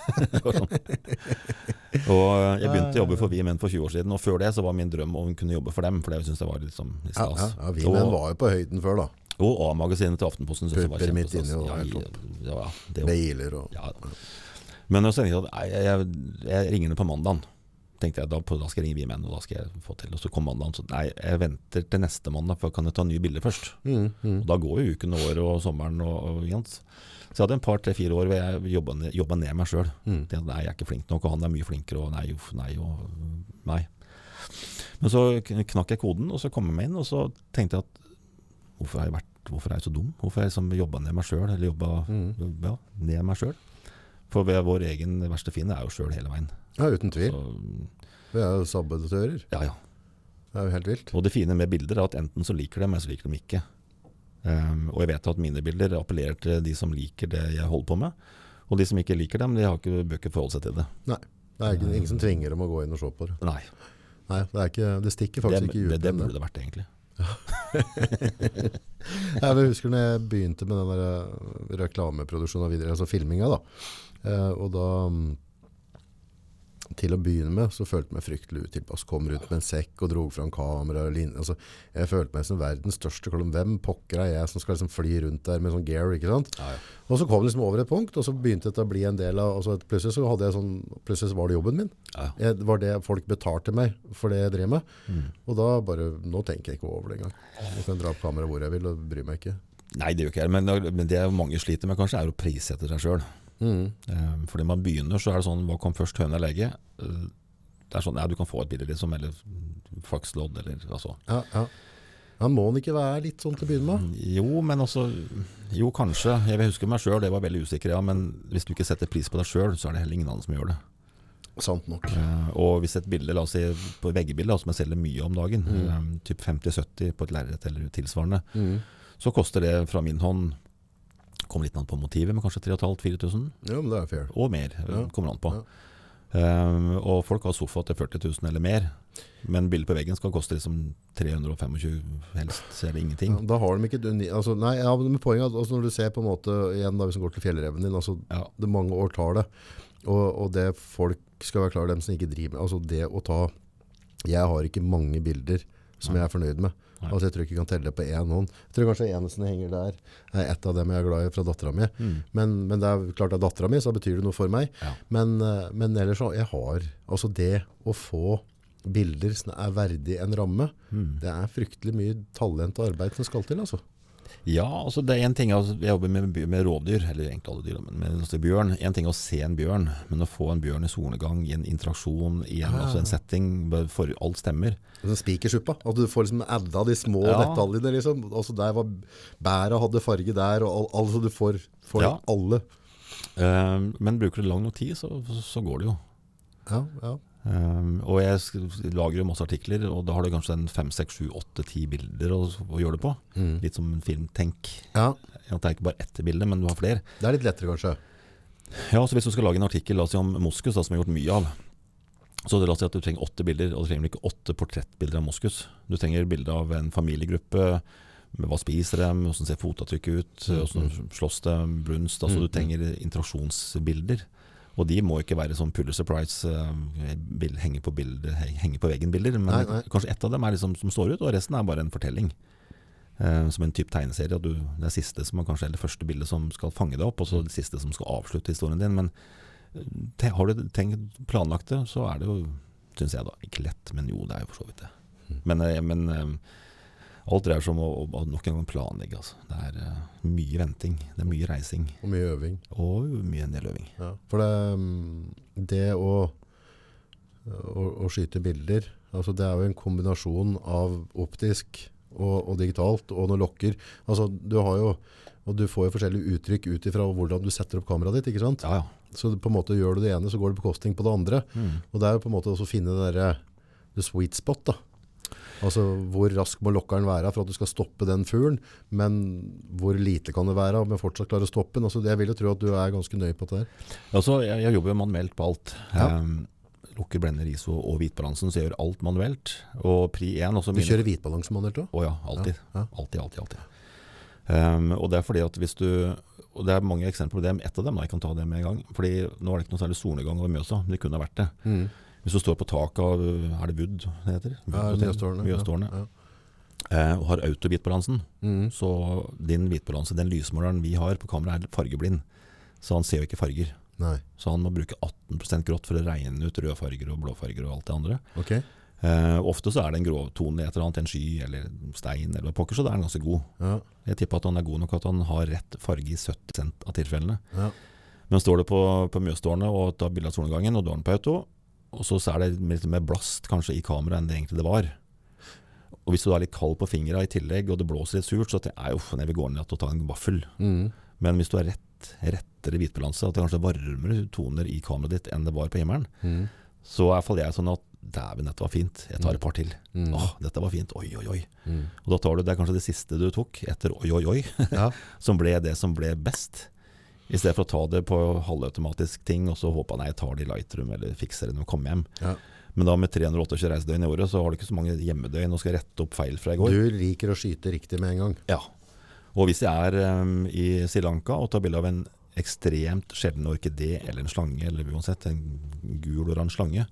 Sånn. Og eh, jeg begynte å jobbe for Vi Menn for 20 år siden, og før det så var min drøm å kunne jobbe for dem. For det synes jeg var liksom litt stas. ja, ja, vi menn var jo på høyden før, da. og A-magasinet til Aftenposten syntes jeg var kjempestas. Ja, ja, det Biler og Ja. Men også, jeg jeg, jeg, jeg ringer henne på mandagen. tenkte jeg da, da skal jeg ringe Vimen, og da skal jeg få til. Og så kom mandagen, så nei, jeg venter til neste mandag, for kan jeg ta nye bilder først. Mm, mm. Og da går jo uken og året og sommeren og, og sant? Så jeg hadde en par, tre, fire år hvor jeg jobba ned, meg sjøl. Mm. Nei, jeg er ikke flink nok, og han er mye flinkere, og nei, uff, nei, og nei. Men så kn- knakk jeg koden, og så kom jeg meg inn, og så tenkte jeg at hvorfor har jeg vært Hvorfor er jeg så dum? Hvorfor har jeg liksom jobba ned meg sjøl, eller jobba Mm. ja, ned meg sjøl? For vår egen verste fiende er jo sjøl hele veien. Ja, uten tvil. Så, Vi er jo sabotører. ja, ja. Det er jo helt vilt. Og det fine med bilder er at enten så liker de, eller så liker de ikke. Ehm, og jeg vet at mine bilder appellerer til de som liker det jeg holder på med. Og de som ikke liker dem, de har ikke, bøker ikke forholde seg til det. Nei. Det er ikke, ingen som tvinger dem å gå inn og se på det. Nei, Nei, det, er ikke, det stikker det, faktisk ikke det, ut. det det burde det vært egentlig. Jeg vil husker når jeg begynte med den der eh, reklameproduksjonen og videre, altså filminga da. Eh, og da, mm, til å begynne med, så følte jeg meg fryktelig utilpass. Kom rundt med en sekk og dro fram kamera. Altså, jeg følte meg som verdens største kolon. Hvem pokker er jeg som skal liksom fly rundt der med sånn gear, ikke sant? Ja, ja. Og så kom det liksom over et punkt, og så begynte det å bli en del av, altså plutselig så hadde jeg sånn, plutselig så var det jobben min. Ja. Jeg, det var det folk betalte meg for det jeg drev med. Mm. Og da bare, nå tenker jeg ikke over det engang. Jeg kan dra opp kamera hvor jeg vil, og bry meg ikke. Nei, det gjør ikke jeg. Men, men det mange sliter med, kanskje, er å prissette seg sjøl. Mm. fordi man begynner, så er det sånn Hva kom først, høne eller egget? Eh, Det er sånn, ja, Du kan få et bilde, liksom, eller fakslodd, eller altså. Ja, ja. Men må den ikke være litt sånn til å begynne med? Jo, men også Jo, kanskje. Jeg vil huske meg sjøl, det var veldig usikker, ja. Men hvis du ikke setter pris på deg sjøl, så er det heller ingen andre som gjør det. Sant nok. Eh, og hvis et bilde, la oss si på veggebilde, som jeg selger mye om dagen, Mm. eh, typ 50-70 på et lerret eller tilsvarende, Mm. så koster det fra min hånd Kommer litt an på motivet, men kanskje 3500-4000 Ja, men det er fair. og mer. eh, Ja. Kommer an på. Ja. Um, og folk har sofa til 40 000 eller mer. Men bildet på veggen skal koste liksom 325 helst, så er det ingenting. Ja, da har de ikke et. Altså, nei, ja, men poenget er altså, når du ser på en måte, igjen da, hvis du går til fjellreven din, altså, Ja. det mange år tar det. Og, og det folk skal være klar, dem som ikke driver med, altså det å ta, jeg har ikke mange bilder som jeg er fornøyd med. Altså jeg tror ikke jeg kan telle det på én hånd. Jeg tror kanskje eneste som henger der, er et av dem jeg er glad i fra dattera mi. Mm. Men, men det er klart det er dattera mi, så betyr det noe for meg. Ja. Men, eh, men ellers så, jeg har, altså det å få bilder som er verdig en ramme, Mm. det er fryktelig mye talent og arbeid som skal til, altså. Ja, altså det er en ting altså, Jeg jobber med, med rådyr, eller egentlig alle dyr, men med altså bjørn. En ting er å se en bjørn, men å få en bjørn i solnedgang, i en interaksjon, i en, ja. altså en setting for alt stemmer. Sånn spikersuppa. At du får liksom adda de små Ja. detaljene. Liksom. Altså der var bæra hadde farge der, og al altså du får, får Ja. alle. Uh, men bruker du lang nok tid, så, så går det jo. Ja, ja. Um, og jeg lager jo masse artikler, og da har du kanskje en fem, seks, sju, åtte, ti bilder å, å gjøre det på. Mm. Litt som en filmtenk. ja. At det er ikke bare ett bilde, men du har flere. Det er litt lettere, kanskje. Ja, så Hvis du skal lage en artikkel la oss si om moskus, da, som vi har gjort mye av, så la oss si at du trenger åtte bilder, og du trenger ikke åtte portrettbilder av moskus. Du trenger bilde av en familiegruppe. med Hva spiser de, hvordan ser fotavtrykket ut, Mm, hvordan slåss de, brunst. altså Mm, Du trenger interaksjonsbilder. Og de må ikke være sånn Pulitzer surprise eh, bild, henger, på på veggen-bilder. Men Nei, nei. kanskje ett av dem er liksom som står ut, og resten er bare en fortelling. Uh, som en type tegneserie. og Du, det er siste som er kanskje det første bildet som skal fange deg opp, og så det siste som skal avslutte historien din. Men eh, te, har du tenkt planlagt det, så er det jo, syns jeg da, ikke lett. Men jo, det er jo for så vidt det. Mm. Men, eh, men alt dreier seg om å, å, nok en gang planlegge. Altså. Det er uh, mye venting, det er mye reising, Og mye øving. og mye en del øving. Ja. For det, mm, det å, å, å skyte bilder, altså det er jo en kombinasjon av optisk og, og digitalt, og noen lokker. Altså du har jo, og du får jo forskjellige uttrykk ut ifra hvordan du setter opp kameraet ditt, ikke sant? Ja, ja. Så på en måte gjør du det ene, så går det på kosting på det andre. Mm. Og det er jo på en måte å finne det der, the sweet spot da. Altså hvor rask må lokkeren være for at du skal stoppe den fuglen, men hvor lite kan det være, om jeg fortsatt klarer å stoppe den. Altså, jeg vil jo tro at du er ganske nøye på det der. Altså, jeg, jeg jobber jo manuelt på alt. Ja. Um, lukker, blender, ISO og hvitbalansen, så jeg gjør alt manuelt. Og pri 1 også Du kjører hvitbalanse manuelt òg? Å ja, alltid. Ja, ja. Alltid, alltid, alltid. Um, og det er fordi at hvis du Og det er mange eksempler på det. Ett av dem, da, jeg kan ta det med en gang. Fordi nå er det ikke noe særlig solnedgang over Mjøsa, det kunne ha vært det. Mm. Hvis du står på taket av Er det Wood det heter? Mjøstårnet. Ja. Eh, og har autobitbalansen, Mm. så din hvitbalanse, den lysmåleren vi har på kamera, er fargeblind. Så han ser jo ikke farger. Nei. Så han må bruke 18% grått for å regne ut røde farger og blå farger og alt det andre. Okay. Eh, ofte så er det en gråtone i et eller annet, en sky eller stein eller pokker, så da er han ganske god. Ja. Jeg tipper at han er god nok at han har rett farge i 70 av tilfellene. Ja. Men står du på, på Mjøstårnet og tar bilde av solnedgangen, og du har den på auto, og så er det litt mer blast kanskje i kameraet enn det egentlig det var. Og hvis du er litt kald på fingra i tillegg, og det blåser litt surt, så tenker jeg uff, jeg vil gå ned og ta en vaffel. Mm. Men hvis du har rett, rettere hvitbalanse, at det kanskje er varmere toner i kameraet ditt enn det var på himmelen, Mm. så er iallfall jeg sånn at dæven, dette var fint. Jeg tar et par til. Mm. Åh, dette var fint. Oi, oi, oi. Mm. Og da tar du, Det er kanskje det siste du tok etter oi, oi, oi, Ja. som ble det som ble best. I stedet for å ta det på halvautomatisk ting og så håpe at jeg tar det i Lightroom eller fikser det når jeg kommer hjem. Ja. Men da med 328 reisedøgn i året, så har du ikke så mange hjemmedøgn og skal rette opp feil fra i går. Du liker å skyte riktig med en gang. Ja. Og hvis jeg er um, i Sri Lanka og tar bilde av en ekstremt sjelden orkidé eller en slange, eller uansett en gul-oransje slange,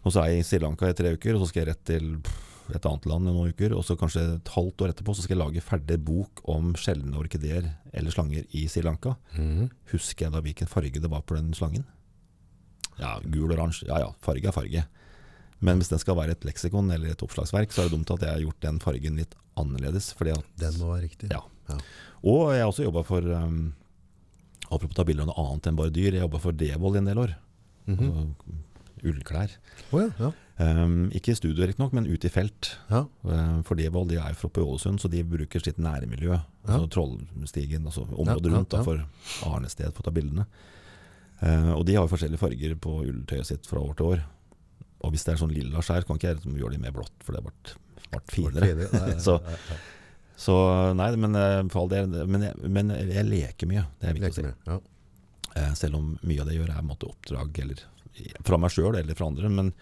og så er jeg i Sri Lanka i tre uker, og så skal jeg rett til pff, et annet land i noen uker, og så kanskje et halvt år etterpå så skal jeg lage ferdig bok om sjeldne orkideer eller slanger i Sri Lanka. Mm. Husker jeg da hvilken farge det var på den slangen? Ja, gul-oransje. Ja ja, farge er farge. Men hvis den skal være et leksikon eller et oppslagsverk, så er det dumt at jeg har gjort den fargen litt annerledes. fordi at Den må være riktig. Ja. Ja. Og jeg har også jobba for um, Apropos ta bilder av noe annet enn bare dyr. Jeg jobba for Devold i en del år. Mhm. altså, ullklær. Oh, ja, ja. Um, ikke i studio riktignok, men ut i felt. ja. Um, for Devold de er fra på Ålesund, så de bruker sitt nærmiljø. Altså Trollstigen, altså området rundt, da, for arnested for å ta bildene. Uh, og de har jo forskjellige farger på ulltøyet sitt fra år til år. Og hvis det er sånn lilla skjær, kan ikke jeg liksom gjøre de mer blått, for det ble, finere. Nei, Så-. Så nei, men eh, del. Men jeg, men jeg leker mye, det er viktig å si. Ja. Selv om mye av det jeg gjør er måte oppdrag eller fra meg sjøl eller fra andre. Men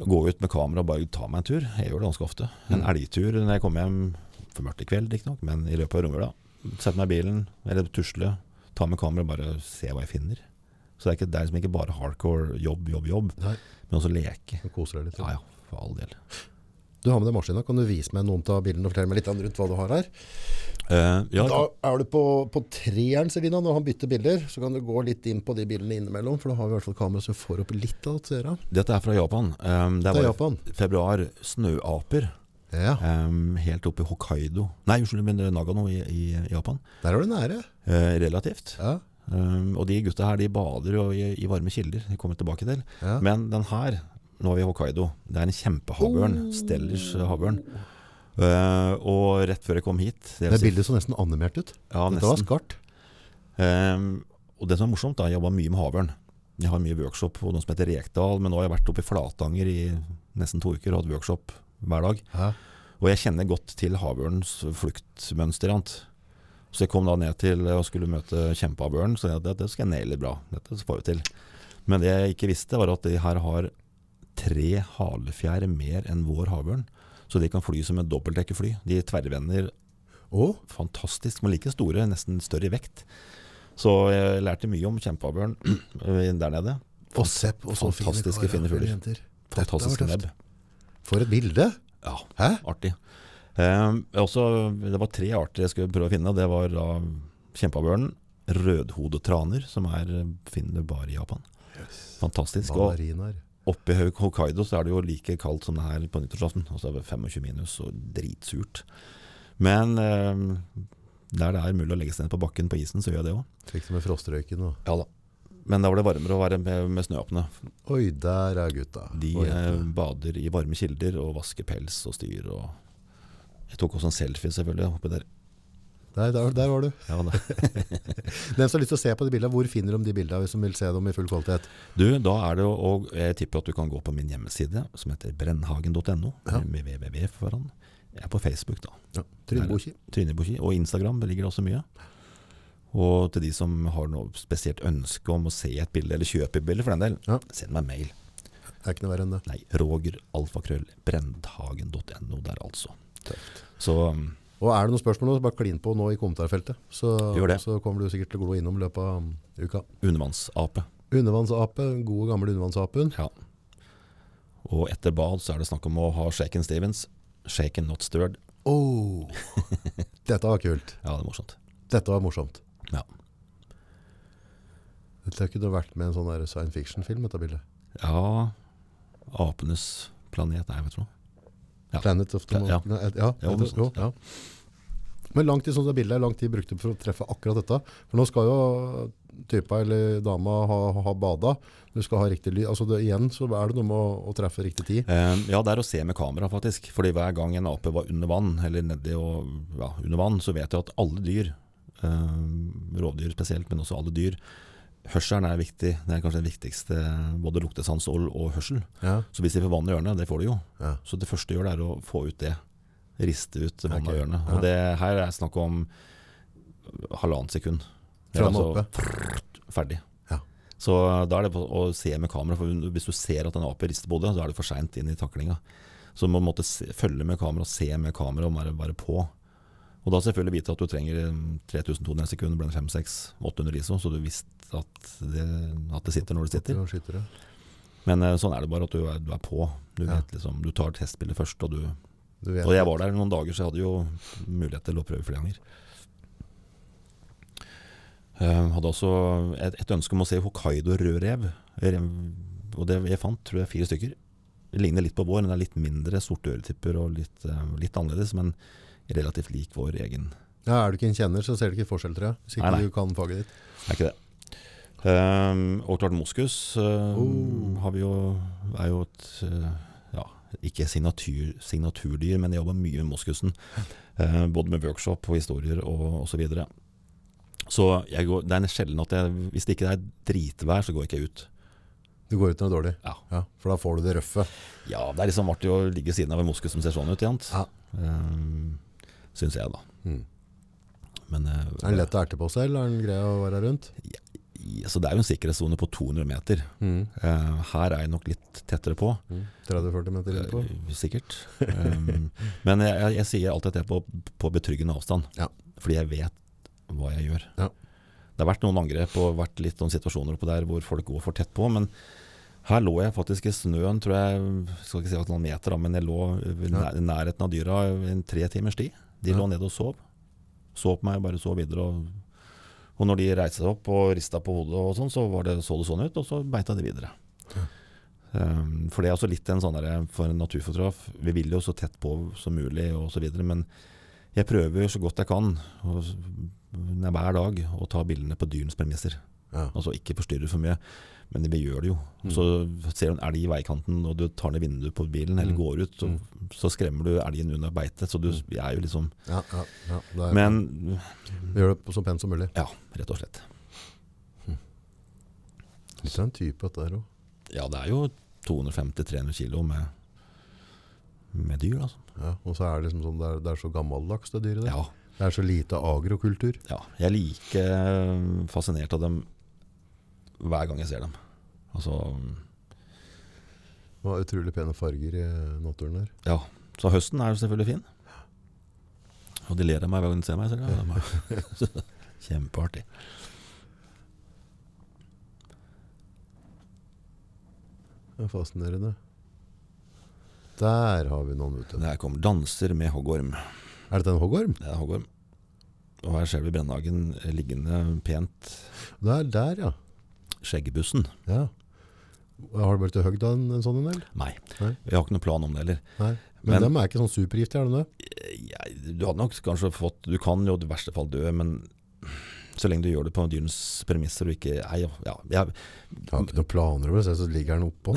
å gå ut med kamera og bare ta meg en tur, jeg gjør det ganske ofte. En Mm. elgtur når jeg kommer hjem for mørkt i kveld, riktignok, men i løpet av romjula. Sette meg i bilen, eller tusle, ta med kamera og bare se hva jeg finner. Så det er, ikke, det er liksom ikke bare hardcore jobb, jobb, jobb, Nei, men også leke. Og koser deg litt. Ja ja, for all del. Du har med deg maskina. Kan du vise meg noen av bildene og fortelle meg litt rundt hva du har her? Uh, ja, Da er du på, på treeren, Selina, når han bytter bilder. Så kan du gå litt inn på de bildene innimellom, for da har vi i hvert fall kamera som får opp litt av det. dette er fra Japan. Um, det Det er Japan. februar. Snøaper. Ja, Um, helt oppe i Hokkaido Nei, unnskyld, men Nagano i, i Japan. der er du nære. Uh, relativt. Ja, Um, og de gutta her de bader jo i, i varme kilder. Det kommer tilbake til. ja. Men den her, nå er vi i Hokkaido, det er en kjempehavørn. Oh. Stellers eh, havørn. Uh, og rett før jeg kom hit Det det bildet så nesten animert ut. ja, Dette var skarpt. Um, og det som er morsomt, da, jeg jobba mye med havørn. Jeg har mye workshop på noe som heter Rekdal, men nå har jeg vært oppe i Flatanger i nesten to uker og hatt workshop hver dag. Hæ? Og jeg kjenner godt til havørnens fluktmønster. ant. Så jeg kom da ned til og skulle møte kjempehavørn, så jeg, det, det skal jeg naile bra. Dette får vi til. Men det jeg ikke visste, var at de her har tre halefjær mer enn vår havørn. Så de kan fly som en dobbeltdekkerfly. De tverrvender Å, fantastisk, men like store, nesten større i vekt. Så jeg lærte mye om kjempehavørn der nede. og sepp, og så Fantastiske fine fugler. jenter. Fantastiske nebb. For et bilde. Ja, Hæ? artig. Eh, også, det var tre arter jeg skulle prøve å finne. Det var da kjempehavørnen, rødhodetraner, som er, finner bare i Japan. Fantastisk. Og Ballerinaer. Oppe i Hokkaido så er det jo like kaldt som det her på nyttårsaften. Og så er det 25 minus og dritsurt. Men eh, der det er mulig å legge seg ned på bakken på isen, så gjør jeg det òg. Fikk det med frostrøyken og Ja da. Men da var det varmere å være med, med snøapene. Oi, der er gutta. De eh, bader i varme kilder og vasker pels og styr. Og jeg tok også en selfie, selvfølgelig. Oppi der. Der, der, der var du. Ja. Den som har lyst til å se på de bildene, hvor finner de de bildene hvis de vil se dem i full kvalitet? Du, da er det Og jeg tipper at du kan gå på min hjemmeside, som heter brennhagen.no. Ja. Med www foran. Jeg er på Facebook, da. Ja. Trine Boki. Trine Boki. Og Instagram det ligger det også mye. Og til de som har noe spesielt ønske om å se et bilde, eller kjøpe et bilde for den del, Ja. send meg mail. Det er ikke noe verre enn det. Nei, Roger alfakrøll brendhagen.no der, altså. Tøft. Så um, Og er det noen spørsmål, så bare klin på nå i kommentarfeltet. Så, så kommer du sikkert til å glo innom i løpet av um, uka. undervannsape. Undervannsape, gode gamle undervannsapen. Ja. Og etter bad så er det snakk om å ha shaken Stevens. Shaken not stirred. Oh, dette var kult. Ja, det er morsomt. Dette var morsomt. Ja. Dette kunne vært med i en sånn science fiction-film, dette bildet. Ja, apenes planet, nei, vet du noe. Ja. Planet of the Ja. Monkey. Ja, jo, ja. Men lang tid sånn det bildet er lang tid brukte for å treffe akkurat dette. For nå skal jo typa eller dama ha, ha bada. Du skal ha riktig lyd. Altså det, igjen så er det noe med å, å treffe riktig tid. Eh, ja, det er å se med kamera, faktisk. Fordi hver gang en ape var under vann, eller nedi og ja, under vann, så vet jeg at alle dyr, eh, rovdyr spesielt, men også alle dyr, hørselen er viktig. Det er kanskje det viktigste, både luktesans og, og hørsel. Ja, Så hvis de får vann i ørene, det får de jo. ja. Så det første de gjør, det er å få ut det. Riste ut vannet okay. av ørene. Og det her er snakk om halvannet sekund. Fra altså ferdig. Ja. Så da er det på å se med kamera, for hvis du ser at en ape rister på hodet, så er det for seint inn i taklinga. Så må måtte se, følge med kamera, se med kamera og være, være på. Og da selvfølgelig vite at du trenger 3200 sekunder, blir det 5-6-800 ISO, så du visste at det, at det sitter når det sitter. Ja, skyter det. Men eh, sånn er det bare, at du er, du er på. Du, Ja. vet liksom, du tar testbildet først, og du Du og jeg var der noen dager, så jeg hadde jo mulighet til å prøve flere ganger. Jeg hadde også et, et ønske om å se Hokkaido-rødrev. Rev- Og det jeg fant, tror jeg, fire stykker. Det ligner litt på vår, men det er litt mindre sorte øretipper og litt, eh, litt annerledes, men relativt lik vår egen. Ja, er du ikke en kjenner, så ser du ikke forskjell, tror jeg. Hvis ikke Nei, nei. du kan faget ditt. Det Er ikke det. Ehm, og klart moskus um, Oh. har vi jo, er jo et eh, ja, ikke signatur, signaturdyr, men jeg jobber mye med moskusen. Uh, både med workshop og historier og osv. Så, videre. så går, det er sjelden at jeg, hvis det ikke er dritvær, så går jeg ikke ut. Du går ut når det er dårlig. Ja. Ja, for da får du det røffe. Ja, det er liksom artig å ligge siden av en moskus som ser sånn ut, Jant. Ja. Um, Syns jeg, da. Mm. Men uh, Er den lett å erte på seg, eller er den grei å være rundt? i- så det er jo en sikkerhetssone på 200 meter. Mm. Eh, her er jeg nok litt tettere på. Mm. 30-40 meter inn på. Eh, Sikkert. Um, men jeg, jeg, jeg sier alltid at jeg er på, på betryggende avstand. Ja. Fordi jeg vet hva jeg gjør. Ja. Det har vært noen angrep og vært litt noen situasjoner oppå der hvor folk går for tett på. Men her lå jeg faktisk i snøen, tror jeg, skal ikke si at noen meter, men jeg lå i Ja. nærheten av dyra en tre timers tid. De lå nede og sov. Så på meg og bare så videre. Og, og når de reiste seg opp og rista på hodet, og sånn, så var det, så det sånn ut, og så beita de videre. Um, for det er også litt en sånn der, for en naturfotograf Vi vil jo så tett på som mulig og så videre, men jeg prøver så godt jeg kan og, hver dag å ta bildene på dyrens premisser. Ja. Altså ikke forstyrre for mye, men vi gjør det jo. Mm. Så ser du en elg i veikanten og du tar ned vinduet på bilen eller Mm. går ut, så, så skremmer du elgen under beitet. Så du Mm. vi er jo liksom Ja, ja, ja. Det er, Men Gjør det så pent som mulig. ja, rett og slett. Litt av en type dette her òg. Ja, det er jo 250-300 kilo med, med dyr, altså. Ja, og så er det liksom sånn, det er, det er så gammeldags det dyret der. Ja, Det er så lite agrokultur. ja. Jeg er like fascinert av dem hver gang jeg ser dem. Altså, Det var utrolig pene farger i naturen der. ja. Så høsten er jo selvfølgelig fin. Og de ler av meg hver gang de ser meg. Selv, ja. Kjempeartig. Det er fascinerende. Der har vi noen ute. Der kom 'Danser med hoggorm'. Er dette en hoggorm? Det er hoggorm. Og her ser vi Brennhagen liggende pent. Det er der, ja. Skjeggebussen. ja. Har du blitt høgd av en, en sånn en, del? Nei, Nei. jeg har ikke noen plan om det heller. Nei. Men, Men- dem er ikke sånn supergiftige, er de det? Ja, du hadde nok kanskje fått Du kan jo i verste fall dø, men så lenge du gjør det på dyrenes premisser og ikke Nei, ja, ja, jeg, Jeg har ikke noen planer om det, så ligger den oppå.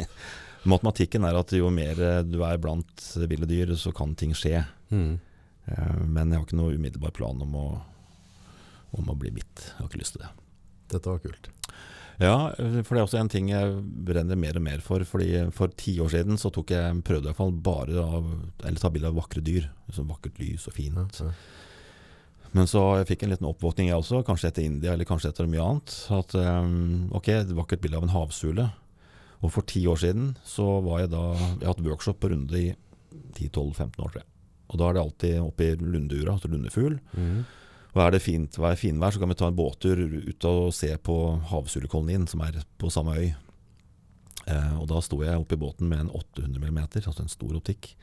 Matematikken er at jo mer eh, du er blant ville dyr, så kan ting skje. Mm. Eh, Men jeg har ikke noen umiddelbar plan om å, om å bli bitt. Jeg har ikke lyst til det. Dette var kult. Ja, for det er også en ting jeg brenner mer og mer for. Fordi For ti år siden så tok jeg prøvde i hvert fall bare av Eller ta bilde av vakre dyr. Sånn vakkert lys og fint. Ja, ja. Men så jeg fikk en liten oppvåkning jeg også, kanskje etter India eller kanskje etter mye annet. At um, ok, et vakkert bilde av en havsule. Og for ti år siden så var jeg da Jeg har hatt workshop på Runde i 10-12-15 år, tror jeg. Og da er det alltid oppe i lundura, altså lundefugl. Mhm. Og er det fint vær, finvær, så kan vi ta en båttur ut og se på havsulekolonien, som er på samme øy. Eh, og da sto jeg oppe i båten med en 800 mm, altså en stor optikk.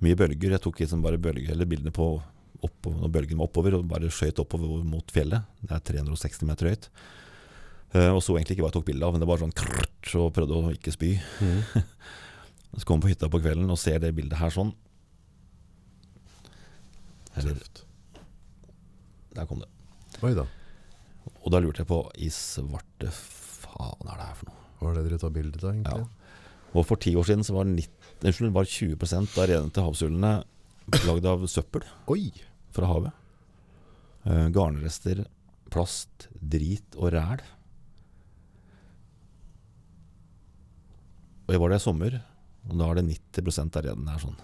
Mye bølger. Jeg tok liksom bare bølger, eller bildene på oppover, når bølgen var oppover, og bare skjøt oppover mot fjellet. Det er 360 meter høyt. Eh, og så egentlig ikke hva jeg tok bilde av, men det var sånn krrt, og prøvde å ikke spy. Mm. Så kom jeg på hytta på kvelden og ser det bildet her sånn. Eller, Tøft. Der kom det. Oi da. Og da lurte jeg på i svarte faen er det her for noe? Hva er det dere tar bilde av, egentlig? Og for ti år siden så var, 90, unnskyld, var 20% av renene til havsulene lagd av søppel Oi! fra havet. Uh, garnrester, plast, drit og ræl. Og jeg var der i sommer, og da er det 90% av reden her sånn.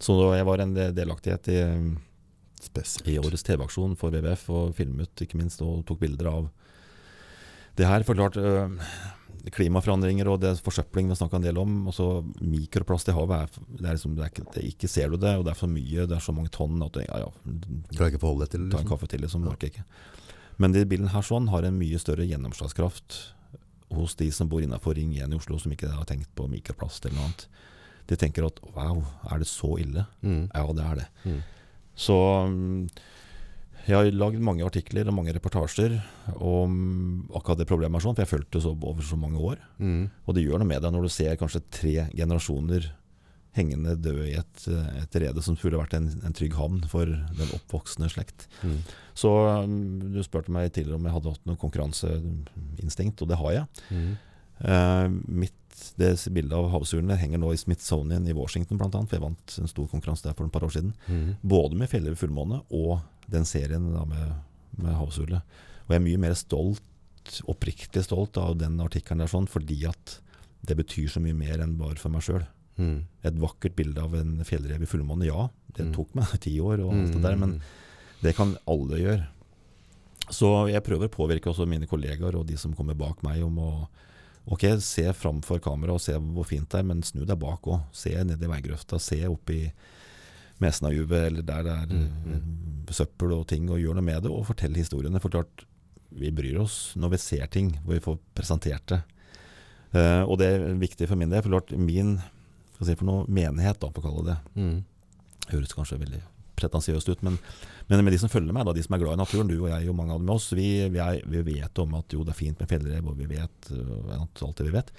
Så da jeg var en delaktighet i, Spesielt. i årets TV-aksjon for WWF, og filmet ikke minst, og tok bilder av det her. For klart, øh, klimaforandringer og det forsøpling vi snakka en del om. Også mikroplast i havet er, det er liksom, det er ikke, det, ikke ser du det, og det er for mye, det er så mange tonn at du ja, ja, Klarer ikke å forholde deg til det? ta en Liksom. kaffe til, liksom. Orker ikke. Men de bilene her sånn har en mye større gjennomslagskraft hos de som bor innafor Ring 1 i Oslo, som ikke har tenkt på mikroplast eller noe annet. De tenker at wow, er det så ille? Mm. Ja, det er det. Mm. Så mm, jeg har lagd mange artikler og mange reportasjer om akkurat det problemet, sånn, for jeg har fulgt det så, over så mange år. Mm. Og det gjør noe med deg når du ser kanskje tre generasjoner hengende døde i et, et rede som skulle vært en, en trygg havn for den oppvoksende slekt. Mm. Så mm, du spurte meg tidligere om jeg hadde hatt noe konkurranseinstinkt, og det har jeg. Mm. Eh, mitt det bildet av havsulene henger nå i Smithsonian i Washington annet, for jeg vant en stor konkurranse der for et par år siden. Mm. Både med 'Fjellet ved fullmåne og den serien da med, med havsule. Og jeg er mye mer stolt, oppriktig stolt av den artikkelen der sånn, fordi at det betyr så mye mer enn bare for meg sjøl. Mm. Et vakkert bilde av en fjellrev i fullmåne, ja. Det Mm. tok meg ti år og alt det der, men det kan alle gjøre. Så jeg prøver å påvirke også mine kollegaer og de som kommer bak meg om å Ok, se framfor kamera og se hvor fint det er, men snu deg bak òg. Se ned i veigrøfta, se opp i Mesnajuvet eller der det er Mm, mm. søppel og ting, og gjør noe med det, og fortell historiene. For klart, vi bryr oss når vi ser ting, hvor vi får presentert det. Uh, og det er viktig for min del. For klart, min skal si for noe, menighet, da, for å kalle det Mm. høres kanskje veldig pretensiøst ut, men, men med de som følger meg, da, de som er glad i naturen, du og jeg og mange av dem med oss, vi, vi, er, vi vet om at jo, det er fint med fjellrev, og vi vet øh, alt det vi vet.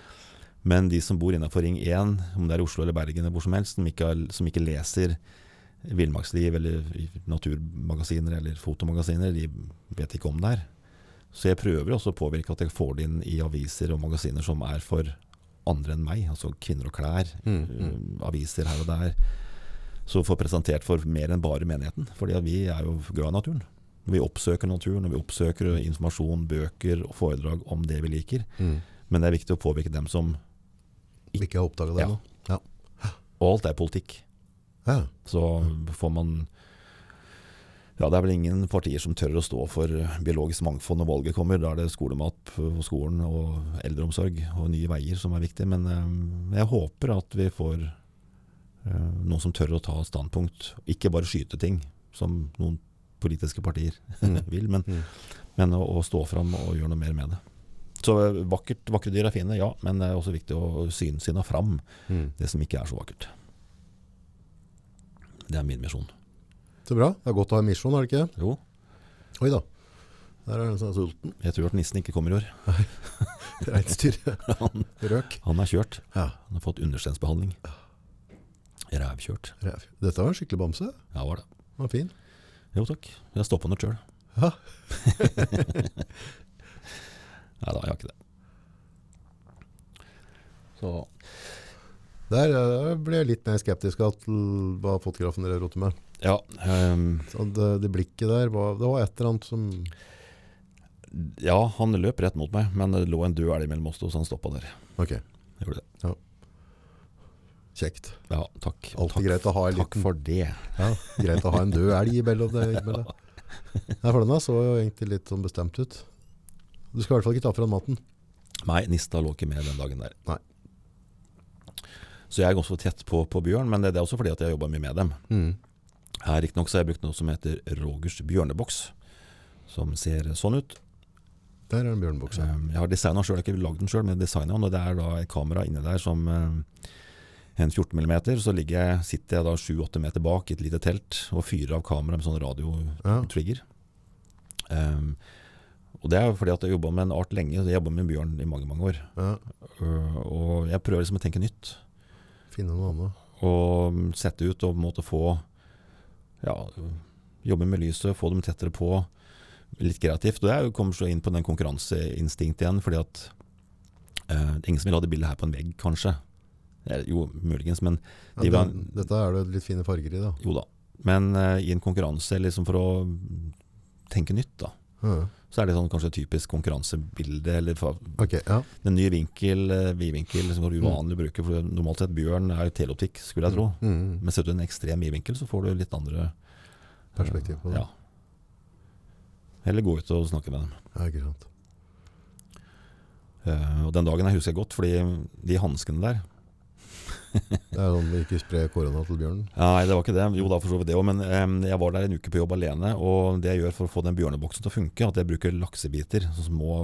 Men de som bor innenfor Ring 1, om det er i Oslo eller Bergen eller hvor som helst, som ikke, som ikke leser Villmarksliv eller naturmagasiner eller fotomagasiner, de vet ikke om det her. Så jeg prøver også å påvirke at jeg får det inn i aviser og magasiner som er for andre enn meg, altså kvinner og klær, Mm, mm. øh, aviser her og der. Så får presentert for mer enn bare menigheten. Fordi vi er jo glad i naturen. Vi oppsøker naturen, og vi oppsøker informasjon, bøker og foredrag om det vi liker. Mm. Men det er viktig å påvirke dem som Ikke har oppdaga det Ja. ennå? Ja. Og alt er politikk. ja. Så får man Ja, det er vel ingen partier som tør å stå for biologisk mangfold når valget kommer. Da er det skolemat på skolen og eldreomsorg og nye veier som er viktig. Men eh, jeg håper at vi får noen som tør å ta standpunkt. Ikke bare skyte ting, som noen politiske partier Mm. vil, men, Mm. men å, å stå fram og gjøre noe mer med det. Så eh, vakkert, vakre dyr er fine, ja, men det er også viktig å synsinne fram Mm. det som ikke er så vakkert. Det er min misjon. Så bra. Det er godt å ha en misjon, er det ikke? Jo, Oi da. Der er den som er sulten. jeg tror at nissen ikke kommer i år. Reinsdyr. Røk. han er kjørt. Ja. Han har fått understensbehandling. Rævkjørt. Ræv. Dette var en skikkelig bamse. Ja, var det. Var fin. Jo takk. Jeg har stoppa den sjøl. Ja. Nei da, jeg har ikke det. Så Der eh, ble jeg litt mer skeptisk til hva fotografen dere roter med. ja. um, Så det, det blikket der, var, det var et eller annet som ja, han løp rett mot meg, men det lå en død elg mellom oss to, så han stoppa der. Ok, Gjorde det. Kjekt. Ja, takk. Alltid greit å ha en takk for det. ja, Greit å ha en død elg mellom det. Mellom. Ja, for denne så jo egentlig litt sånn bestemt ut. Du skal i hvert fall ikke ta fra maten. Nei, Nista lå ikke med den dagen der. Nei. Så jeg er ganske tett på, på bjørn, men det, det er også fordi at jeg har jobba mye med dem. Mm. Her Riktignok har jeg brukt noe som heter Rogers bjørneboks, som ser sånn ut. Der er en bjørneboks. Um, Jeg har designa sjøl, ikke lagd den sjøl, men designa den. Og det er da et kamera inni der som um, en 14 mm. Så ligger jeg, sitter jeg da 7-8 meter bak i et lite telt og fyrer av kamera med sånn radiotrigger. Ja. Um, Og det er fordi at jeg jobba med en art lenge. Jeg jobba med bjørn i mange mange år. Ja. Uh, og jeg prøver liksom å tenke nytt. Finne noe annet. Og sette ut og på en måte få ja, Jobbe med lyset, få dem tettere på. Litt kreativt. Og jeg kommer så inn på den konkurranseinstinktet igjen, fordi at eh, ingen som vil ha det bildet her på en vegg, kanskje. Eh, Jo, muligens, men Ja, de var, den, dette er det litt fine farger i, da. Jo da. Men uh, i en konkurranse, liksom for å tenke nytt, da. Mm. Så er det sånn kanskje typisk konkurransebilde, eller fa- Ok, ja. en ny vinkel, eh, vidvinkel, som går uvanlig å bruke. For normalt sett bjørn er jo teleoptikk, skulle jeg tro. Mm. Men setter du en ekstrem vidvinkel, så får du litt andre Perspektiv på det. Ja. Eller gå ut og snakke med dem. Ja, ikke sant. Uh, og den dagen jeg husker godt, fordi de hanskene der Det er sånn vi ikke sprer korona til bjørnen. Nei, det var ikke det. Jo da, for så vidt det òg. Men um, jeg var der en uke på jobb alene. Og det jeg gjør for å få den bjørneboksen til å funke, at jeg bruker laksebiter. Så små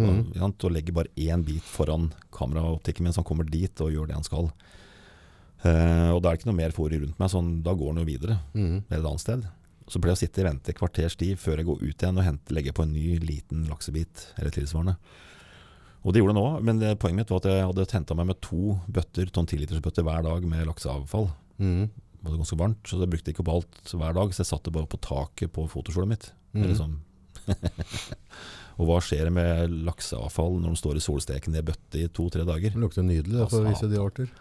mm. ikke Og legger bare én bit foran kameraoptikken min, så han kommer dit og gjør det han skal. Uh, og da er det ikke noe mer fôr rundt meg, sånn, da går han jo videre. Mm. et annet sted. Så pleier jeg å sitte og vente kvarters tid før jeg går ut igjen og hente, legger på en ny liten laksebit eller tilsvarende. Og det gjorde det nå, men poenget mitt var at jeg hadde henta meg med to bøtter, sånn 10-litersbøtter hver dag med lakseavfall. Mm. Det var ganske varmt, så jeg brukte ikke opp alt hver dag, så jeg satte det bare på taket på fotoskjolet mitt. Mm. Sånn. og hva skjer med lakseavfall når de står i solsteken i bøtte i to-tre dager? Det lukter nydelig for å visse de arter.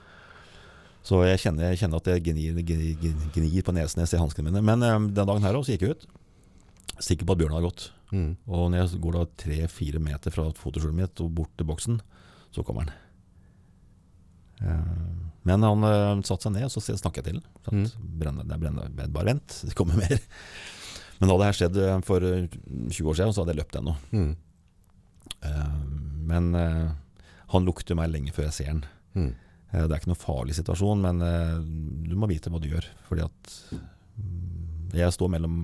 Så jeg kjenner, jeg kjenner at jeg gnir, gnir, gnir, gnir på nesen når jeg ser hanskene mine. Men um, den dagen her også, så gikk jeg ut. Sikker på at bjørnen hadde gått. Mm. Og når jeg går da tre-fire meter fra fotoskjulet mitt og bort til boksen, så kommer han. Eh, Men han uh, satte seg ned, og så snakket jeg til ham. Mm. Bare vent, det kommer mer. Men da hadde det her skjedd eh, for eh, 20 år siden, så hadde jeg løpt ennå. Mm. Uh, Men uh, han lukter meg lenge før jeg ser han. Mm. Uh, Det er ikke noen farlig situasjon, men du må vite hva du gjør. Fordi at mm, jeg står mellom,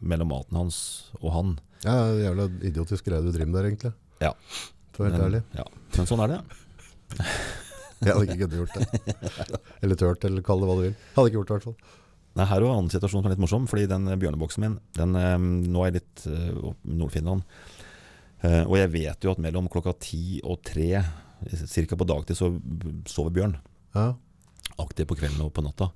mellom maten hans og han. Ja, jævla idiotisk greie du driver med der, egentlig. Ja. For å være helt ærlig. ja. men sånn er det. Jeg hadde ikke kunnet gjort det. Eller tørt, eller kall det hva du vil. Hadde ikke gjort det, i hvert fall. Nei, her er en annen situasjon som er litt morsom, fordi den bjørneboksen min den, eh, Nå er jeg litt uh, Nord-Finland, Uh, og jeg vet jo at mellom klokka ti og tre, ca. på dagtid, så sover bjørn. Ja. Aktiv på kvelden og på natta.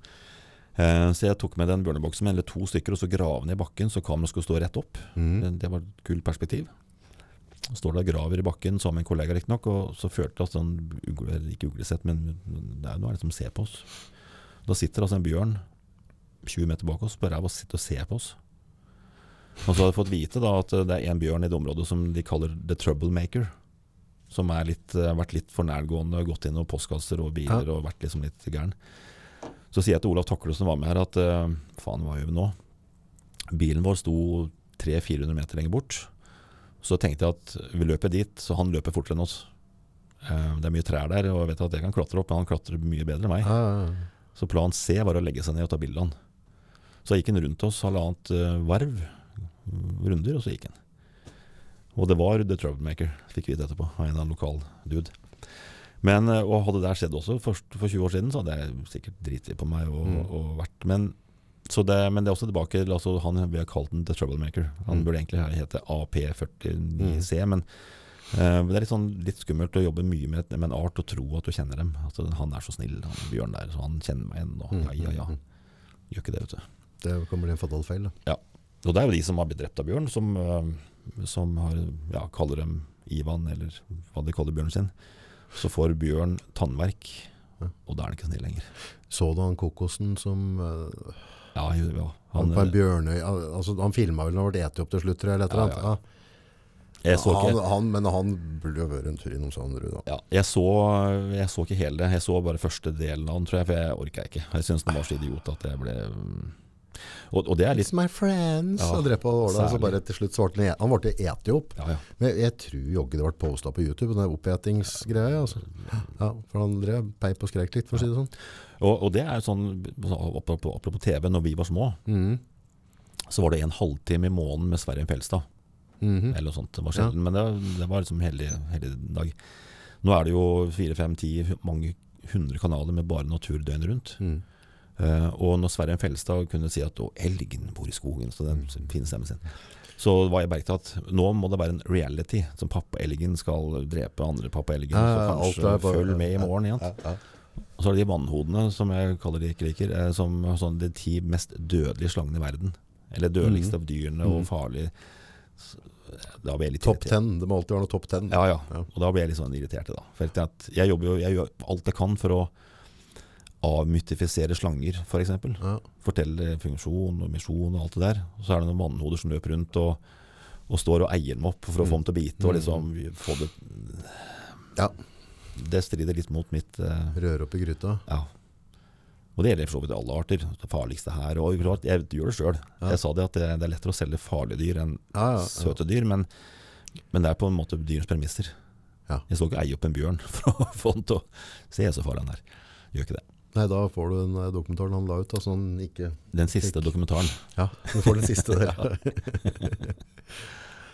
Eh, Så jeg tok med den bjørneboksen eller to stykker, og så grave ned i bakken så kameraet skulle stå rett opp. Mm. Det, det var et kult perspektiv. Så står der og graver i bakken sammen med en kollega riktignok, og så følte jeg at sånn ugle, Ikke uglesett, men det er noe som ser på oss. Da sitter altså en bjørn 20 meter bak oss på ræva og sitter og ser på oss. Og så har jeg fått vite da at det er en bjørn i det området som de kaller the troublemaker. Som har vært litt for nærgående, gått inn i postkasser og biler og vært liksom litt gæren. Så sier jeg til Olav Takle som var med her at eh, faen, hva gjør vi nå? Bilen vår sto 300-400 meter lenger bort. Så tenkte jeg at vi løper dit, så han løper fortere enn oss. Eh, Det er mye trær der, og jeg vet at jeg kan klatre opp, men han klatrer mye bedre enn meg. Ah. ja, ja. Så plan C var å legge seg ned og ta bilde av han. Så gikk han rundt oss halvannet eh, varv, runder, og så gikk han. Og det var The Troublemaker, fikk vi vite etterpå, av en av lokal dude. Men, eh, og hadde det skjedd også for, for 20 år siden, så hadde jeg sikkert driti på meg og, Mm. og vært Men, så det, men det er også tilbake til altså, Han vi har kalt den The Troublemaker. Han Mm. burde egentlig hete AP49C, men uh, det er litt, sånn, litt skummelt å jobbe mye med, med en art og tro at du kjenner dem. At han er så snill, han Bjørn der, så han kjenner meg igjen. Og, Mm, ja, ja, ja. mm, Gjør ikke det, vet du. Det kan bli en fatal feil. Da. Ja. Og det er jo de som har blitt drept av bjørn, som, uh, som har, ja, kaller dem Ivan, eller hva de kaller bjørnen sin. Så får bjørn tannverk, og da er han ikke snill lenger. Så du han kokosen som uh, Ja, jo, ja. han, Han, på en bjørnøy altså, Han filma vel da han ble spist opp til slutt. Eller et eller Ja, annet. ja, jeg, så ikke, han, men han burde vært en tur innom Sandrud, da. ja, jeg, så, jeg så ikke hele. det. Jeg så bare første delen av den, tror jeg, for jeg orka ikke. Jeg syns den var så idiot at jeg ble. Og, og det er litt It's my friends! Ja, og drepa Åla, så bare til slutt svarte han Han ble eti opp. Ja, ja. Men jeg, tror jogget det ble posta på YouTube, den oppetingsgreia. Altså. Ja, for han drev peip og skrek litt, for å si det sånn. Og, og det er jo sånn, apropos, apropos TV, når vi var små, mm. så var det en halvtime i måneden med Sverre Fjelstad. Mm -hmm. eller noe sånt. Det var sjelden, men det, det var liksom hellig, hellig dag. Nå er det jo fire, fem, ti, mange hundre kanaler med bare natur døgnet rundt. Mhm. Eh, og når Sverre Fellestad kunne si at 'Å, elgen bor i skogen', så den fine stemmen sin, så var jeg merket at nå må det være en reality. Som pappaelgen skal drepe andre pappaelgen. Ja, så kanskje er bare- følg med i morgen. Igjen. ja. Og så er det de vannhodene, som jeg kaller de ikke liker, eh, som sånn de ti mest dødelige slangene i verden. Eller dødeligste av dyrene og farlige. Blir jeg litt Topp ten. Det må alltid være noe topp ten. Ja, ja. Og da blir jeg litt sånn irritert. Da. For at jeg, jobber jo, jeg gjør alt jeg kan for å avmytifisere slanger, f.eks. Ja. Fortelle funksjon og misjon og alt det der. Så er det noen vannhoder som løper rundt og, og står og eier dem opp for å få dem til å bite. Og liksom få det Ja. Det strider litt mot mitt uh, Røre opp i gryta. Ja. Og det gjelder for så vidt alle arter. Det farligste her. Og klart, jeg gjør det sjøl. Ja. Jeg sa det at det, det er lettere å selge farlige dyr enn Ja, søte dyr, men, men det er på en måte dyrens premisser. Ja. Jeg skal ikke eie opp en bjørn for å få den til å se så farlig den er. Gjør ikke det. Nei, da får du den eh, dokumentaren han la ut, Altså han ikke Den siste Fikk. dokumentaren. Ja, du får den siste der.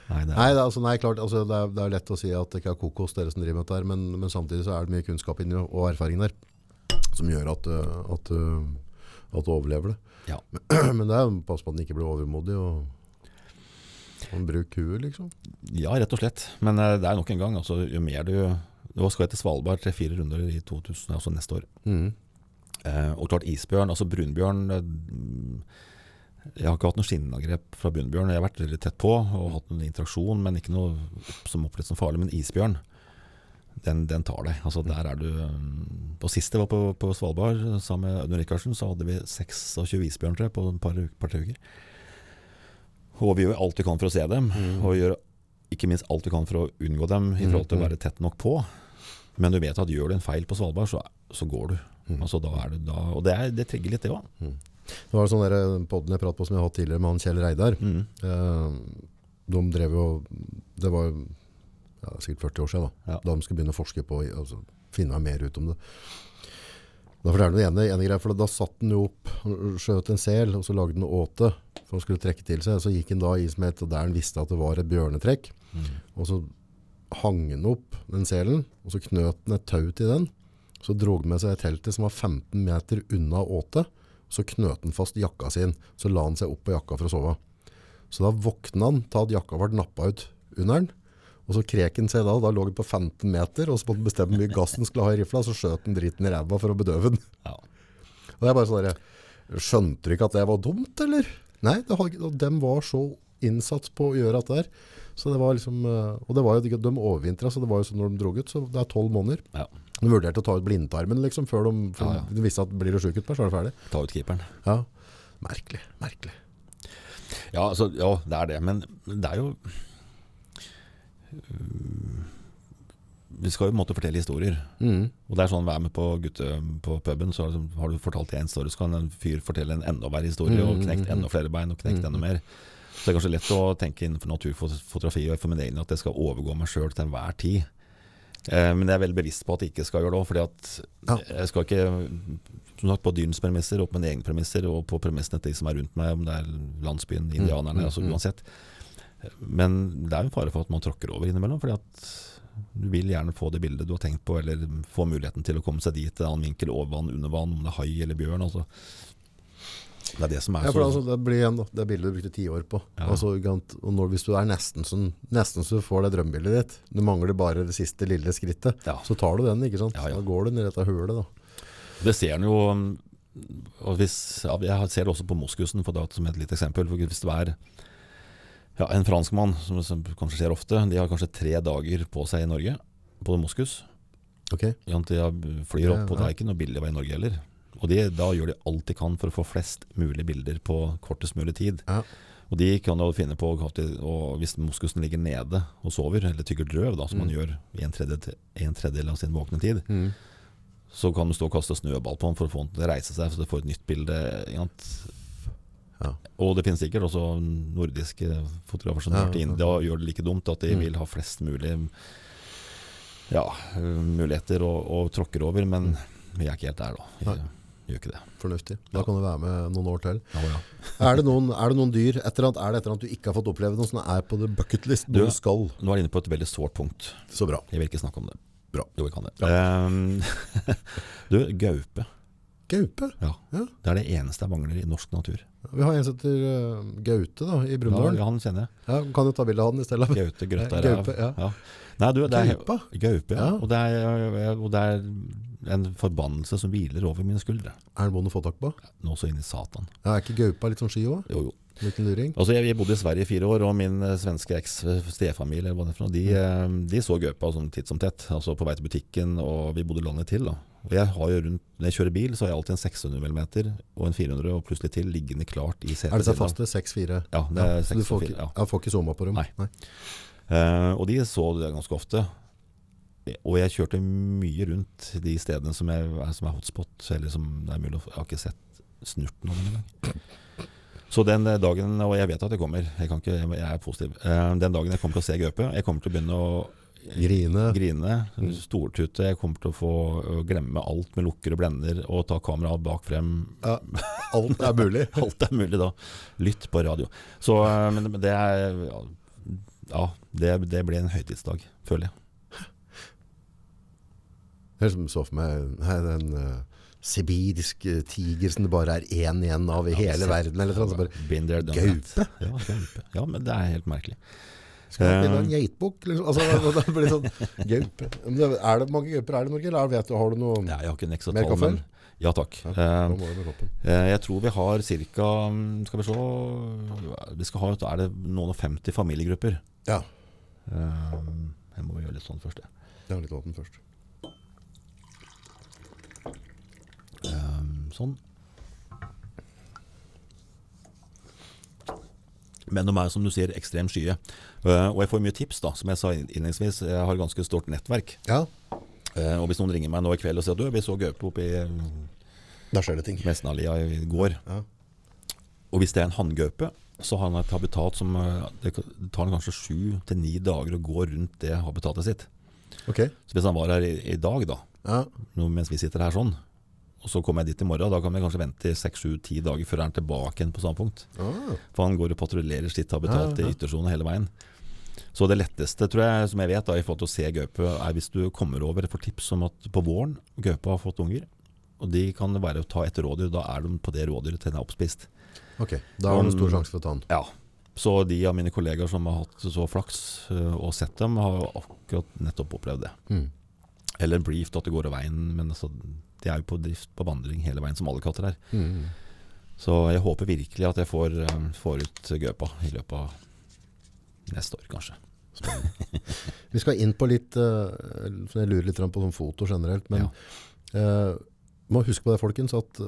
Nei, det er, Nei, det er, altså, nei klart, altså, det, er, det er lett å si at det ikke er kokos dere som driver med dette, her, men, men samtidig så er det mye kunnskap inni og erfaring der som gjør at, at, at, uh, at du overlever det. Ja. Men det er pass på at den ikke blir overmodig og, man bruk huet, liksom. ja, rett og slett. Men eh, det er nok en gang. Altså, jo mer du Nå skal jeg til Svalbard tre-fire runder i 2000, altså neste år. Mhm. Eh, og klart isbjørn, altså brunbjørn eh, Jeg har ikke hatt noe skinnangrep fra brunbjørn. Jeg har vært veldig tett på og hatt noen interaksjon, men ikke noe som opplevdes som farlig. Men isbjørn, den, den tar deg. Altså der er du Og På sist jeg var på, på Svalbard sammen med Audun Rikardsen, så hadde vi 26 isbjørn tror på et par, par uker. Og vi gjør alt vi kan for å se dem, og gjør ikke minst alt vi kan for å unngå dem i forhold til å være tett nok på. Men du vet at gjør du en feil på Svalbard, så, så går du. Altså, da er du da, og det, er, det trigger litt, det òg. Det var sånn der podden jeg pratet på som jeg har hatt tidligere med han Kjell Reidar. Mm. Eh, de drev jo Det var ja, sikkert 40 år siden da. Ja. Da de skulle begynne å forske på altså, Finne mer ut om det. Da fortalte han det ene, ene greia, for da satt han jo opp skjøt en sel, og så lagde han åte for han skulle trekke til seg. Så gikk han da i som het der han visste at det var et bjørnetrekk. Og så hang han opp den selen, og så knøt han et tau til den. Så drog han med seg teltet som var 15 meter unna åtet. Så knøt han fast jakka sin. Så la han seg opp på jakka for å sove. Så da våkna han til at jakka ble nappa ut under den. Og så krek han seg da, da lå han på 15 meter, og så måtte han bestemme hvor mye gass han skulle ha i rifla, så skjøt han dritten i ræva for å bedøve den. Ja. Og det er bare sånn derre skjønte du ikke at det var dumt, eller? Nei, det ikke- var så innsatt på å gjøre dette her. Så det var liksom, eh, og det var jo, de overvintra, så det var jo sånn når de dro ut, så det er 12 måneder. ja. De vurderte å ta ut blindtarmen liksom, før de, Ja, ja. de visste at blir du syk utpå, så er det ferdig. Ta ut keeperen. Ja, merkelig, merkelig. Ja, altså, ja, det er det. Men det er jo øh, Vi skal jo måtte fortelle historier. Mm. Og det er sånn Vær med på gutte på puben, så har du fortalt én story, så kan en fyr fortelle en enda verre historie og knekt enda flere bein og knekt enda mer. Så det er kanskje lett å tenke innenfor naturfotografi og for min egen at jeg skal overgå meg sjøl til enhver tid. Eh, men jeg er veldig bevisst på at jeg ikke skal gjøre det òg. fordi jeg skal ikke som sagt, på dyrens premisser og på mine egne premisser og på premissene til de som er rundt meg, om det er landsbyen, indianerne, altså uansett. Men det er jo fare for at man tråkker over innimellom. fordi at du vil gjerne få det bildet du har tenkt på, eller få muligheten til å komme seg dit, en annen vinkel, over vann, under vann, om det er hai eller bjørn. Altså. Det er det som er Ja, for så altså, det blir igjen da, det bildet du brukte ti år på. Ja. Altså, og når, hvis du er nesten, sånn, nesten så du får det drømmebildet ditt, du mangler bare det siste lille skrittet, Ja. så tar du den, ikke sant? Ja. Da går du ned i dette hølet da. Det ser en jo um, og hvis, ja, Jeg ser det også på moskusen, for det som et lite eksempel. Hvis du er ja, en franskmann, som, som kanskje skjer ofte, de har kanskje tre dager på seg i Norge på moskus. Okay. De flyr opp, og det er ikke noe billig være i Norge heller. Og de, Da gjør de alt de kan for å få flest mulig bilder på kortest mulig tid. Ja. Og de kan jo finne på Hvis moskusen ligger nede og sover, eller tygger drøv, da, som man gjør i en tredjedel, en tredjedel av sin våkne tid, Mm. så kan du stå og kaste snøball på den for å få den til å reise seg, så du får et nytt bilde. Ja. Og det finnes sikkert også nordiske fotografer som Ja. India og gjør det like dumt, at de Mm. vil ha flest mulig ja, muligheter og, og tråkker over, men vi er ikke helt der, da. Nei. Gjør ikke det. Fornuftig. Da kan du være med noen år til. Ja, ja. Er det noen, er det noen dyr, et annet, er det et eller annet du ikke har fått oppleve, noe som er på the bucket list, Du- du skal? Nå er du inne på et veldig sårt punkt. Så bra. Jeg vil ikke snakke om det. Bra. Jo, jeg kan det. Um, du, gaupe. Gaupe? Ja. Ja. Det er det eneste jeg mangler i norsk natur. Vi har en som heter eh, Gaute da, i Ja, Brumunddal. Ja, han kjenner jeg. kan du ta bilde av han i stedet? Gaute, grøtta Ja, ja. Ja. Nei, du, det er, Gaupa? Gaupe, ja. Ja. Og, det er, og det er en forbannelse som hviler over mine skuldre. Er det vond å få tak på? Nå så inn i satan. Ja, er ikke Gaupa litt sånn sky òg? Jo, jo. Altså, jeg, jeg bodde i Sverige i fire år, og min eh, svenske eks-stefamilie noe, de, eh, de så gaupa sånn titt som tett. Altså på vei til butikken, og vi bodde landet til. da. Jeg har jo rundt, Når jeg kjører bil, så har jeg alltid en 600 mm og en 400 og plutselig til liggende klart i setet. Er disse faste 6-4? Ja, det er så du 6 får og 4. ikke, Ja. ja, får ikke zooma på dem? Nei. Eh, og de så det ganske ofte. Og jeg kjørte mye rundt de stedene som er- som er hotspot. Eller som det er mulig å, Jeg har ikke sett snurten av dem engang. Så den eh, dagen, og jeg vet at det kommer, jeg, kan ikke, jeg er positiv. Eh, den dagen jeg kommer til å se gaupe, jeg kommer til å begynne å Grine? grine, stortute. Jeg kommer til å få glemme alt med lukker og blender og ta kameraet bak frem. Ja, alt er mulig. Alt er mulig da. Lytt på radio. Så eh, men det er ja, det, det ble en høytidsdag, føler jeg. Jeg som så for meg her, den uh, sibiriske tiger som det bare er én igjen av i hele verden. Eller noe sånt. så bare, Been Gaupe? Ja, gaupe. Ja, men det er helt merkelig. Skal jeg Eh. en geitbukk? Liksom? Altså, det blir sånn gaupe. Er det mange gauper er det i Norge, eller vet du, har du noe Ja, jeg har ikke neksa Mer tall, kaffe, Ja takk. Ja, Eh, eh, jeg tror vi har ca. Skal vi se Vi skal ha Er det noen og 50 familiegrupper? Ja, Eh, jeg må gjøre litt sånn først, jeg. Ja, litt åpen først. Sånn. Men de er som du sier ekstremt skye. Eh, og jeg får mye tips, da. Som jeg sa innledningsvis, jeg har ganske stort nettverk. Ja, Eh, og hvis noen ringer meg nå i kveld og sier at du, vi så gaupe oppe i da skjer det ting. Messenallia i går. Ja. Og hvis det er en hanngaupe, så har han et habitat som eh, Det tar han kanskje sju til ni dager å gå rundt det habitatet sitt. Ok. Så hvis han var her i, i dag, da, Ja. mens vi sitter her sånn, og så kommer jeg dit i morgen, da kan vi kanskje vente seks, sju, ti dager før han er tilbake igjen på samme punkt. Ah, For han går og patruljerer sitt habitat Ja, ja. i yttersonen hele veien. Så det letteste, tror jeg, som jeg vet da, i forhold til å se gaupe, er hvis du kommer over og får tips om at på våren gaupa har fått unger. Og de kan være å ta et rådyr, da er de på det rådyret til den er oppspist. ok, da har du stor sjanse for å ta den. Ja. Så de av mine kollegaer som har hatt så flaks øh, og sett dem, har akkurat nettopp opplevd det. Mm. Eller briefed at det går av veien, men altså, de er jo på drift på vandring hele veien, som alle katter er. Mm. Så jeg håper virkelig at jeg får, øh, får ut gaupa i løpet av neste år, kanskje. Vi skal inn på litt, eh, jeg lurer litt på sånn foto generelt, men eh, må huske på det folkens, at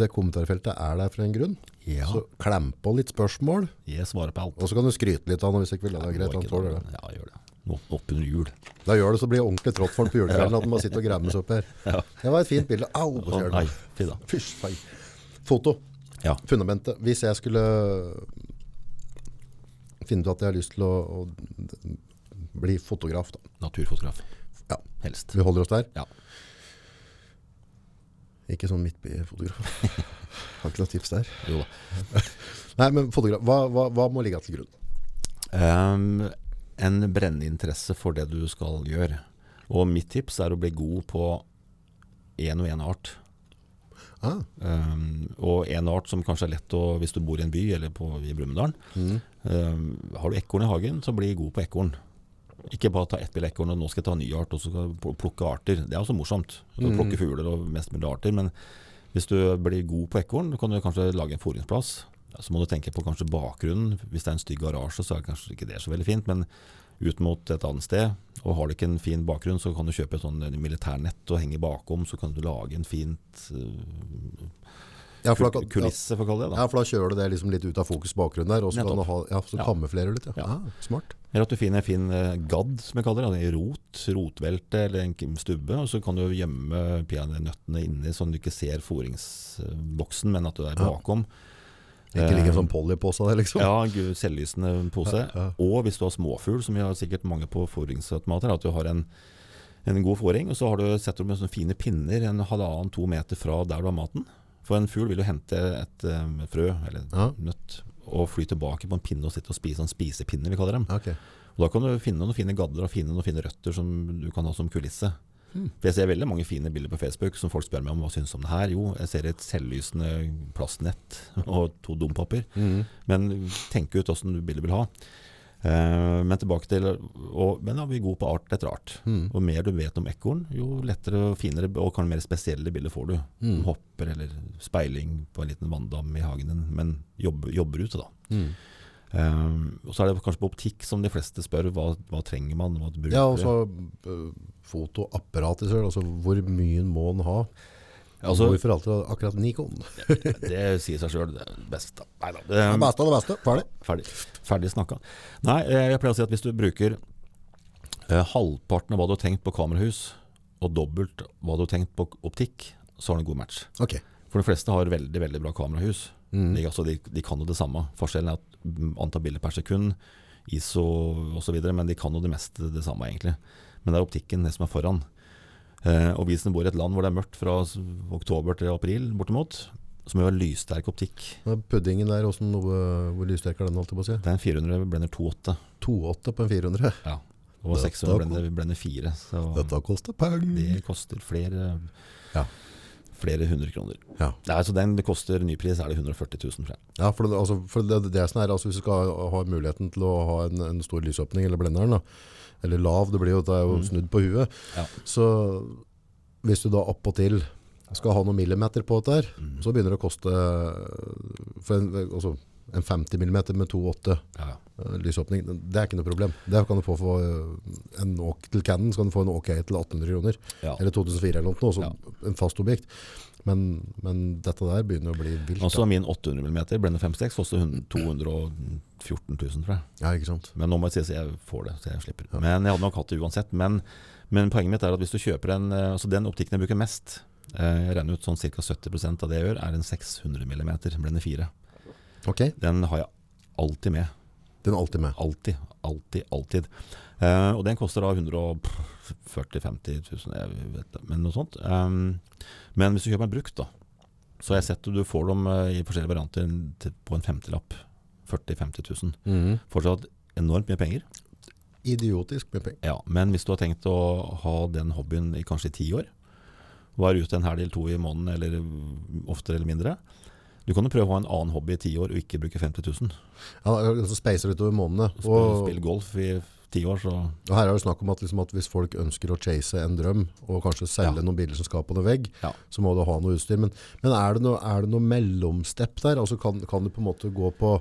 det kommentarfeltet er der for en grunn. Ja, Så klem på litt spørsmål, jeg svarer på alt. og så kan du skryte litt av det hvis ikke vil. Det er greit, han tåler det. Ja, gjør det. Opp- Oppunder jul. Da gjør det så blir det ordentlig trått for den på julekvelden at han må sitte og gremmes opp her. Ja. Det var et fint bilde. Au! Å, sier nei. Fysj, fei. Foto. Ja. Fundamentet. Hvis jeg skulle finne ut at jeg har lyst til å, å bli fotograf, da. Naturfotograf. Ja. Helst. Vi holder oss der. Ja. Ikke sånn midtbyfotograf. Har ikke noe tips der. Jo da. Nei, men fotograf, hva, hva, hva må ligge til grunn? Um, en brennende interesse for det du skal gjøre. Og mitt tips er å bli god på én og én art. Ah, Um, og en art som kanskje er lett å Hvis du bor i en by eller på, i Brumunddal. mm. um, har du ekorn i hagen, så bli god på ekorn. Ikke bare ta ett bilde ekorn, og nå skal jeg ta en ny art, og så skal jeg plukke arter. Det er også morsomt. Mm. Plukke fugler og mest mulig arter. Men hvis du blir god på ekorn, kan du kanskje lage en fôringsplass. Så må du tenke på kanskje bakgrunnen. Hvis det er en stygg garasje, så er det kanskje ikke det så veldig fint. Men ut mot et annet sted, og har du ikke en fin bakgrunn, så kan du kjøpe et sånn militærnett og henge bakom. Så kan du lage en fint uh, ja, for da, kulisse, for å kalle det. da ja, for da kjører du det liksom litt ut av fokus bakgrunnen der, og så kan du ha, ja, så kamuflerer du litt. Ja. Ja. Ah, smart. Eller at du finner en fin eh, gadd, som jeg kaller det. En rot, rotvelte eller en stubbe. Og så kan du gjemme peanøttene inni, sånn du ikke ser foringsboksen, men at du er Ja. Ikke ligge som sånn det der, liksom. Ja, selvlysende pose. Ja, ja. Og hvis du har småfugl, som vi har sikkert mange på fôringsautomater, at du har en, en god fôring, og så har du setter du med sånne fine pinner en halvannen-to meter fra der du har maten. For en fugl vil jo hente et um, frø, eller Ja. nøtt, og fly tilbake på en pinne og sitte og spise en spisepinne, vi kaller dem. Okay. Og Da kan du finne noen fine gadder og finne noen fine røtter som du kan ha som kulisse. For Jeg ser veldig mange fine bilder på Facebook som folk spør meg om hva syns om det her. Jo, jeg ser et selvlysende plastnett og to dompaper. Mm. Men tenk ut åssen du bildet vil ha. Uh, men tilbake til og, Men da er vi gode på art etter art. Mm. Og mer du vet om ekorn, jo lettere og finere og kanskje mer spesielle bilder får du. Mm. Hopper eller speiling på en liten vanndam i hagen din, men jobber, jobber ute, da. Mm. Eh, og så er det kanskje på optikk som de fleste spør hva, hva trenger man, hva bruker Ja, og så øh, fotoapparat i seg altså hvor mye må en ha? Altså- Hvorfor alltid akkurat Nikon? Det sier seg sjøl, det er best. Nei da. Det det- beste av det beste, ferdig. Ferdig, ferdig snakka. Nei, eh, jeg pleier å si at hvis du bruker eh, halvparten av hva du har tenkt på kamerahus, og dobbelt hva du har tenkt på optikk, så har du en god match. Okay. For de fleste har veldig veldig bra kamerahus. Mm. Altså, de, de kan jo det samme. Forskjellen er at antall bilder per sekund, ISO osv., men de kan jo det meste det samme, egentlig. Men det er optikken det som er foran. Eh, og hvis en bor i et land hvor det er mørkt fra oktober til april, bortimot, vi ha lyssterk optikk. Og Puddingen der, noe, hvor lyssterk er den, holdt jeg på å si? Det er en 400 blender 2.8. 2,8 på en 400. Ja. Og Dette 600 er blender, blender 4. Så Dette koster penger. det koster flere, Ja. Flere hundre kroner. Ja. Nei, så den det koster nypris er det 140 000 for den. Ja, for, det, altså, for det, det er, altså, hvis du skal ha muligheten til å ha en, en stor lysåpning, eller blenderen, da, eller lav, det blir jo, det er jo Mm. snudd på huet, Ja. så hvis du da appåtil skal ha noen millimeter på dette her, Mm. så begynner det å koste for en, altså, en 50 mm med 2,8 Ja, eh, lysåpning, det er ikke noe problem. Det kan du få for eh, en åk til Cannon, så kan du få en OK til 1800 kroner, Ja. eller 2004 eller noe, også Ja. en fast objekt. Men, men dette der begynner å bli vilt. Og så da. min 800 mm blende 5.6 koster 100 214 000, tror jeg. Ja, ikke sant? Men nå må jeg si at jeg får det, så jeg slipper. Ja. Men jeg hadde nok hatt det uansett. Men, men poenget mitt er at hvis du kjøper en eh, Altså den optikken jeg bruker mest, jeg regner ut sånn ca. 70% av det jeg gjør, er en 600 mm blende 4. Ok, Den har jeg alltid med. den er alltid med. Alltid, alltid, alltid. Eh, og den koster da 140 000-50 000, jeg vet det, men noe sånt. Um, men hvis du kjøper en brukt, da, så har jeg sett at du får dem eh, i forskjellige varianter til, på en femtilapp. 40 000-50 000. Mhm. Fortsatt enormt mye penger. Idiotisk mye penger. Ja, men hvis du har tenkt å ha den hobbyen i kanskje ti år, være ute en helg eller to i måneden, eller oftere eller mindre Du kan jo prøve å ha en annen hobby i ti år og ikke bruke 50 000. Ja, så speiser utover månedene. Og, spille golf i ti år, så og her er det snakk om at, liksom, at hvis folk ønsker å chase en drøm, og kanskje selge Ja. noen bilder som skal på noen vegg, Ja. så må du ha noe utstyr. Men, men er, det noe, er det noe mellomstepp der? Altså kan, kan du på en måte gå på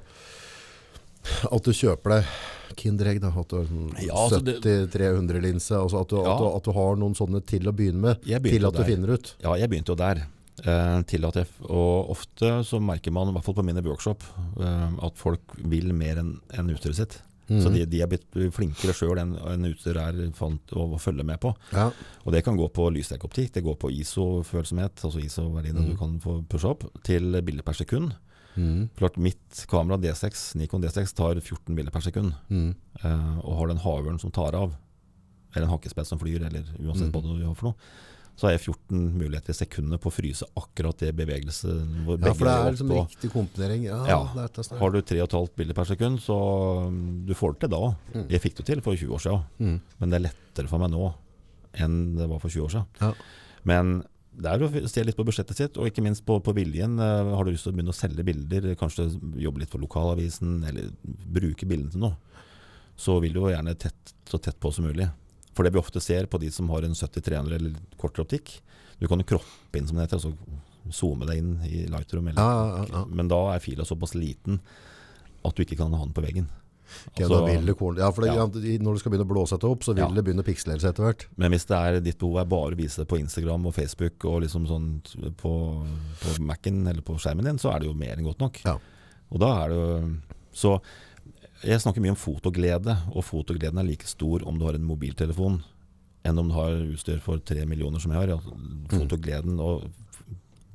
at du kjøper deg Kinderegg, da, at du har sånn Ja, altså 70-300 linse, altså at du, Ja. at, du, at du har noen sånne til å begynne med, til at du der. finner ut. Ja, jeg begynte jo der. Eh, til at jeg, og ofte så merker man, i hvert fall på mine workshop, eh, at folk vil mer enn en utstyret sitt. Mm. Så de, de er blitt flinkere sjøl enn en utstyret er fant, å, å følge med på. Ja. Og det kan gå på lyssterk det går på ISO-følsomhet, altså ISO-verdiene mm. du kan få pushe opp, til bilder per sekund. Mm. Klart mitt kamera D6, Nikon D6 tar 14 bilder per sekund, Mhm. eh, og har den havørn som tar av, eller en hakkespett som flyr, eller uansett Mhm. hva du gjør for noe, så har jeg 14 muligheter i sekundet på å fryse akkurat det bevegelsen. hvor ja, for det er liksom riktig komponering. Ja, Ja. Har du 3,5 bilder per sekund, så um, du får det til da. Mm. Jeg fikk det til for 20 år siden, mm. men det er lettere for meg nå enn det var for 20 år siden. Ja. Men det er å se litt på budsjettet sitt, og ikke minst på, på viljen. Eh, Har du lyst til å begynne å selge bilder, kanskje jobbe litt for lokalavisen, eller bruke bildene til noe, så vil du jo gjerne tett, så tett på som mulig. For det vi ofte ser på de som har en 70-300 eller kortere optikk, du kan jo kroppe inn som det heter, altså zoome deg inn i Lightroom, eller, Ja, ja, ja. men da er fila såpass liten at du ikke kan ha den på veggen. Ok, Altså-. Ja, for det, Ja. når du skal begynne å blåse dette opp, så vil Ja. det begynne å pikselere seg etter hvert. Men hvis det er ditt behov er bare å vise det på Instagram og Facebook og liksom sånn på, på Mac-en eller på skjermen din, så er det jo mer enn godt nok. Ja. Og da er det jo Så jeg snakker mye om fotoglede, og fotogleden er like stor om du har en mobiltelefon enn om du har utstyr for tre millioner som jeg har. Ja, fotogleden og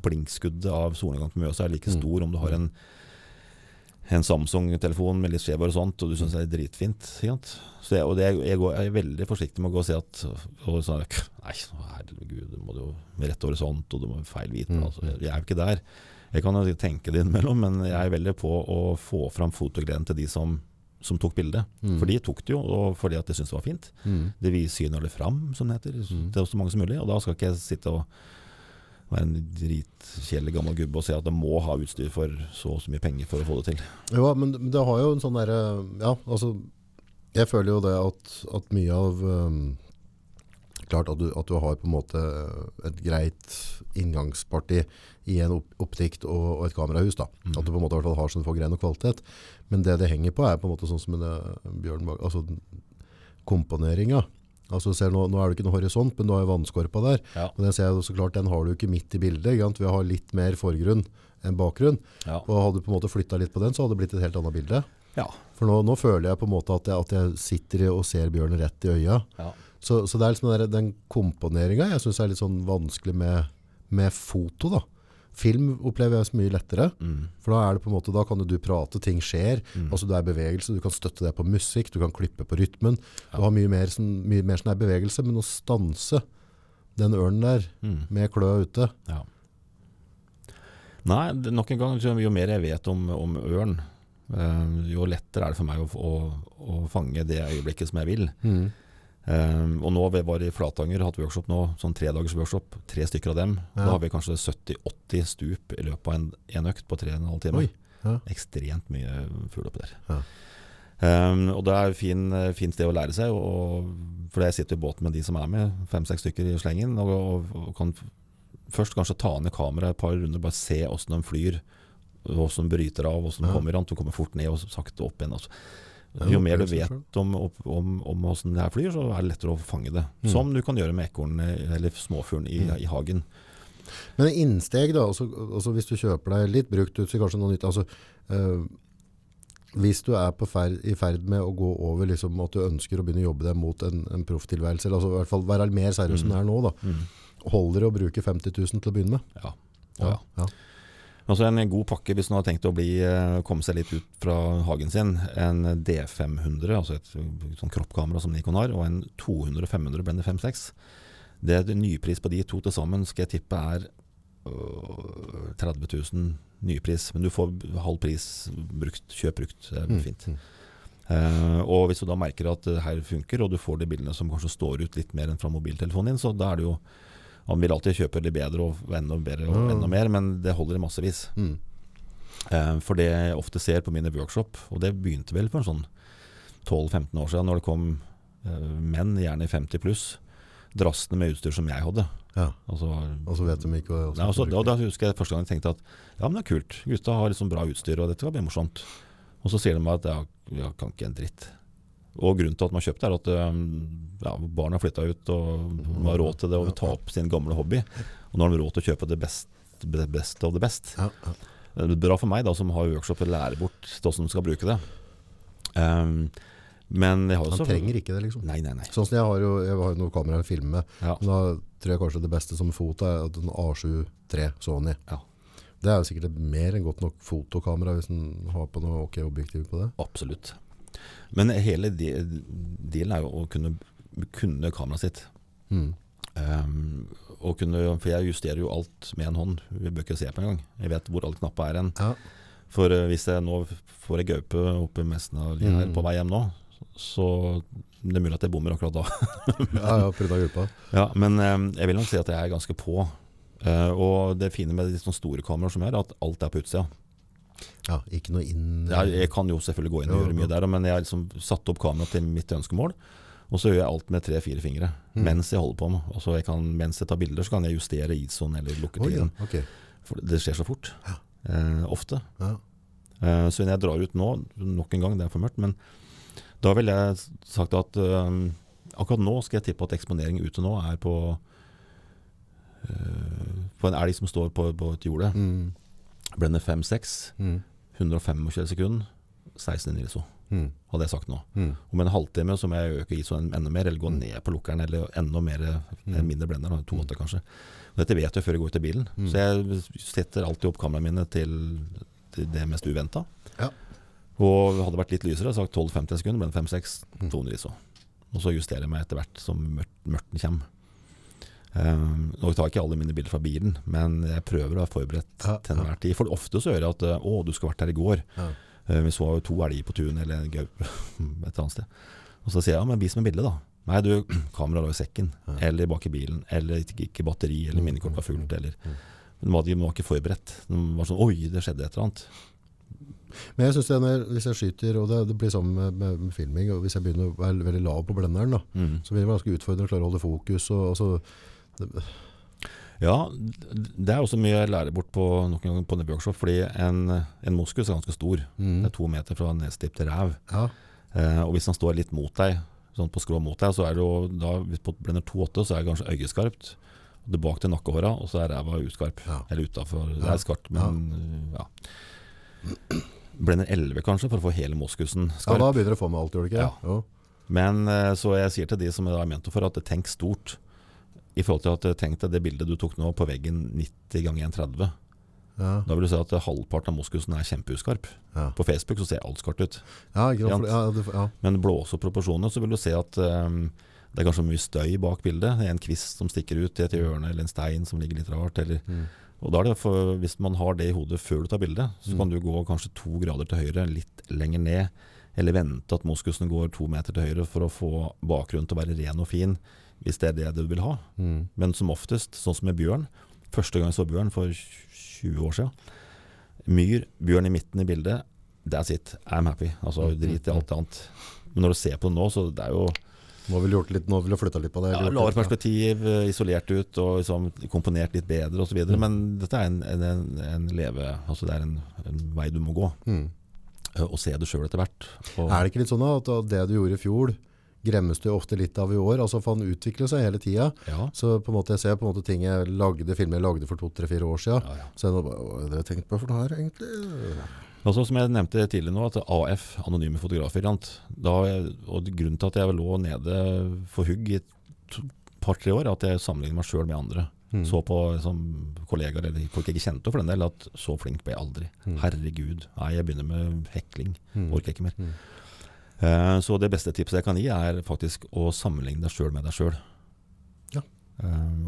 blinkskuddet av solnedgang på Mjøsa er like Mm. stor om du har en en Samsung-telefon med litt skjev sånt, og du syns det er dritfint. Så jeg, og det, jeg, går, jeg er veldig forsiktig med å gå og si at og så, Nei, herregud, du må jo med rett horisont, og du må feil vite. Mm. Altså, jeg, jeg er jo ikke der. Jeg kan jo tenke det innimellom, men jeg er veldig på å få fram fotogleden til de som som tok bildet. Mm. For de tok det jo og fordi at de syntes det var fint. Mm. Det viser syner det fram, som det heter, til så mange som mulig. Og da skal ikke jeg sitte og være en dritkjedelig gammel gubbe og si at de må ha utstyr for så og så mye penger for å få det til. Jo, men men det har jo en sånn derre Ja, altså Jeg føler jo det at, at mye av um, Klart at du, at du har på en måte et greit inngangsparti i en opp, optikk og, og et kamerahus. da. Mm. At du på en måte har så du får grei nok kvalitet. Men det det henger på, er på en måte sånn som en, Bjørn Bag... Altså komponeringa. Altså ser nå, nå er det ikke noe horisont, men du har jo vannskorpa der. Ja. Og den ser jeg så klart, den har du ikke midt i bildet. Gant? Vi har litt mer forgrunn enn bakgrunn. Ja. Og hadde du på en måte flytta litt på den, så hadde det blitt et helt annet bilde. Ja. For nå, nå føler jeg på en måte at jeg, at jeg sitter og ser bjørnen rett i øya. Ja. Så, så det er liksom den, den komponeringa jeg syns er litt sånn vanskelig med, med foto. da. Film opplever jeg så mye lettere. Mm. For da er det på en måte, da kan du prate, ting skjer. Mm. altså Du er i bevegelse, du kan støtte deg på musikk, du kan klippe på rytmen. Du har mye mer, sånn, mye mer sånn er bevegelse, men å stanse den ørnen der Mm. med kløa ute Ja. Nei, nok en gang, jo mer jeg vet om, om ørn, eh, jo lettere er det for meg å, å, å fange det øyeblikket som jeg vil. mm. Eh, og nå vi var i Flatanger, hatt workshop nå, sånn tre dagers workshop, tre stykker av dem. Ja. Da har vi kanskje 70-80 stup i løpet av en, en økt på tre og en halv time. Oi, ja. Ekstremt mye fugl oppi der. Ja. Um, og det er fin, fint sted å lære seg, og, for jeg sitter i båten med de som er med, fem-seks stykker i slengen, og, og, og kan først kanskje ta ned kameraet et par runder, bare se åssen de flyr, åssen de bryter av, åssen de kommer an, de kommer fort ned og sakte opp igjen. Altså. Jo mer du vet om, om, om hvordan det her flyr, så er det lettere å fange det. Mm. Som du kan gjøre med ekornet eller småfuglen i, Mm. i hagen. Men innsteg da, altså, altså hvis du kjøper deg litt brukt utstyr, kanskje noe nytt, altså øh, hvis du er på ferd, i ferd med å gå over liksom, at du ønsker å begynne å jobbe deg mot en, en profftilværelse, eller altså i hvert fall være mer seriøs enn du er nå da, Mm. holder det å bruke 50 000 til å begynne med? Ja. Ja. ja. Altså En god pakke hvis man har tenkt å bli, eh, komme seg litt ut fra hagen sin. En D500, altså et sånn kroppkamera som Nikon har, og en 200-500 Blender 5.6. Det er nypris på de to til sammen skal jeg tippe er øh, 30 000 nypris. Men du får halv pris brukt, kjøp brukt. Det er Mm, fint. mm. Uh, og hvis du da merker at det her funker, og du får de bildene som kanskje står ut litt mer enn fra mobiltelefonen din, så da er det jo Man vil alltid kjøpe det bedre og enda bedre og enda mer, men det holder i massevis. Mm. Eh, for det jeg ofte ser på mine workshop, og det begynte vel for en sånn 12-15 år siden, når det kom eh, menn, gjerne i 50 pluss, drassende med utstyr som jeg hadde. Ja, Altså, og så vet de ikke hva Nei, også, da, da husker jeg første gang jeg tenkte at ja, men det er kult. Gutta har liksom bra utstyr, og dette kan bli morsomt. Og så sier de meg at jeg, jeg kan ikke en dritt. Og grunnen til at man kjøpte, er at øhm, ja, barna flytta ut og har råd til det og vil ta opp sin gamle hobby. Og nå har de råd til å kjøpe det beste, best av det beste. Ja, ja. Det er bra for meg da, som har workshop og lærer bort hvordan du skal bruke det. Um, men jeg har også, Han trenger ikke det liksom. Nei, nei, nei. Sånn som jeg har jo, jeg har noen kameraer å filme med, Ja. men da tror jeg kanskje det beste som foto er en A7 III Sony. Ja. Det er jo sikkert mer enn godt nok fotokamera hvis en har på noe ok objektiv på det. Absolutt. Men hele de, delen er jo å kunne, kunne kameraet sitt. Mm. Um, og kunne, for jeg justerer jo alt med en hånd. Vi bør ikke se på engang. Jeg vet hvor alle knapper er hen. Ja. For eh, hvis jeg nå får ei gaupe oppi linja her Mm. på vei hjem nå, så det er mulig at jeg bommer akkurat da. ja, ja, grunn av gruppa. ja, men um, jeg vil nok si at jeg er ganske på. Uh, og det fine med de sånne store kameraer som er at alt er på utsida. Ja, ikke noe inn... Jeg, jeg kan jo selvfølgelig gå inn og gjøre mye der, men jeg har liksom satt opp kameraet til mitt ønskemål. Og så gjør jeg alt med tre-fire fingre Mm. mens jeg holder på med. Altså jeg kan, mens jeg tar bilder, så kan jeg justere ISO-en eller Oh, ja, okay. For det skjer så fort. Eh, ofte. Ja. Eh, så når jeg drar ut nå, nok en gang, det er for mørkt, men da ville jeg sagt at eh, akkurat nå skal jeg tippe at eksponering ute nå er på eh, på en elg som står på, på et jorde. Mm. Blender 5-6, Mm. 125 sekunder, 16 ISO, Mm. hadde jeg sagt nå. Mm. Om en halvtime så må jeg øke ISO-en enda mer, eller gå ned på lukkeren, eller enda mer, Mm. en mindre blender, to 2,8 kanskje. Og dette vet jeg før jeg går ut i bilen, Mm. så jeg setter alltid opp kameraene mine til, til det mest uventa. Ja. Og hadde det vært litt lysere, sagt 12-50 sekunder, ble det 5-6, Mm. 200 ISO. Og så justerer jeg meg etter hvert som mørten kommer. Um, nå tar jeg ikke alle mine bilder fra bilen, men jeg prøver å være forberedt Ja, til enhver tid. For ofte så hører jeg at uh, 'Å, du skulle vært her i går'. Ja. Uh, vi så jo to elger på tunet eller en gaupe et eller annet sted. Og så sier jeg ja, men vis meg bildet, da. Nei, du, kameraet lå i sekken. Ja. Eller bak i bilen. Eller ikke, batteri, eller Mm, minnekort var mm, fullt. mm, Eller. Men de var, de var ikke forberedt. De var sånn Oi, det skjedde et eller annet. Men jeg synes det er når, hvis jeg skyter, og det, det blir sammen med, med, med filming, og hvis jeg begynner å være veldig lav på blenderen, da, Mm. så blir det ganske utfordrende å klare å holde fokus. Og, altså, det, Ja, det er også mye jeg lærer bort på noen ganger på Nebworkshop, fordi en, en moskus er ganske stor. mm, Det er to meter fra nesetipp til ræv. ja, Eh, og hvis han står litt mot deg, sånn på skrå mot deg, så er det jo da, hvis på blender 2,8, så er det kanskje øyeskarpt. tilbake til nakkehåra, og så er ræva uskarp. Ja. Eller utafor. Det er skarpt, men ja. Blender 11 kanskje, for å få hele moskusen ja, da begynner du å få med alt, gjør du ikke? Ja. Jo. Men eh, så jeg sier til de som er mentor for, at tenk stort. I forhold til at eh, Tenk deg det bildet du tok nå på veggen 90 ganger 130. Ja, Da vil du se at eh, halvparten av moskusen er kjempeuskarp. ja. På Facebook så ser alt skarpt ut. ja, ikke ja. Men blåse opp proporsjonene, så vil du se at um, det er kanskje mye støy bak bildet. Det er en kvist som stikker ut i et hjørne, eller en stein som ligger litt rart. Eller, Mm. og da det for, Hvis man har det i hodet før du tar bildet, så Mm. kan du gå kanskje to grader til høyre, litt lenger ned. Eller vente at moskusen går to meter til høyre for å få bakgrunnen til å være ren og fin, hvis det er det du vil ha. Mm. Men som oftest, sånn som med bjørn. Første gang jeg så bjørn for 20 år siden. Myr, bjørn i midten i bildet. That's it. I'm happy. Altså Mm, Drit i alt annet. Men når du ser på det nå, så det er jo Nå ville gjort litt, nå vil du flytta litt på det. ja, lavere perspektiv, eh, isolert ut og liksom komponert litt bedre osv. Mm. Men dette er en, en, en, en leve Altså det er en, en vei du må gå. Mm. eh, Og se det sjøl etter hvert. Og, Er det ikke litt sånn at det du gjorde i fjor, gremmes du ofte litt av i år? Altså for han utvikler seg hele tida. ja, Så på en måte, jeg ser på en måte ting jeg lagde, filmer jeg lagde for to-tre-fire år siden. ja, ja. Så jeg nå bare, hva har jeg tenkte på for noe her egentlig? Altså, som jeg nevnte tidligere nå, at AF, Anonyme Fotografer, da, og grunnen til at jeg lå nede for hugg i et par-tre år, at jeg sammenligner meg sjøl med andre. Mm. Så på som kollegaer eller folk jeg ikke kjente for den del, at så flink ble jeg aldri. Mm. Herregud. Nei, jeg begynner med hekling. Mm. Orker ikke mer. Mm. Eh, så det beste tipset jeg kan gi, er faktisk å sammenligne deg sjøl med deg sjøl. Ja.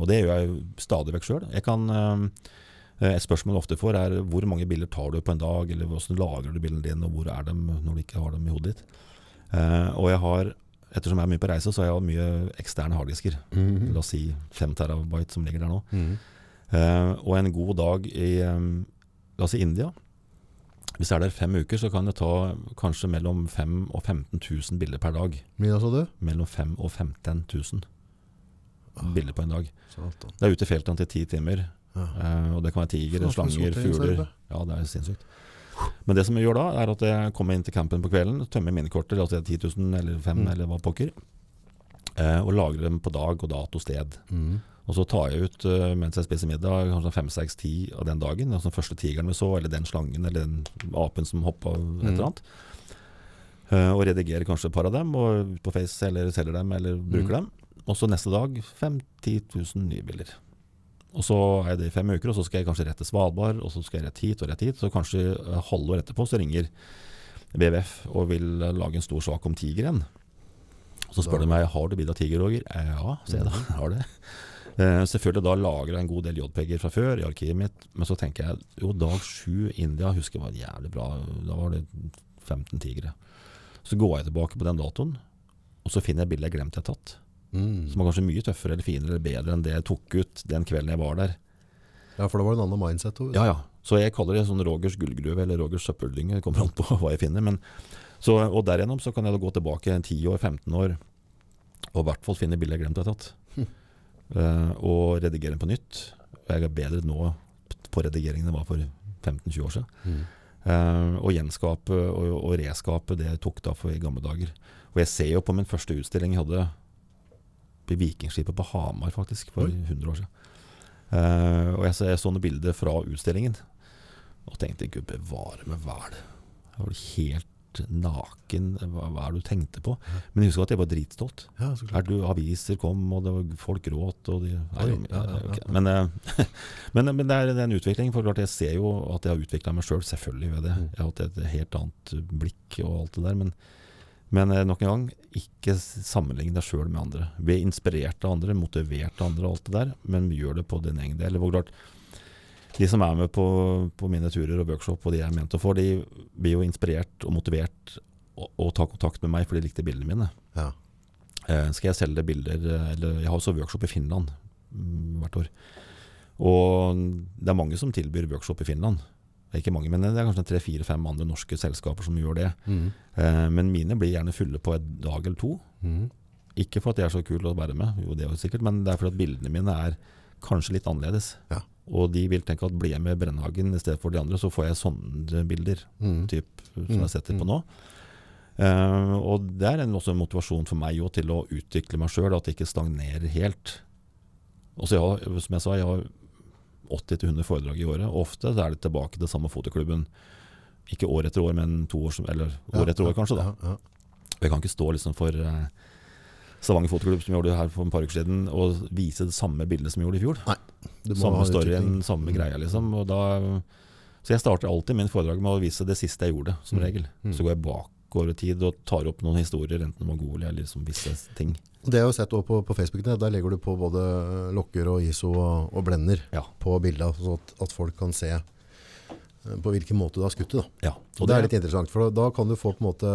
og det gjør jeg stadig vekk sjøl. Eh, Et spørsmål jeg ofte får, er hvor mange bilder tar du på en dag, eller hvordan lagrer du bildene dine, og hvor er de når du ikke har dem i hodet ditt. Eh, og jeg har, ettersom jeg er mye på reise, så har jeg mye eksterne harddisker. Mhm. La oss si 5 terabyte som ligger der nå. Mhm. Eh, og en god dag i eh, la oss si India Hvis jeg er der fem uker, så kan jeg ta kanskje mellom 5 og 15 000 bilder per dag. Mye sa du? Mellom 5 og 15 000 bilder på en dag. Satan. Det er ute i feltene til ti timer. Ja. eh, og det kan være tiger, slanger, er fugler. Ja, det er sinnssykt. Men det som jeg gjør da, er at jeg kommer inn til campen på kvelden, tømmer minnekortet, altså 10 000 eller 5 Mm. eller hva pokker, eh, og lagrer dem på dag og dato sted. Mhm. Og så tar jeg ut eh, mens jeg spiser middag, kanskje fem, seks, ti av den dagen. Altså den første tigeren vi så, eller den slangen, eller den apen som hoppa, et Mm. eller annet. Eh, og redigerer kanskje et par av dem, og ut på Face, eller selger dem, eller bruker Mm. dem. Og så neste dag 5-10 000 nye bilder. Og så er jeg det i fem uker, og så skal jeg kanskje rett til Svalbard, og så skal jeg rett hit og rett hit. Så kanskje eh, halvår etterpå så ringer WWF og vil lage en stor sak om tigeren. Så spør de meg har du bilde av tiger, Roger. Ja, sier jeg da. Jeg har det. Eh, selvfølgelig da lager jeg en god del JPG-er fra før i arkivet mitt, men så tenker jeg jo dag sju India husker jeg var jævlig bra. Da var det 15 tigre. Så går jeg tilbake på den datoen, og så finner jeg bildet jeg glemte jeg har tatt. Mm. Som var kanskje mye tøffere eller finere eller bedre enn det jeg tok ut den kvelden jeg var der. Ja, for da var det en annen mindset. òg. Ja, ja. Så jeg kaller det sånn Rogers gullgruve eller Rogers søppeldynge. Det kommer an på hva jeg finner. Men, så, og derigjennom så kan jeg da gå tilbake 10 år, 15 år, og i hvert fall finne bildet jeg glemte jeg har tatt. Eh, og redigere den på nytt. Jeg er bedre nå på redigering enn jeg var for 15-20 år siden. Mm. Uh, og gjenskape og, og reskape det jeg tok da for i gamle dager. Og jeg ser jo på min første utstilling jeg hadde på Vikingskipet på Hamar, faktisk, for Oi. 100 år siden. Uh, og jeg jeg så noen bilder fra utstillingen, og tenkte gud bevare meg vel. Jeg var helt naken. Hva, hva er det du tenkte på? Men husker at jeg var dritstolt. Ja, så Her du, aviser kom, og det var, folk gråt. Og de, nei, ja, ja, ja, ok. ja. Men, eh, men, men det er en utvikling. For klart jeg ser jo at jeg har utvikla meg sjøl. Selv, selvfølgelig ved det. Mm. Jeg har hatt et helt annet blikk og alt det der. Men, men eh, nok en gang, ikke sammenligne deg sjøl med andre. Bli inspirert av andre, motivert av andre og alt det der, men gjør det på din egen del. For klart, De som er med på, på mine turer og workshop, og de jeg er ment å få, de blir jo inspirert og motivert og, og tar kontakt med meg, for de likte bildene mine. Ja. Eh, skal jeg selge bilder eh, eller Jeg har også workshop i Finland mm, hvert år. Og det er mange som tilbyr workshop i Finland. Ikke mange, men det er kanskje tre-fire-fem andre norske selskaper som gjør det. Mm. Eh, men mine blir gjerne fulle på en dag eller to. Mm. Ikke for at jeg er så kul å være med, jo det er jo sikkert, men det er fordi at bildene mine er kanskje litt annerledes. Ja. Og de vil tenke at blir jeg med Brennhagen i stedet for de andre, så får jeg sånne bilder mm. typ, som Mm, jeg setter på nå. Uh, og det er en, også en motivasjon for meg jo, til å utvikle meg sjøl, at jeg ikke stagnerer helt. Altså jeg har, som jeg sa, jeg har 80-100 foredrag i året. Ofte er det tilbake til samme fotoklubben. Ikke år etter år, men to år, som- eller år etter år, kanskje. da. Ja, ja. Jeg kan ikke stå liksom for eh, Stavanger fotoklubb, som gjorde det her for et par uker siden, og vise det samme bildet som vi gjorde i fjor. Må Samme storyen, samme Mm. greia, liksom. Og da, så jeg starter alltid min foredrag med å vise det siste jeg gjorde, som Mm. regel. Mm. Så går jeg bakover i tid og tar opp noen historier, enten om gode eller liksom visse ting. Det har jeg sett også på, på Facebook, der legger du på både lokker og ISO og, og blender Ja. på bildene, så at, at folk kan se på hvilken måte du har skutt det. Ja. Det er litt interessant, for da kan du få på en måte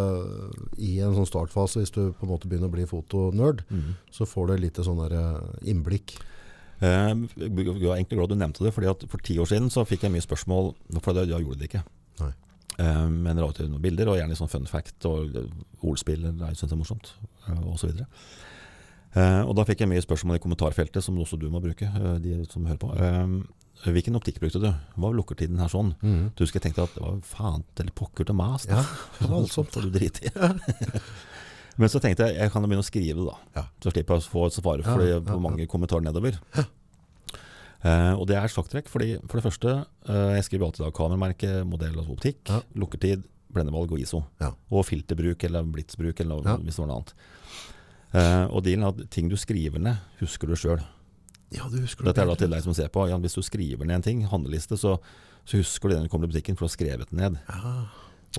i en sånn startfase, hvis du på en måte begynner å bli fotonerd, mm. så får du litt sånn eh, innblikk. Eh, Jeg er egentlig glad du nevnte det, fordi at for ti år siden så fikk jeg mye spørsmål, for da, gjorde det ikke. Nei. Eh, Men det var noen bilder, og gjerne sånn fun fact og eh, ordspill, jeg syns er morsomt, eh, og så videre. Eh, Og da fikk jeg mye spørsmål i kommentarfeltet, som også du må bruke, eh, de som hører på. Eh, Hvilken optikk brukte du? Hva var lukkertiden her sånn? Du husker jeg tenkte at det var faen til pokker til mas. da. Ja, voldsomt. får du drite i. Men så tenkte jeg jeg kan begynne å skrive da. Ja. Så slipper jeg å få svare for Ja, ja, på mange kommentarer nedover. Uh, og det er sjakktrekk, fordi for det første uh, Jeg skriver alltid da kameramerke, modell og optikk, lukkertid, blendevalg og ISO. Og filterbruk eller blitsbruk eller noe, hvis det var noe annet. Uh, og dealen er at ting du skriver ned, husker du sjøl. Ja, du husker Dette er da til deg som ser på. Jan, hvis du skriver ned en ting, handleliste, så, så husker du det når du kommer til butikken, for du har skrevet den ned. Ja.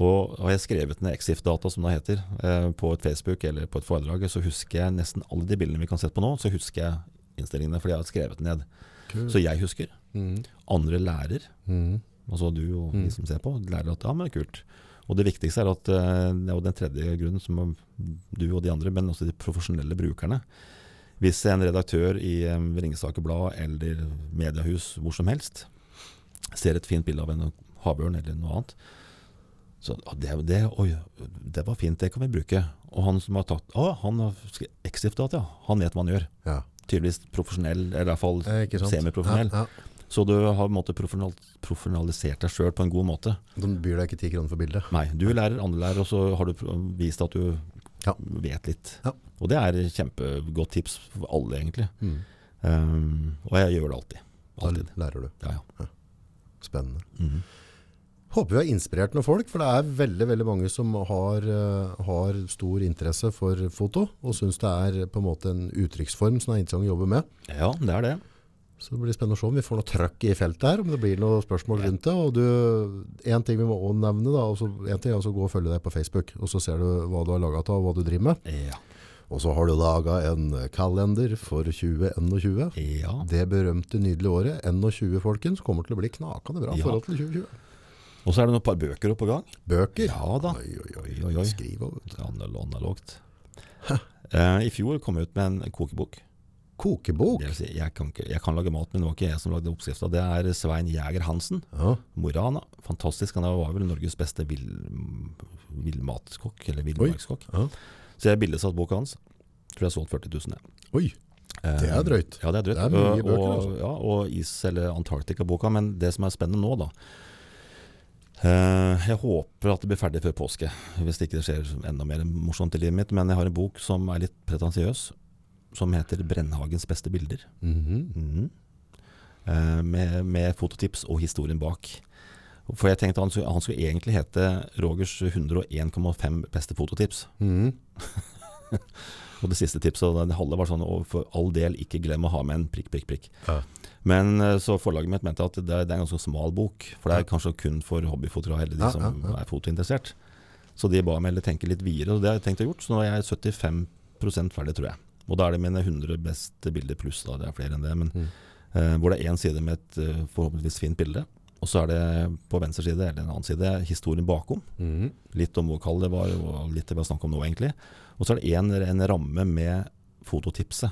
Og har jeg skrevet ned Exif-data, som det heter, eh, på et Facebook eller på et foredrag, så husker jeg nesten alle de bildene vi kan sette på nå, så husker jeg innstillingene, fordi jeg har skrevet den ned. Kult. Så jeg husker. Mm. Andre lærer, mm. altså du og Mm. de som ser på, lærer at ja, men kult. Og det viktigste er at og det er jo den tredje grunnen, som du og de andre, men også de profesjonelle brukerne. Hvis en redaktør i eh, Ringsaker Blad eller mediehus hvor som helst ser et fint bilde av en havørn eller noe annet, så det, det, oi, det var fint, det kan vi bruke. Og han som har tatt Å, han har Exif-data, ja. Han vet hva han gjør. Ja. Tydeligvis profesjonell, eller i hvert fall Eh, semiprofesjonell. Ja, ja. Så du har en måte profesjonal, profesjonalisert deg sjøl på en god måte. De byr deg ikke ti kroner for bildet. Nei, du lærer, andre lærer, og så har du vist at du Ja. vet litt. Ja. Og det er kjempegodt tips for alle, egentlig. Mm. Um, og jeg gjør det alltid. Da lærer du. Ja, ja. Spennende. Mhm. Håper vi har inspirert noen folk, for det er veldig veldig mange som har, eh, har stor interesse for foto, og syns det er på en måte en uttrykksform som er interessant å jobbe med. ja, det er det. Så det blir spennende å se om vi får noe trøkk i feltet her, om det blir noen spørsmål rundt det. Og du, en ting vi må også nevne, da, også, en ting er å gå og følge deg på Facebook, og så ser du hva du har laget av, og hva du driver med. Ja. Og så har du laget en kalender for 2021. ja. Det berømte nydelige året, 21 folkens, kommer til å bli knakende bra i Ja. forhold til 2020. Og så er det noen par bøker oppe på gang. Bøker. Ja da. Oi, oi, oi. Oi, oi, oi. Skriv over. Analogt. Eh, I fjor kom jeg ut med en kokebok. Kokebok. Si, jeg, kan ikke, jeg kan lage mat, men det var ikke jeg som lagde oppskrifta. Det er Svein Jæger Hansen. Ja. Mora han, fantastisk. Han var vel Norges beste vill, villmatskokk, eller villmarkskokk. Ja. Så jeg bildesatt boka hans. Tror jeg har solgt 40 000. jeg. Oi, det er drøyt. Ja, det er drøyt. Det er mye bøker, og, altså. Ja, og Is- eller Antarktika-boka. Men det som er spennende nå, da eh, Jeg håper at det blir ferdig før påske, hvis ikke det skjer enda mer morsomt i livet mitt. Men jeg har en bok som er litt pretensiøs, som heter 'Brennhagens beste bilder'. Mhm. Mhm. Eh, med, med fototips og historien bak. For jeg tenkte han han skulle egentlig hete Rogers 101,5 beste fototips. Mhm. Og det siste tipset, det halve var sånn og for all del ikke glem å ha med en prikk, prikk, prikk. Ja. Men eh, så forlaget mitt mente at det, det er en ganske smal bok, for det er kanskje kun for hobbyfotografer eller de Ja, som ja, er fotointeressert. Så de ba meg tenke litt videre, og det har jeg tenkt å gjort. Så nå er jeg 75% ferdig, tror jeg. Og da er det mine 100 beste bilder pluss, da. Det er flere enn det. Men Mm. Eh, hvor det er én side med et eh, forhåpentligvis fint bilde. Og så er det på venstre side eller en annen side historien bakom. Mm. Litt om hvor kald det var, og litt det vi har snakket om nå, egentlig. Og så er det en, en ramme med fototipset.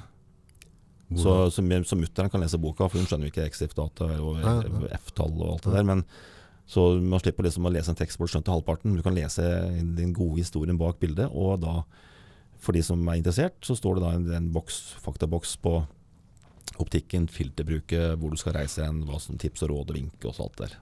Så, så, så mutter'n kan lese boka, for hun skjønner jo ikke Exif-data og. F-tall og alt det der. Men så man slipper liksom å lese en tekst hvor du skjønte halvparten. Du kan lese den gode historien bak bildet, og da, for de som er interessert, så står det da en, en boks, faktaboks på optikken, filterbruket, hvor du skal reise hen, hva som tips og råd og vink og så alt der.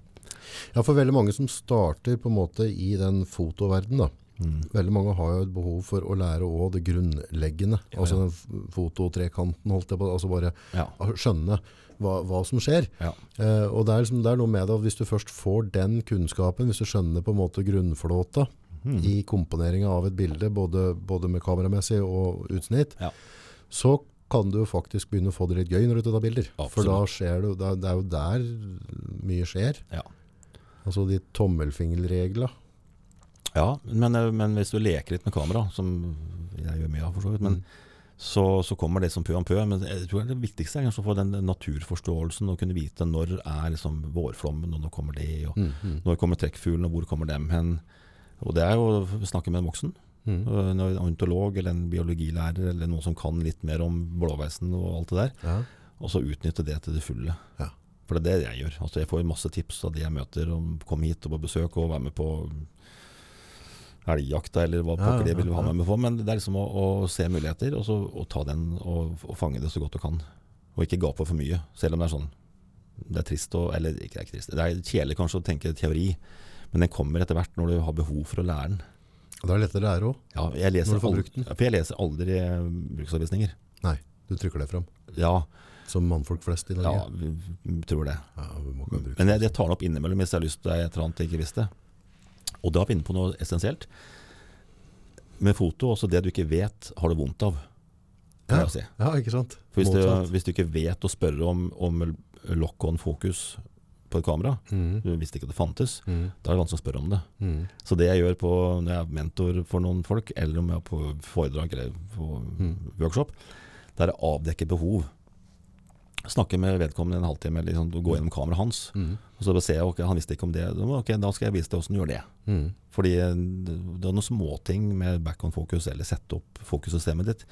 Ja, for veldig mange som starter på en måte i den fotoverden da. Mm. Veldig mange har jo et behov for å lære òg det grunnleggende. Ja, altså den fototrekanten, holdt jeg på. Altså bare Ja. skjønne hva, hva som skjer. Ja. Eh, og det er, liksom, det er noe med det at hvis du først får den kunnskapen, hvis du skjønner på en måte grunnflåta Mm. i komponeringa av et bilde, både, både med kameramessig og utsnitt, Ja. så kan du faktisk begynne å få det litt gøy når du tar bilder. For da skjer det, det det er jo der mye skjer. Ja. Altså de tommelfingerregler. Ja, men, eh, men hvis du leker litt med kamera, som jeg gjør mye av for så vidt, men Mm. så, så kommer det som pø om pø. Men jeg tror det viktigste er kanskje å få den naturforståelsen og kunne vite når er liksom vårflommen, og når kommer det, og Mm, mm, når kommer trekkfuglene, og hvor kommer dem hen. Og det er jo å snakke med en voksen. mm. En ornitolog eller en biologilærer eller noen som kan litt mer om blåveisen og alt det der. Ja. Og så utnytte det til det fulle. Ja. For det er det jeg gjør. Altså Jeg får masse tips av de jeg møter om komme hit og på besøk og være med på elgjakta eller hva pokker ja, vil ha med meg på. Men det er liksom å, å se muligheter og, så, og ta den og, og fange det så godt du kan. Og ikke gape for mye, selv om det er sånn. Det er trist å Eller ikke det er ikke trist. Det er kjedelig kanskje å tenke teori, men den kommer etter hvert når du har behov for å lære den. Og det er lettere å lære òg? Ja, jeg leser, Når du får brukt den. for jeg leser aldri eh, bruksanvisninger. Nei, du trykker det frem. Ja, Som mannfolk flest i Norge. Ja, vi tror det. Ja, vi Men jeg, jeg tar den opp innimellom hvis jeg har lyst til et eller annet jeg ikke visste. Og da er vi inne på noe essensielt. Med foto, også det du ikke vet, har du vondt av. Ja. si. Ja, ikke sant? For hvis du, hvis du ikke vet å spørre om, om lock-on-fokus på et kamera, Mm, du visste ikke at det fantes, mm, da er det vanskelig å spørre om det. mm, Så det jeg gjør på, når jeg er mentor for noen folk, eller om jeg er på foredrag eller på Mm. workshop, det er å avdekke behov. Snakke med vedkommende en halvtime, eller liksom, gå gjennom kameraet hans. mm, Og så ser jeg, ok, han visste ikke om det. Ok, da skal jeg vise deg hvordan du gjør det. mm. Fordi eh, det er noen småting med back on focus, eller sette opp fokussystemet ditt.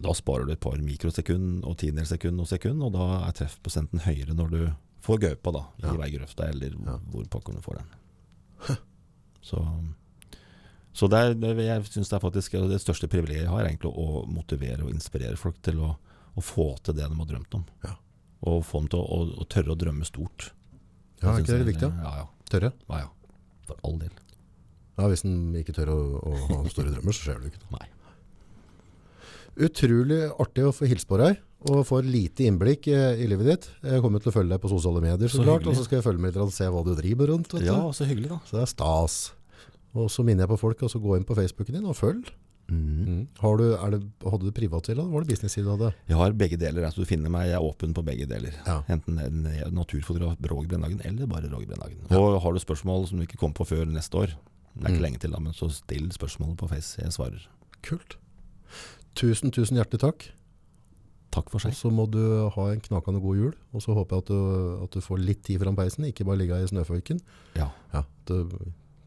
Da sparer du et par mikrosekund og tiendedels sekund og sekund, og da er treffprosenten høyere når du får gaupa da, i Ja. veigrøfta, eller hvor pokker du får den. Så, så det er, det, jeg synes det er faktisk det største privilegiet jeg har, egentlig å motivere og inspirere folk til å, å få til det de har drømt om. Ja. Og få dem til å, å, å tørre å drømme stort. Ja, er ikke det er viktig? Ja, ja. Tørre? ja, ja. For all del. Ja, hvis en ikke tør å, å ha store drømmer, så skjer det jo ikke. Nei. Utrolig artig å få hilse på deg, og får lite innblikk eh, i livet ditt. Jeg kommer til å følge deg på sosiale medier, så, Så klart, hyggelig. og så skal jeg følge med litt og se hva du driver rundt. Ja, så hyggelig, da. Så det er stas. Og så minner jeg på folk, og så gå inn på Facebooken din og følg. Mm. Har du, er det, hadde du privatside, eller var det business-side du hadde? Jeg har begge deler. Altså, du finner meg, jeg er åpen på begge deler. Ja. Enten en naturfotograf Roger Brennhagen, eller bare Roger Brennhagen. Ja. Og har du spørsmål som du ikke kom på før neste år, det er Mm. ikke lenge til da, men så still spørsmålet på Face. Jeg svarer. Kult. Tusen, tusen hjertelig takk. Takk for seg. Og så må du ha en knakende god jul, og så håper jeg at du, at du får litt tid foran peisen, ikke bare ligge i snøføyken. Ja. Ja, du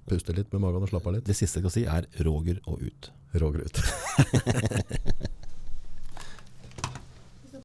puster litt med magen og slapper litt. Det siste jeg skal si, er Roger og ut. Roger ut.